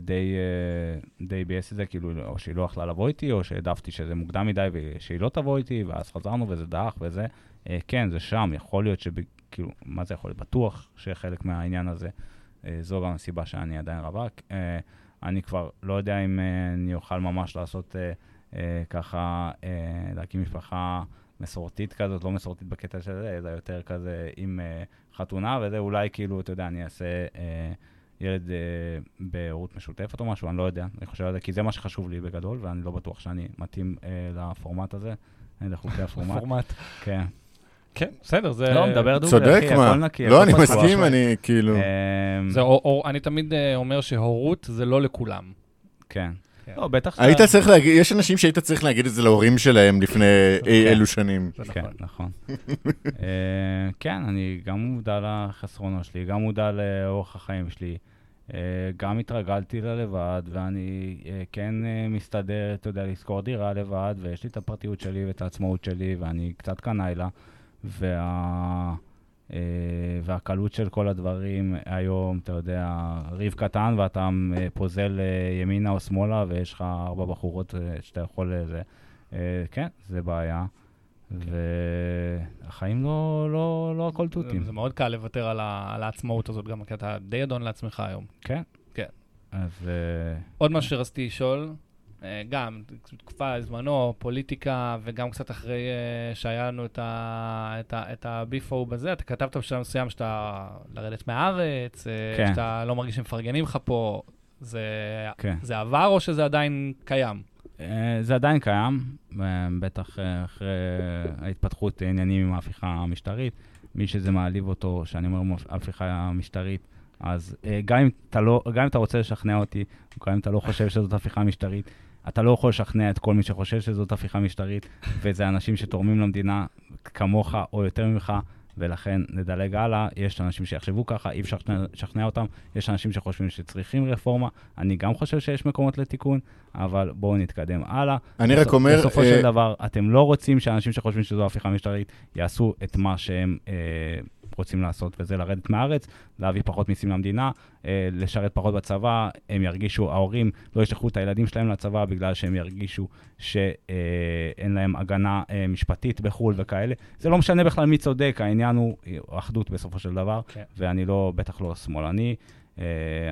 די, אה, די ביאס את זה, כאילו, או שהיא לא יכלה לבוא איתי, או שהעדפתי שזה מוקדם מדי ושהיא לא תבוא איתי, ואז חזרנו וזה דח וזה. אה, כן, זה שם, יכול להיות שכאילו, מה זה יכול להיות? בטוח שחלק מהעניין הזה, אה, זו גם הסיבה שאני עדיין רווק. אני כבר לא יודע אם אני אוכל ממש לעשות ככה, להקים משפחה מסורתית כזאת, לא מסורתית בקטע של זה, אלא יותר כזה עם חתונה, וזה אולי כאילו, אתה יודע, אני אעשה ילד אה, בהורות משותפת או משהו, אני לא יודע, אני חושב על זה, כי זה מה שחשוב לי בגדול, ואני לא בטוח שאני מתאים אה, לפורמט הזה, אה, לחוקי הפורמט. פורמט. כן. כן, בסדר, זה... לא, מדבר דוגרי, צודק, אחי, מה? הכל נקי, לא, אני. מסכים, אני כאילו... אמ, זה, או, או, אני תמיד אה, אומר שהורות זה לא לכולם. כן. כן. לא, בטח... היית צריך להגיד, יש אנשים שהיית צריך להגיד את זה להורים שלהם לפני אי כן. אלו שנים. כן, נכון. נכון. אה, כן, אני גם מודע לחסרונות שלי, גם מודע לאורח החיים שלי. אה, גם התרגלתי ללבד, ואני אה, כן אה, מסתדר, אתה יודע, לשכור דירה לבד, ויש לי את הפרטיות שלי ואת העצמאות שלי, ואני קצת קנאי לה. וה... והקלות של כל הדברים היום, אתה יודע, ריב קטן ואתה פוזל ימינה או שמאלה ויש לך ארבע בחורות שאתה יכול... זה, כן, זה בעיה. והחיים לא, לא, לא הכל תותים. זה מאוד קל לוותר על, ה, על העצמאות הזאת, גם כי אתה די אדון לעצמך היום. כן. כן. אז אה, עוד משהו שרציתי לשאול, אה, גם תקופה, זמנו, פוליטיקה, וגם קצת אחרי אה, שהיה לנו את, ה, את, ה, את הביף ההוא בזה, אתה כתבת בשלב מסוים שאתה לרדת מהארץ, כן. שאתה לא מרגיש שמפרגנים לך פה, זה, כן. זה עבר או שזה עדיין קיים? אה, זה עדיין קיים, אה, בטח אה, אחרי ההתפתחות העניינים עם ההפיכה המשטרית. מי שזה מעליב אותו, שאני אומר הפיכה משטרית, אז גם אם, אתה לא, גם אם אתה רוצה לשכנע אותי, או גם אם אתה לא חושב שזאת הפיכה משטרית, אתה לא יכול לשכנע את כל מי שחושב שזאת הפיכה משטרית, וזה אנשים שתורמים למדינה כמוך או יותר ממך, ולכן נדלג הלאה. יש אנשים שיחשבו ככה, אי אפשר לשכנע- אותם. יש אנשים שחושבים שצריכים רפורמה. אני גם חושב שיש מקומות לתיקון, אבל בואו נתקדם הלאה. אני רק בסופ- אומר, בסופו אה, של דבר, אתם לא רוצים שאנשים שחושבים שזו הפיכה משטרית יעשו את מה שהם אה, רוצים לעשות, וזה לרדת מהארץ, להביא פחות מיסים למדינה, אה, לשרת פחות בצבא, הם ירגישו, ההורים לא ישלחו את הילדים שלהם לצבא בגלל שהם ירגישו שאין להם הגנה אה, משפטית בחו"ל וכאלה. זה לא משנה בכלל מי צודק, העניין הוא אה, אחדות בסופו של דבר, כן. ואני לא, בטח לא שמאלני.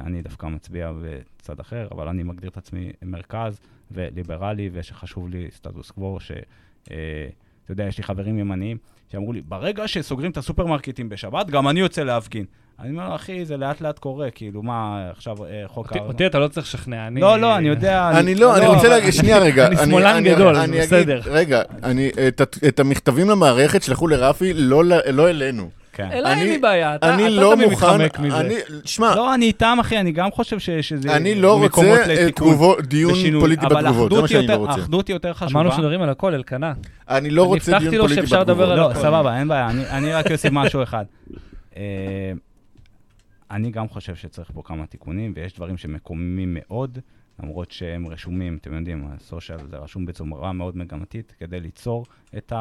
אני דווקא מצביע בצד אחר, אבל אני מגדיר את עצמי מרכז וליברלי, ושחשוב לי סטטוס קוו, ש... אתה יודע, יש לי חברים ימניים שאמרו לי, ברגע שסוגרים את הסופרמרקטים בשבת, גם אני יוצא להפגין. אני אומר, אחי, זה לאט לאט קורה, כאילו, מה, עכשיו אה, חוק הארנונה? אותי אתה לא צריך לשכנע, אני... לא, לא, אני יודע... אני לא, אני רוצה אבל להגיד, שנייה רגע. אני שמאלן גדול, בסדר. רגע, אני- את המכתבים למערכת שלחו לרפי, לא לא אלינו. כן. אליי אין אני- לי בעיה, אתה אני אתה לא תמיד מוכן, מתחמק מזה. אני, שמע, לא, אני איתם, אחי, אני גם חושב ש- שזה אני לא מקומות רוצה אה, לתיקון תגובות- דיון ושינוי, פוליטי אבל בתגובות, זה אחדות מה שאני יותר- לא רוצה. אחדות היא יותר חשובה. אמרנו שמדברים על הכל, אלקנה. אני לא אני רוצה הבטחתי דיון לו פוליטי שאפשר לדבר בתגובות. על לא. סבבה, אין בעיה. אני, אני רק אוסיף משהו אחד. אה, אני גם חושב שצריך פה כמה תיקונים, ויש דברים שמקוממים מאוד, למרות שהם רשומים, אתם יודעים, הסושיאל זה רשום בצורה מאוד מגמתית, כדי ליצור את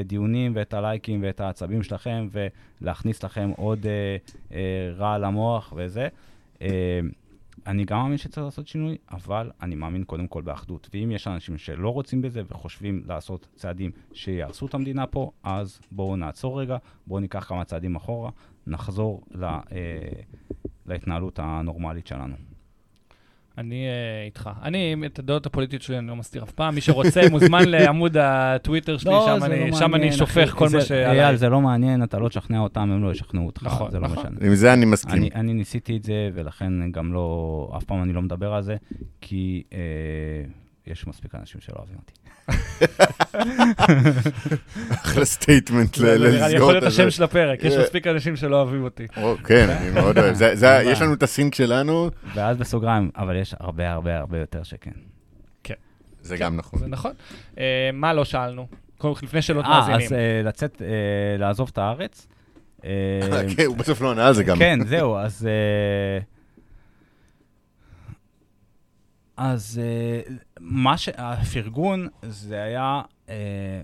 הדיונים ואת הלייקים ואת העצבים שלכם, ולהכניס לכם עוד אה, אה, רע למוח וזה. אה, אני גם מאמין שצריך לעשות שינוי, אבל אני מאמין קודם כל באחדות. ואם יש אנשים שלא רוצים בזה וחושבים לעשות צעדים שיהרסו את המדינה פה, אז בואו נעצור רגע, בואו ניקח כמה צעדים אחורה, נחזור ל, אה, להתנהלות הנורמלית שלנו. אני אה, איתך. אני, את הדעות הפוליטיות שלי אני לא מסתיר אף פעם. מי שרוצה מוזמן לעמוד הטוויטר שלי, לא, שם אני- לא שם מעניין, אני שופך אחי. כל זה- מה שעליי. אייל, זה לא מעניין, אתה לא תשכנע אותם, הם לא ישכנעו אותך, נכון, זה לא נכון. משנה. עם זה אני מסכים. אני, אני ניסיתי את זה, ולכן גם לא, אף פעם אני לא מדבר על זה, כי אה, יש מספיק אנשים שלא אוהבים אותי. אחלה statement זה נראה לי לסגור יכול להיות את זה. השם של הפרק, יש אה. מספיק אנשים שלא אוהבים אותי. או, כן, אני מאוד אוהב. זה- זה- יש. לנו את ה sync שלנו, ואז בסוגריים, אבל יש הרבה הרבה הרבה יותר שכן. זה גם נכון. זה נכון. אה, מה לא שאלנו? קודם כל, לפני שאלות אה, מאזינים. אז לצאת, לעזוב את הארץ. כן, הוא בסוף לא ענה על זה גם. כן, זהו, אז... אז אה, מה ש... הפרגון זה היה אה,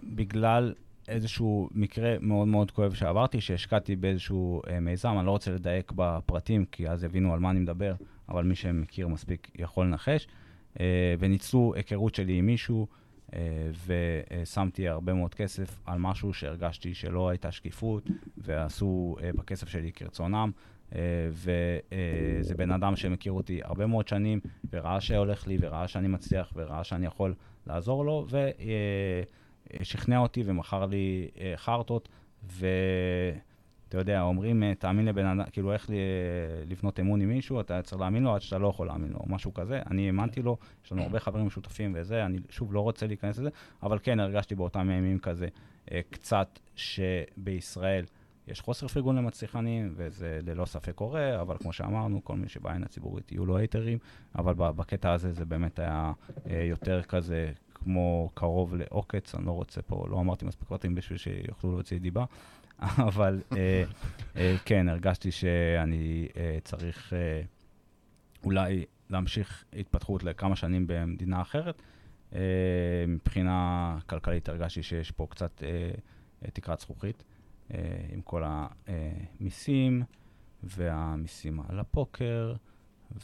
בגלל איזשהו מקרה מאוד מאוד כואב שעברתי, שהשקעתי באיזשהו אה, מיזם, אני לא רוצה לדייק בפרטים, כי אז יבינו על מה אני מדבר, אבל מי שמכיר מספיק יכול לנחש. אה, וניצלו היכרות שלי עם מישהו, אה, ושמתי הרבה מאוד כסף על משהו שהרגשתי שלא הייתה שקיפות, ועשו אה, בכסף שלי כרצונם. וזה בן אדם שמכיר אותי הרבה מאוד שנים, וראה שהולך לי, וראה שאני מצליח, וראה שאני יכול לעזור לו, ושכנע אותי ומכר לי אה, חרטות, ואתה יודע, אומרים, אה, תאמין לבן אדם, כאילו, איך אה, לבנות אמון עם מישהו, אתה צריך להאמין לו עד שאתה לא יכול להאמין לו, משהו כזה. אני האמנתי לו, יש לנו הרבה חברים משותפים וזה, אני שוב לא רוצה להיכנס לזה, אבל כן, הרגשתי באותם ימים כזה אה, קצת שבישראל יש חוסר פרגון למצליחנים, וזה ללא ספק קורה, אבל כמו שאמרנו, כל מי שבעין הציבורית יהיו לו הייטרים, אבל בקטע הזה זה באמת היה אה, יותר כזה כמו קרוב לעוקץ, אני לא רוצה פה, לא אמרתי מספיק פרטים בשביל שיוכלו להוציא דיבה, אבל אה, אה, כן, הרגשתי שאני צריך אולי להמשיך התפתחות לכמה שנים במדינה אחרת. מבחינה כלכלית הרגשתי שיש פה קצת תקרת זכוכית. אה, עם כל המיסים והמיסים על הפוקר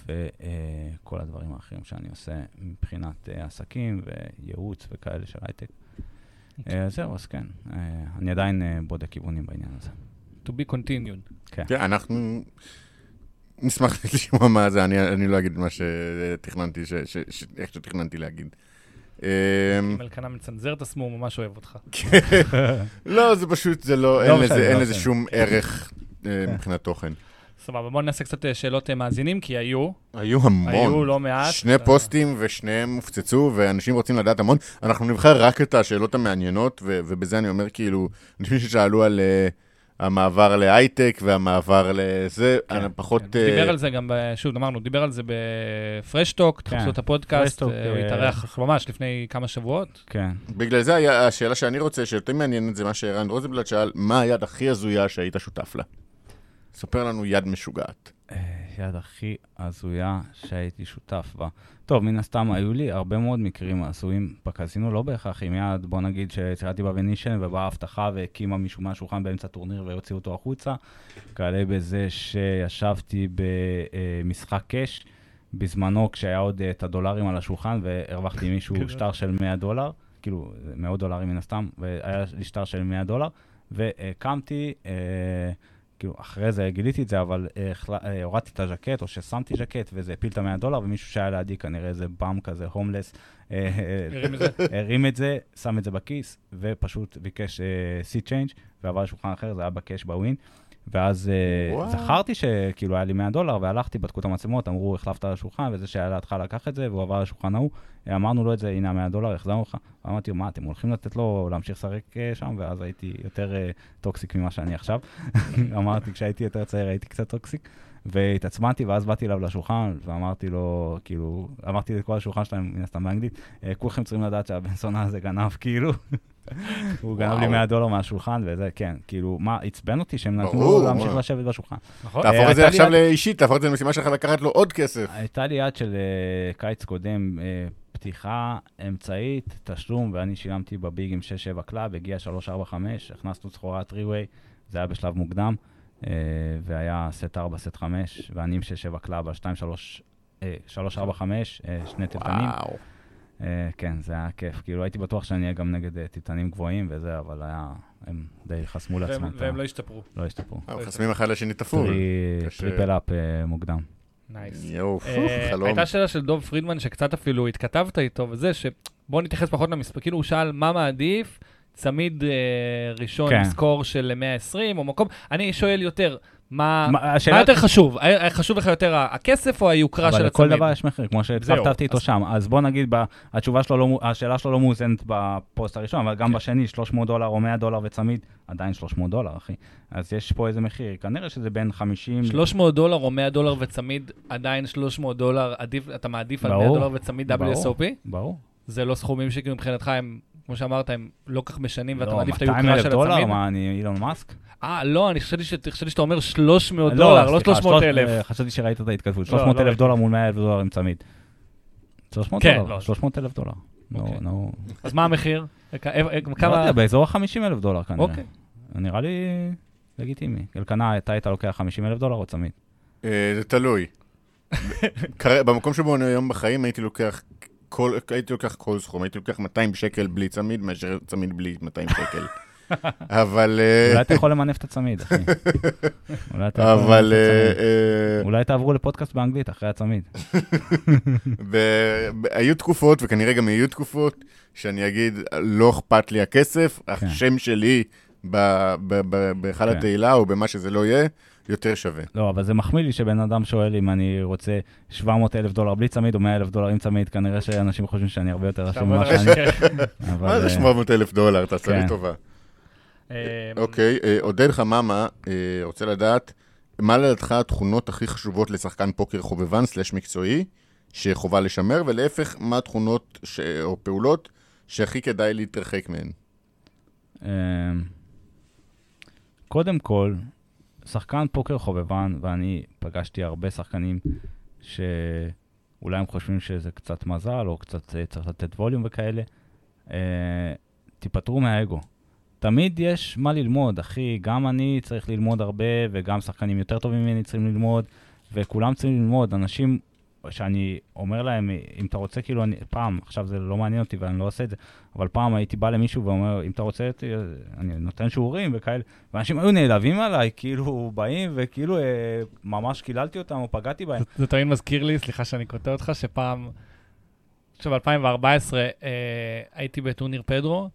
וכל הדברים האחרים שאני עושה מבחינת אה, עסקים וייעוץ וכאלה של הייטק. אה, זהו, אז כן, אה, אני עדיין אה, בודק כיוונים בעניין הזה. To be continued. כן. כן, אנחנו... נשמח לשמוע מה זה, אני, אני לא אגיד מה שתכננתי, ש, ש, ש, איך שתכננתי להגיד. אמ, אם אלקנה מצנזר את עצמו, הוא ממש אוהב אותך. לא, זה פשוט, זה לא, לא אין לזה, אין לא לזה. שום ערך אה, מבחינת תוכן. סבבה, בואו נעשה קצת אה, שאלות אה, מאזינים, כי היו, היו המון. היו לא מעט. שני פוסטים ושניהם הופצצו, ואנשים רוצים לדעת המון. אנחנו נבחר רק את השאלות המעניינות, ובזה אני אומר כאילו, אנשים ששאלו על uh, המעבר להייטק והמעבר לזה, כן, אני פחות... כן, אה, דיבר על זה גם, ב- שוב, אמרנו, דיבר על זה בפרשטוק, כן, תחפשו את הפודקאסט, אה, הוא אה, התארח ממש לפני כמה שבועות. כן. בגלל זה היה, השאלה שאני רוצה, שיותר מעניינת זה מה שערן רוזנבלט שאל, מה היד הכי הזויה שהיית שותף לה? ספר לנו יד משוגעת. אה, יד הכי הזויה שהייתי שותף בה. טוב, מן הסתם היו לי הרבה מאוד מקרים הזויים בקזינו, לא בהכרח עם יד, בוא נגיד שיצאתי בוונישן ובאה הבטחה והקימה מישהו מהשולחן באמצע טורניר והוציאו אותו החוצה. כאלה בזה שישבתי במשחק קאש בזמנו כשהיה עוד אה, את הדולרים על השולחן והרווחתי מישהו כן. שטר של 100 דולר, כאילו מאות דולרים מן הסתם, והיה לי שטר של 100 דולר, והקמתי, אה, כאילו, אחרי זה גיליתי את זה, אבל אה, אה, הורדתי את הז'קט, או ששמתי ז'קט, וזה הפיל את ה-100 דולר, ומישהו שהיה לידי, כנראה איזה bum כזה, הומלס, אה, הרים את זה. שם את זה בכיס, ופשוט ביקש seat change, ועבר לשולחן אחר, זה היה ב cash ב Wynn. ואז אה, וואו. זכרתי שכאילו היה לי 100 דולר, והלכתי, בדקו את המצלמות, אמרו, החלפת על השולחן, וזה שהיה לידך לקח את זה, והוא עבר לשולחן ההוא. אה, אמרנו לו את זה, הנה ה-100 דולר, החזרנו לך. אמרתי לו, מה, אתם הולכים לתת לו להמשיך לשחק אה, שם? ואז הייתי יותר toxic ממה שאני עכשיו. אמרתי, כשהייתי יותר צעיר הייתי קצת toxic. והתעצבנתי, ואז באתי אליו לשולחן, ואמרתי לו, כאילו, אמרתי לכל השולחן שלהם, מן הסתם באנגלית, "אה, כולכם צריכים לדעת שהבן זונה הזה גנב, כאילו. הוא גנב לי וואו. 100 דולר מהשולחן, וזה, כן, כאילו, מה, עצבן אותי שהם נתנו לו להמשיך. לשבת בשולחן. נכון? תהפוך אה, את זה עכשיו לאישית, תהפוך את זה למשימה שלך לקחת לו עוד כסף. הייתה לי יד של אה, קיץ קודם, אה, פתיחה אמצעית, תשלום, ואני שילמתי ב big עם 6-7 club, הגיע 3-4-5, הכנסנו סחורה 3-way, זה היה בשלב מוקדם, והיה סט 4, סט 5, ואני עם 6-7 club על 2-3, 3-4-5, אה, שני תלתנים. וואו. אה, כן, זה היה כיף. כאילו, הייתי בטוח שאני אהיה גם נגד אה, תלתנים גבוהים וזה, אבל היה, הם די חסמו לעצמם. והם- והם לא השתפרו. לא השתפרו. אנחנו חסמים אחד לשני ת'פול. triple up אה, מוקדם. nice. יואו, אה, חלום. הייתה שאלה של דוב פרידמן, שקצת אפילו התכתבת איתו, וזה שבוא נתייחס פחות למספר, כאילו הוא שאל מה מעדיף, צמיד אה, ראשון כן. סקור של 120 או מקום, אני שואל יותר, מה מה, מה השאלה- יותר חשוב? חשוב לך יותר הכסף או היוקרה של אבל הצמיד? לכל דבר יש מחיר, כמו זהו, שהתכתבתי איתו אז- שם. אז בוא נגיד, התשובה שלו, לא, השאלה שלו לא מאוזנת בפוסט הראשון, אבל גם כן. בשני, 300 דולר או 100 דולר וצמיד, עדיין 300 דולר, אחי. אז יש פה איזה מחיר, כנראה שזה בין 50... 300 דולר או 100 דולר וצמיד, עדיין 300 דולר, עדיף, אתה מעדיף על 100 ברור, דולר וצמיד ברור. WSOP? ברור. זה לא סכומים שכאילו מבחינתך הם, כמו שאמרת, הם לא כך משנים, ואתה לא, מעדיף את 200 היוקרה אלף של דולר, הצמיד? מה, אני אילון מאסק? אה, לא, אני חשבתי שאתה אומר 300 דולר, לא סליחה, 300 שלוש- אלף. אה, חשבתי שראית את ההתכתבות. לא, 300 לא אלף. דולר מול 100 אלף דולר עם צמיד. 300 כן, דולר, לא. 300 אלף דולר. אוקיי. אז מה המחיר? אה, אה, לא כמה... יודע, באזור ה-50 אלף דולר כנראה. אוקיי. נראה לי לגיטימי. אלקנה, אתה היית לוקח 50 אלף דולר או צמיד? זה תלוי. במקום שבו אני היום בחיים הייתי לוקח כל, הייתי לוקח כל סכום, הייתי לוקח 200 שקל בלי צמיד, מאשר צמיד בלי 200 שקל. אבל... אה, אולי אתה יכול למנף את הצמיד, אחי. אולי אתה יכול אבל... אה. אה, אולי תעברו לפודקאסט באנגלית אחרי הצמיד. היו תקופות, וכנראה גם יהיו תקופות, שאני אגיד, לא אכפת לי הכסף, כן. השם שלי בהיכל כן. התהילה, או במה שזה לא יהיה, יותר שווה. לא, אבל זה מחמיא לי שבן אדם שואל אם אני רוצה 700 אלף דולר בלי צמיד או 100 אלף דולר עם צמיד, כנראה שאנשים חושבים שאני הרבה יותר עשיר אומר ממה שאני. מה זה אה, 700 אלף דולר? תעשה לי כן. טובה. אה, אוקיי, אה, עודד חממה אה, רוצה לדעת, מה לדעתך התכונות הכי חשובות לשחקן פוקר חובבן סלש מקצועי, שחובה לשמר, ולהפך, מה התכונות ש... או פעולות שהכי כדאי להתרחק מהן? קודם כל, שחקן פוקר חובבן, ואני פגשתי הרבה שחקנים שאולי הם חושבים שזה קצת מזל, או קצת אה, צריך לתת ווליום וכאלה, אה, תיפטרו מהאגו. תמיד יש מה ללמוד, אחי, גם אני צריך ללמוד הרבה, וגם שחקנים יותר טובים ממני צריכים ללמוד, וכולם צריכים ללמוד. אנשים שאני אומר להם, אם אתה רוצה, כאילו, אני, פעם, עכשיו זה לא מעניין אותי ואני לא עושה את זה, אבל פעם הייתי בא למישהו ואומר, אם אתה רוצה, ת- אני נותן שיעורים וכאלה, ואנשים היו נעלבים עליי, כאילו, באים וכאילו, אה, ממש קיללתי אותם או פגעתי בהם. זה- זה תמיד מזכיר לי, סליחה שאני קוטע אותך, שפעם, עכשיו ב-2014 אה, הייתי בטורניר פדרו,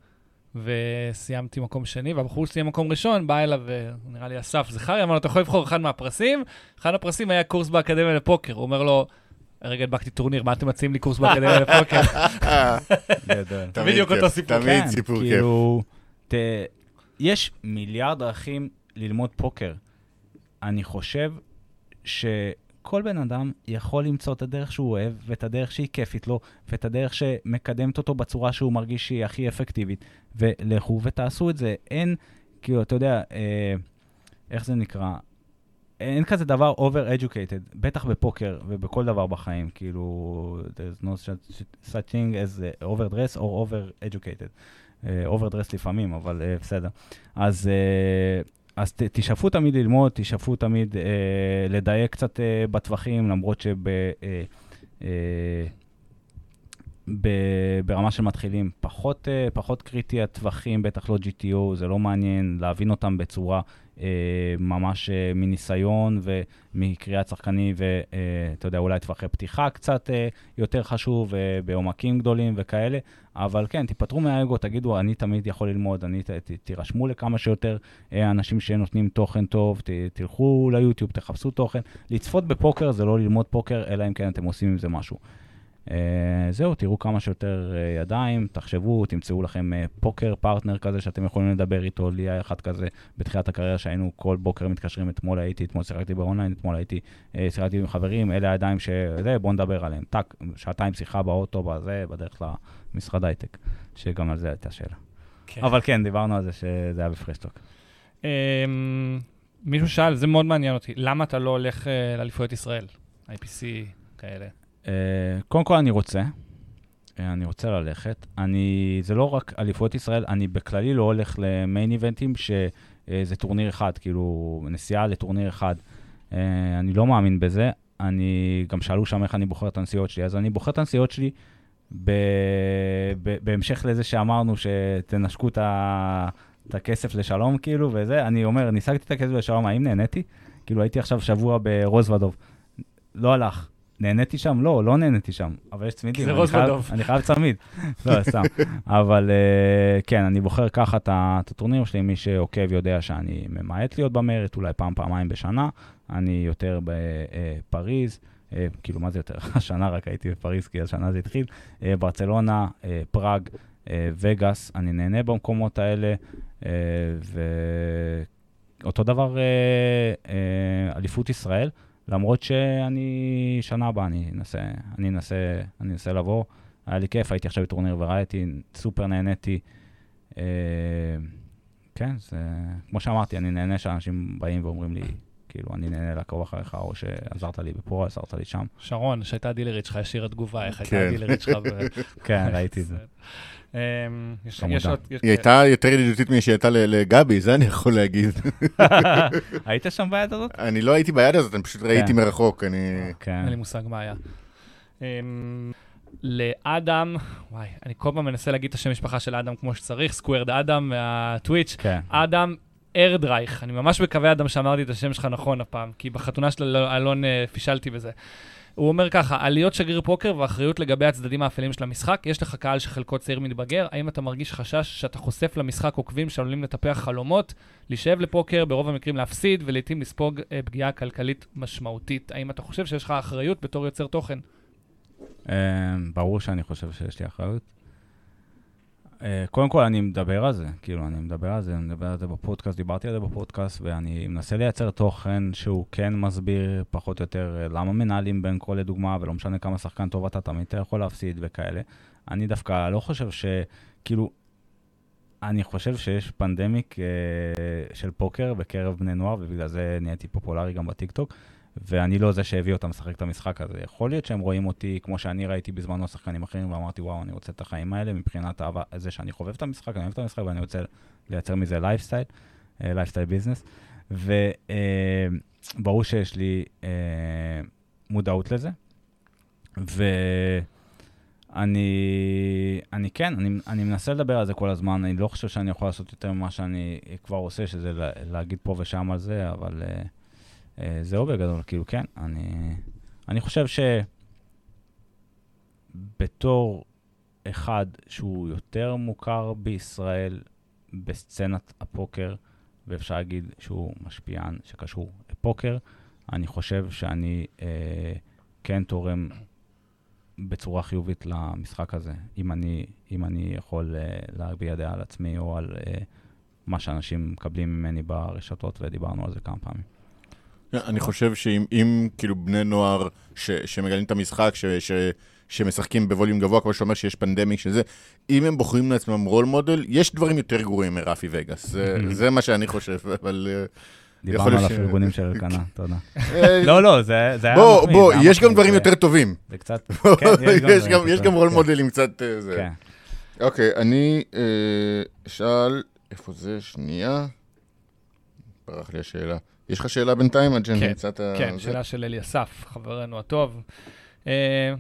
וסיימתי מקום שני, והבחור שסיים מקום ראשון בא אליו, אה, נראה לי אסף זכרי, אמר לו, אתה יכול לבחור אחד מהפרסים, אחד הפרסים היה קורס באקדמיה לפוקר. הוא אומר לו, הרגע הדבקתי טורניר, מה אתם מציעים לי קורס באקדמיה לפוקר? בדיוק כיף, אותו סיפור. תמיד כן, סיפור כיף. כאילו, ת, יש מיליארד דרכים ללמוד פוקר. אני חושב שכל בן אדם יכול למצוא את הדרך שהוא אוהב, ואת הדרך שהיא כיפית לו, ואת הדרך שמקדמת אותו בצורה שהוא מרגיש שהיא הכי אפקטיבית, ולכו ותעשו את זה. אין, כאילו, אתה יודע, אה, איך זה נקרא? אין כזה דבר over-educated, בטח בפוקר ובכל דבר בחיים, כאילו, there's no such, thing as uh, overdress or over-educated. Uh, overdress לפעמים, אבל uh, בסדר. אז, uh, אז ת, תשאפו תמיד ללמוד, תשאפו תמיד uh, לדייק קצת uh, בטווחים, למרות שב... Uh, uh, ברמה של מתחילים, פחות, uh, פחות קריטי הטווחים, בטח לא GTO, זה לא מעניין להבין אותם בצורה ממש uh, מניסיון ומקריאת שחקני, ואתה יודע, אולי טווחי פתיחה קצת יותר חשוב, בעומקים גדולים וכאלה, אבל כן, תיפטרו מהאגו, תגידו, אני תמיד יכול ללמוד, אני, ת, ת, תירשמו לכמה שיותר אנשים שנותנים תוכן טוב, ת, תלכו ליוטיוב, תחפשו תוכן. לצפות בפוקר זה לא ללמוד פוקר, אלא אם כן אתם עושים עם זה משהו. Uh, זהו, תראו כמה שיותר uh, ידיים, תחשבו, תמצאו לכם uh, פוקר פרטנר כזה שאתם יכולים לדבר איתו. לי היה אחד כזה בתחילת הקריירה שהיינו כל בוקר מתקשרים, אתמול הייתי, אתמול שיחקתי באונליין, אתמול הייתי, שיחקתי עם חברים, אלה הידיים שזה, בואו נדבר עליהם. טאק, שעתיים שיחה באוטו, בזה, בדרך למשרד הייטק, שגם על זה הייתה שאלה. כן. אבל כן, דיברנו על זה שזה היה בפרשטוק. אמ, מישהו שאל, זה מאוד מעניין אותי, למה אתה לא הולך אה, לאליפויות ישראל? IPC כאלה. Uh, קודם כל אני רוצה, uh, אני רוצה ללכת. אני, זה לא רק אליפויות ישראל, אני בכללי לא הולך ל main event ים שזה טורניר אחד, כאילו נסיעה לטורניר אחד. אני לא מאמין בזה. אני, גם שאלו שם איך אני בוחר את הנסיעות שלי, אז אני בוחר את הנסיעות שלי ב, ב, בהמשך לזה שאמרנו שתנשקו את, ה, את הכסף לשלום, כאילו, וזה, אני אומר, ניסקתי את הכסף לשלום, האם נהניתי? כאילו, הייתי עכשיו שבוע ברוזוודוב. לא הלך. נהניתי שם? לא, לא נהניתי שם, אבל יש צמידים. זה אני רוז חייב- ודוב. אני חייב צמיד. לא, סתם. אבל אה, כן, אני בוחר ככה את הטורניר שלי, מי שעוקב יודע שאני ממעט להיות במרט, אולי פעם, פעמיים בשנה. אני יותר בפריז, אה, כאילו, מה זה יותר? השנה רק הייתי בפריז, כי השנה זה התחיל. אה, ברצלונה, אה, פראג, אה, וגאס, אני נהנה במקומות האלה, אה, ואותו דבר אה, אה, אליפות ישראל. למרות שאני, שנה הבאה אני אנסה, אני אנסה, אני אנסה לבוא. היה לי כיף, הייתי עכשיו בטורניר וריאטי, סופר נהניתי. אה, כן, זה, כמו שאמרתי, אני נהנה שאנשים באים ואומרים לי, כאילו, אני נהנה לעקוב אחריך, או שעזרת לי בפה, עזרת לי שם. שרון, שהייתה הדילרית שלך, השאירה תגובה, איך הייתה כן. הדילרית שלך. ב- כן, ראיתי את זה. אמ. יש- היא הייתה יותר ידידותית משהיא הייתה ל- לגבי, זה אני יכול להגיד. היית שם ביד הזאת? אני לא הייתי ביד הזאת, אני פשוט ראיתי מרחוק, אני... כן. אין לי מושג מה היה. אמ, לאדם, וואי, אני כל פעם מנסה להגיד את השם משפחה של אדם כמו שצריך, סקוורד אדם מהטוויץ'. כן. אדם ארדרייך, אני ממש מקווה, אדם, שאמרתי את השם שלך נכון הפעם, כי בחתונה של אלון- אלון אה, פישלתי בזה. הוא אומר ככה, על היות שגריר פוקר ואחריות לגבי הצדדים האפלים של המשחק, יש לך קהל שחלקו צעיר מתבגר, האם אתה מרגיש חשש שאתה חושף למשחק עוקבים שעלולים לטפח חלומות, להישאב לפוקר, ברוב המקרים להפסיד, ולעיתים לספוג אה, פגיעה כלכלית משמעותית? האם אתה חושב שיש לך אחריות בתור יוצר תוכן? אמ, ברור שאני חושב שיש לי אחריות. אה, קודם כל, אני מדבר על זה, כאילו, אני מדבר על זה, אני מדבר על זה בפודקאסט, דיברתי על זה בפודקאסט, ואני מנסה לייצר תוכן שהוא כן מסביר פחות או יותר אה, למה מנהלים בין כל לדוגמה, ולא משנה כמה שחקן טוב אתה, תמיד אתה יכול להפסיד וכאלה. אני דווקא לא חושב ש... כאילו, אני חושב שיש פנדמיק אה, של פוקר בקרב בני נוער, ובגלל זה נהייתי פופולרי גם בטיקטוק. ואני לא זה שהביא אותם לשחק את המשחק הזה. יכול להיות שהם רואים אותי כמו שאני ראיתי בזמנו שחקנים אחרים, ואמרתי, וואו, אני רוצה את החיים האלה מבחינת אהבה, זה שאני חובב את המשחק, אני אוהב את המשחק, ואני רוצה לייצר מזה lifestyle, lifestyle business. וברור שיש לי אה, מודעות לזה. ואני אני כן, אני, אני מנסה לדבר על זה כל הזמן, אני לא חושב שאני יכול לעשות יותר ממה שאני כבר עושה, שזה לה, להגיד פה ושם על זה, אבל אה, זהו בגדול, כאילו, כן, אני, אני חושב שבתור אחד שהוא יותר מוכר בישראל בסצנת הפוקר, ואפשר להגיד שהוא משפיען שקשור לפוקר, אני חושב שאני אה, כן תורם בצורה חיובית למשחק הזה, אם אני, אם אני יכול אה, להביע דעה על עצמי או על אה, מה שאנשים מקבלים ממני ברשתות, ודיברנו על זה כמה פעמים. אני חושב שאם אם, כאילו בני נוער ש, שמגלים את המשחק, ש, ש, שמשחקים בווליום גבוה, כמו שאומר שיש פנדמיק שזה, אם הם בוחרים לעצמם רול מודל, יש דברים יותר גרועים מרפי וגאס. זה, זה מה שאני חושב, אבל... אה, דיברנו על הפרגונים של אלקנה, תודה. אה, לא, לא, זה זה היה בוא, מחמיא, בוא, היה יש גם דברים יותר טובים. זה קצת, יש כן, יש גם רול כן, מודלים קצת... אה, זה. כן. אוקיי, אני אשאל, איפה זה? שנייה. ברח לי השאלה. יש לך שאלה בינתיים עד שאני כן, אמצא את ה... כן, זה? שאלה של אלי אסף, חברנו הטוב. אה,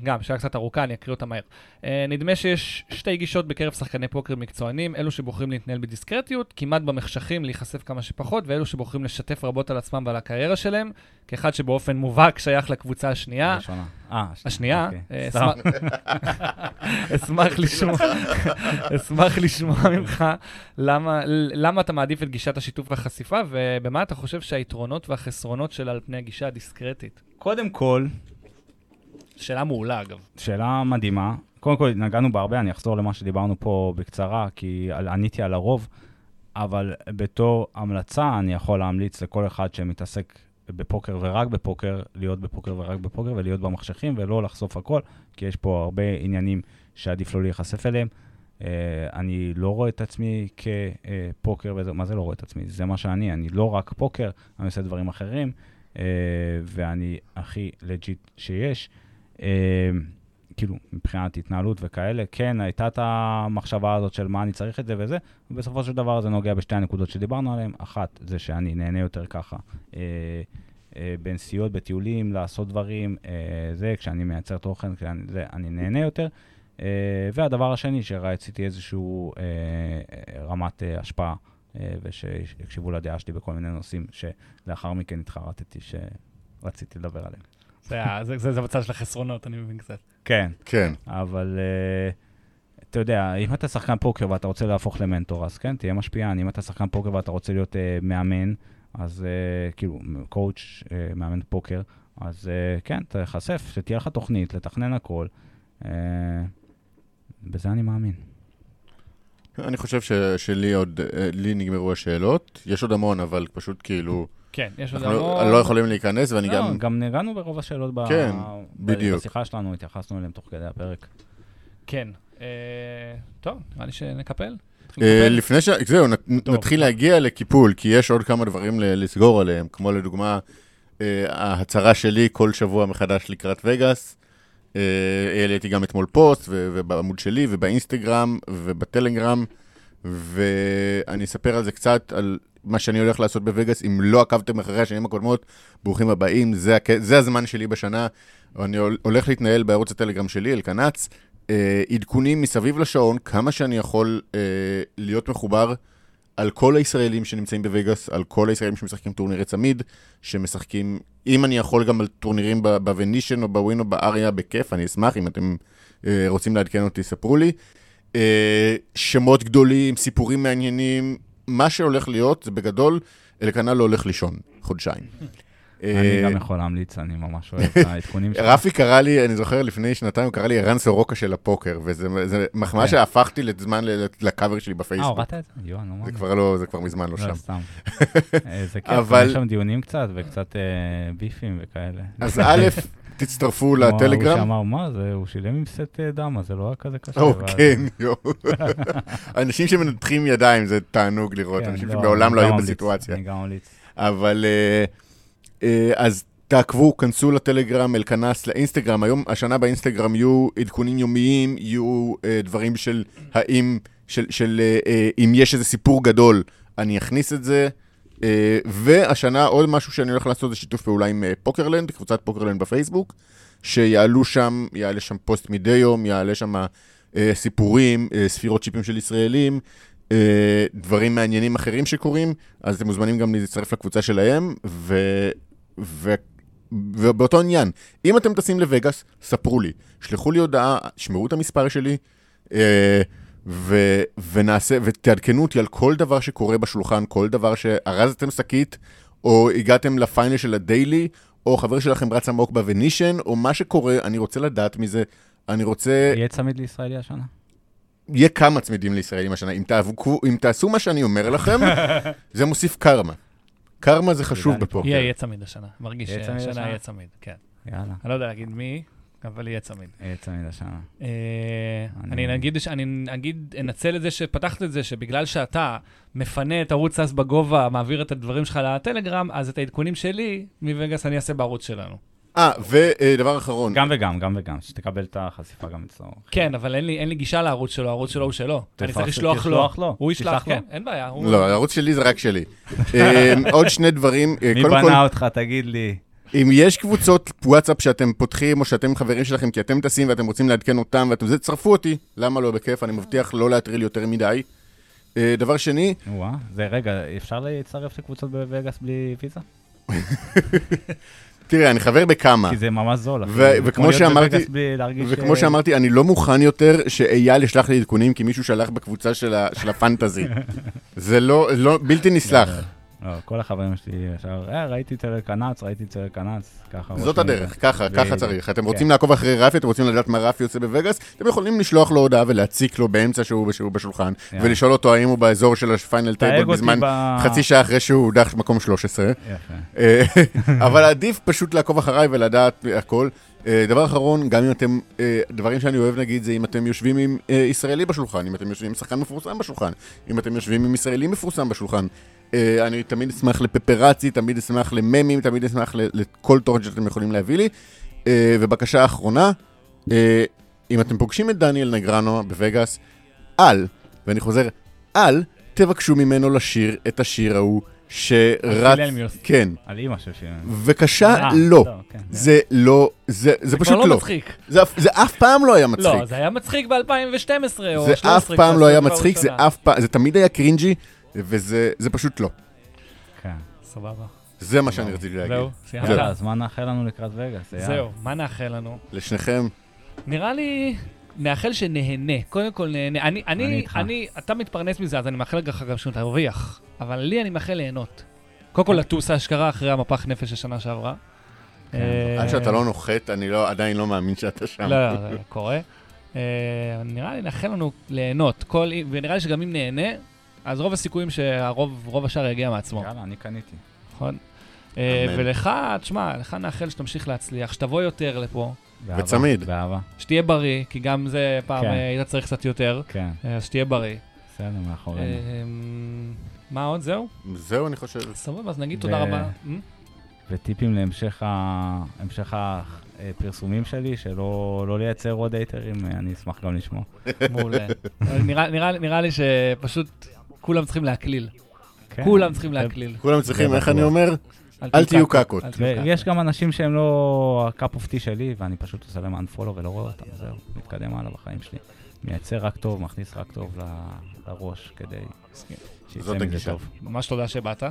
גם, שאלה קצת ארוכה, אני אקריא אותה מהר. אה, נדמה שיש שתי גישות בקרב שחקני פוקר מקצוענים, אלו שבוחרים להתנהל בדיסקרטיות, כמעט במחשכים להיחשף כמה שפחות, ואלו שבוחרים לשתף רבות על עצמם ועל הקריירה שלהם, כאחד שבאופן מובהק שייך לקבוצה השנייה. ראשונה. אה, השנייה, אוקיי. אה. אשמח- לשמוע, ממך למה אתה מעדיף את גישת השיתוף והחשיפה, ובמה אתה חושב שהיתרונות והחסרונות שלה על פני הגישה הדיסקרטית? קודם כל, שאלה מעולה, אגב. שאלה מדהימה. קודם כל, נגענו בהרבה, אני אחזור למה שדיברנו פה בקצרה, כי על- עניתי על הרוב, אבל בתור המלצה, אני יכול להמליץ לכל אחד שמתעסק בפוקר ורק בפוקר, להיות בפוקר ורק בפוקר, ולהיות במחשכים, ולא לחשוף הכל, כי יש פה הרבה עניינים שעדיף לא להיחשף אליהם. אה, אני לא רואה את עצמי כפוקר, וזה, מה זה לא רואה את עצמי? זה מה שאני, אני לא רק פוקר, אני עושה דברים אחרים, אה, ואני הכי legit שיש. אה, כאילו, מבחינת התנהלות וכאלה, כן, הייתה את המחשבה הזאת של מה אני צריך את זה וזה, ובסופו של דבר זה נוגע בשתי הנקודות שדיברנו עליהן. אחת, זה שאני נהנה יותר ככה. אה, אה, בנסיעות, בטיולים, לעשות דברים, אה, זה, כשאני מייצר תוכן, כשאני, זה, אני נהנה יותר. אה, והדבר השני, שרציתי איזושהי רמת השפעה, ושיקשיבו לדעה שלי בכל מיני נושאים, שלאחר מכן התחרטתי שרציתי לדבר עליהם. זה בצד של החסרונות, אני מבין קצת. כן, כן. אבל uh, אתה יודע, אם אתה שחקן פוקר ואתה רוצה להפוך למנטור, אז כן, תהיה משפיען. אם אתה שחקן פוקר ואתה רוצה להיות uh, מאמן, אז uh, כאילו, קואוץ', מאמן פוקר, אז כן, תיחשף, שתהיה לך תוכנית, לתכנן הכל. בזה אני מאמין. אני חושב ש- שלי עוד, אה, לי נגמרו השאלות. יש עוד המון, אבל פשוט כאילו, כן, יש עוד אנחנו המון. לא יכולים להיכנס, ואני לא, גם... גם נגענו ברוב השאלות. כן, בדיוק. בשיחה שלנו, התייחסנו אליהם תוך כדי הפרק. כן. אה, טוב, נראה לי שנקפל. אה. לפני ש... זהו. נתחיל להגיע לקיפול, כי יש עוד כמה דברים ל- לסגור עליהם, כמו לדוגמה, אה, ההצהרה שלי כל שבוע מחדש לקראת וגאס. העליתי גם אתמול פוסט, ובעמוד שלי, ובאינסטגרם, ובטלגרם, ואני אספר על זה קצת, על מה שאני הולך לעשות בווגאס. אם לא עקבתם אחרי השנים הקודמות, ברוכים הבאים, זה, הק... זה הזמן שלי בשנה. אני הול- הולך להתנהל בערוץ הטלגרם שלי, אלקנץ. אה, עדכונים מסביב לשעון, כמה שאני יכול אה, להיות מחובר על כל הישראלים שנמצאים בווגאס, על כל הישראלים שמשחקים טורנירי צמיד, שמשחקים, אם אני יכול גם על טורנירים בוונישן או בווין או באריה, בכיף, אני אשמח, אם אתם אה, רוצים לעדכן אותי, ספרו לי. שמות גדולים, סיפורים מעניינים, מה שהולך להיות, זה בגדול, אלקנה לא הולך לישון, חודשיים. אני אה, גם יכול להמליץ, אני ממש אוהב את העדכונים שלך. רפי קרא לי, אני זוכר לפני שנתיים, הוא קרא לי ערן סורוקה של הפוקר, וזה מחמאה כן. שהפכתי לזמן לקאבר שלי אה, בפייסבוק. הורדת את זה? יואו, נו, מה זה? כבר לא, זה כבר מזמן לא שם. לא, סתם. אה, זה כיף, יש שם דיונים קצת, וקצת אה, ביפים וכאלה. אז א', תצטרפו לטלגרם. שאמר, מה זה, הוא שילם עם סט אה, דמה, זה לא היה כזה קשה. או, כן, יואו. אנשים שמנתחים ידיים, זה תענוג לראות, כן, אנשים לא, שמעולם אני לא היו בסיטואציה. אני גם ממליץ. אבל אה, אה, אז תעקבו, כנסו לטלגרם, אלקנץ לאינסטגרם. היום, השנה באינסטגרם יהיו עדכונים יומיים, יהיו אה, דברים של האם, של, אה, אה, אם יש איזה סיפור גדול, אני אכניס את זה. אה, והשנה עוד משהו שאני הולך לעשות זה שיתוף פעולה עם אה, פוקרלנד, קבוצת פוקרלנד בפייסבוק, שיעלו שם, יעלה שם פוסט מדי יום, יעלה שם אה, סיפורים, ספירות צ'יפים של ישראלים, דברים מעניינים אחרים שקורים, אז אתם מוזמנים גם להצטרף לקבוצה שלהם, ו... ו... ובאותו עניין, אם אתם טסים לווגאס, ספרו לי, שלחו לי הודעה, שמרו את המספר שלי, ו, ונעשה, ותעדכנו אותי על כל דבר שקורה בשולחן, כל דבר שארזתם שקית, או הגעתם לפיינל של הדיילי, או חבר שלכם רץ עמוק בוונישן, או מה שקורה, אני רוצה לדעת מזה. אני רוצה... יהיה צמיד לישראלי השנה? יהיה כמה צמידים לישראלים השנה. אם, תעבו, אם תעשו מה שאני אומר לכם, זה מוסיף קרמה. קרמה זה חשוב. בפוקר. יהיה, יהיה צמיד השנה. מרגיש שהשנה השנה? יהיה צמיד, כן. יאללה, אני לא יודע להגיד מי, אבל יהיה צמיד. יהיה צמיד השנה. אה, אני- אני אגיד, אני אגיד, אנצל את זה שפתחת את זה, שבגלל שאתה מפנה את ערוץ אז בגובה, מעביר את הדברים שלך לטלגרם, אז את העדכונים שלי מווגאס אני אעשה בערוץ שלנו. אה, ודבר אחרון. גם וגם, גם וגם, שתקבל את החשיפה גם אצלו. כן, אבל אין לי, אין לי גישה לערוץ שלו, הערוץ שלו הוא שלו. אני צריך לשלוח לו. הוא ישלח. כן, אין בעיה. הוא- לא, הערוץ שלי זה רק שלי. אה, עוד שני דברים. אה, מי בנה אותך, תגיד לי? אם יש קבוצות וואטסאפ שאתם פותחים, או שאתם חברים שלכם, כי אתם טסים ואתם רוצים לעדכן אותם, ואתם זה, צרפו אותי. למה לא? בכיף, אני מבטיח לא להטריל יותר מדי. אה, דבר שני, וואה, זה רגע, אפשר להצטרף לקבוצות בווגאס בלי ויזה? תראה, אני חבר בכמה. כי זה ממש זול. ו-. וכמו שאמרתי-. וכמו אה, שאמרתי, אני לא מוכן יותר שאייל ישלח לי עדכונים כי מישהו שלח בקבוצה של, ה, של ה fantasy. זה לא, לא, בלתי נסלח. לא, כל החברים שלי ישר, אה, ראיתי אצל קנץ, ראיתי אצל קנץ, ככה. זאת הדרך, את זה. ככה, ככה. צריך. אתם כן. רוצים לעקוב אחרי רפי, אתם רוצים לדעת מה רפי עושה בווגאס, אתם יכולים לשלוח לו הודעה ולהציק לו באמצע שהוא בשולחן. ולשאול אותו האם הוא באזור של ה final table בזמן חצי שעה אחרי שהוא הודח מקום 13. יפה. אה, אבל עדיף פשוט לעקוב אחריי ולדעת הכל. אה, דבר אחרון, גם אם אתם, אה, דברים שאני אוהב נגיד זה אם אתם יושבים עם ישראלי בשולחן, אם אתם יושבים עם שחקן מפורסם בשולחן, אם אתם יושבים עם ישראלי מפורסם בשולחן. אה, אני תמיד אשמח לפפרצי, תמיד אשמח לממים, תמיד אשמח לכל תוכן שאתם יכולים להביא לי. אה, ובקשה אחרונה, אה, אם אתם פוגשים את דניאל נגרנו בווגאס, אל, ואני חוזר, אל תבקשו ממנו לשיר את השיר ההוא שרץ... כן. על אימא של שיר. בבקשה, אה, לא. כן. זה לא, זה, זה זה פשוט כבר לא לא. מצחיק. זה, אף- זה פעם לא היה מצחיק. לא, זה היה מצחיק ב-2012 או 2013. זה אף פעם לא היה מצחיק, זה זה תמיד היה קרינג'י, וזה זה פשוט לא. כן. סבבה. זה מה שאני רציתי להגיד. זהו, סיימת. אז מה נאחל לנו לקראת וגאס? זהו, מה נאחל לנו? לשניכם, נראה לי, נאחל שנהנה. קודם כל נהנה. אני, אני אני. אני, אתה מתפרנס מזה, אז אני מאחל לך גם שתרוויח. אבל לי אני מאחל ליהנות. קודם כל לטוס אשכרה אחרי המפח נפש של שנה שעברה. כן, אה, עד שאתה לא נוחת, אני לא- עדיין לא מאמין שאתה שם. לא, זה קורה. אה, נראה לי נאחל לנו ליהנות. ונראה לי שגם אם נהנה, אז רוב הסיכויים שהרוב רוב השאר יגיע מעצמו. יאללה, אני קניתי. נכון? אה. ולך, תשמע, לך נאחל שתמשיך להצליח, שתבוא יותר לפה, באהבה, וצמיד. באהבה. שתהיה בריא, כי גם זה פעם כן. אה, היית צריך קצת יותר, כן, אה, אז שתהיה בריא. בסדר, מאחורינו. אה, מה עוד? זהו? זהו, אני חושב. סבבה, אז נגיד ו- תודה רבה. וטיפים להמשך ה- המשך הפרסומים שלי, שלא לא לייצר עוד הייטרים, אני אשמח גם לשמוע. מעולה. נראה לי שפשוט כולם צריכים להקליל. כן. כולם צריכים להקליל. כולם צריכים, איך אני. אומר? אל תהיו קקות. קקות. גם אנשים שהם לא ה cup of tea שלי, ואני פשוט עושה להם unfollow ולא רואה אותם, זהו, מתקדם הלאה בחיים שלי. מייצר רק טוב, מכניס רק טוב לראש, כדי. שיצא מזה. טוב. ממש תודה שבאת.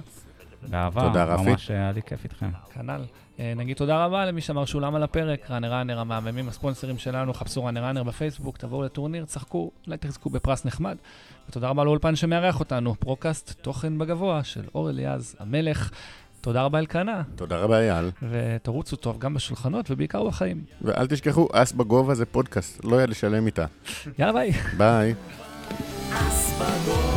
באהבה. ממש היה לי כיף איתכם. כנ"ל. אה, נגיד תודה רבה למי שאמר שולם על הפרק, ראנר ראנר המהממים, הספונסרים שלנו, חפשו ראנר ראנר בפייסבוק, תבואו לטורניר, שחקו, אולי תזכו בפרס נחמד. ותודה רבה לאולפן שמארח אותנו, פרוקאסט, תוכן בגובה של אור אליעז המלך. תודה רבה אלקנה, תודה רבה, אייל. ותרוצו טוב גם בשולחנות ובעיקר בחיים. ואל תשכחו, אס בגובה זה פודקאסט, לא יד לשלם איתה. יאללה ביי. ביי. אס בגובה,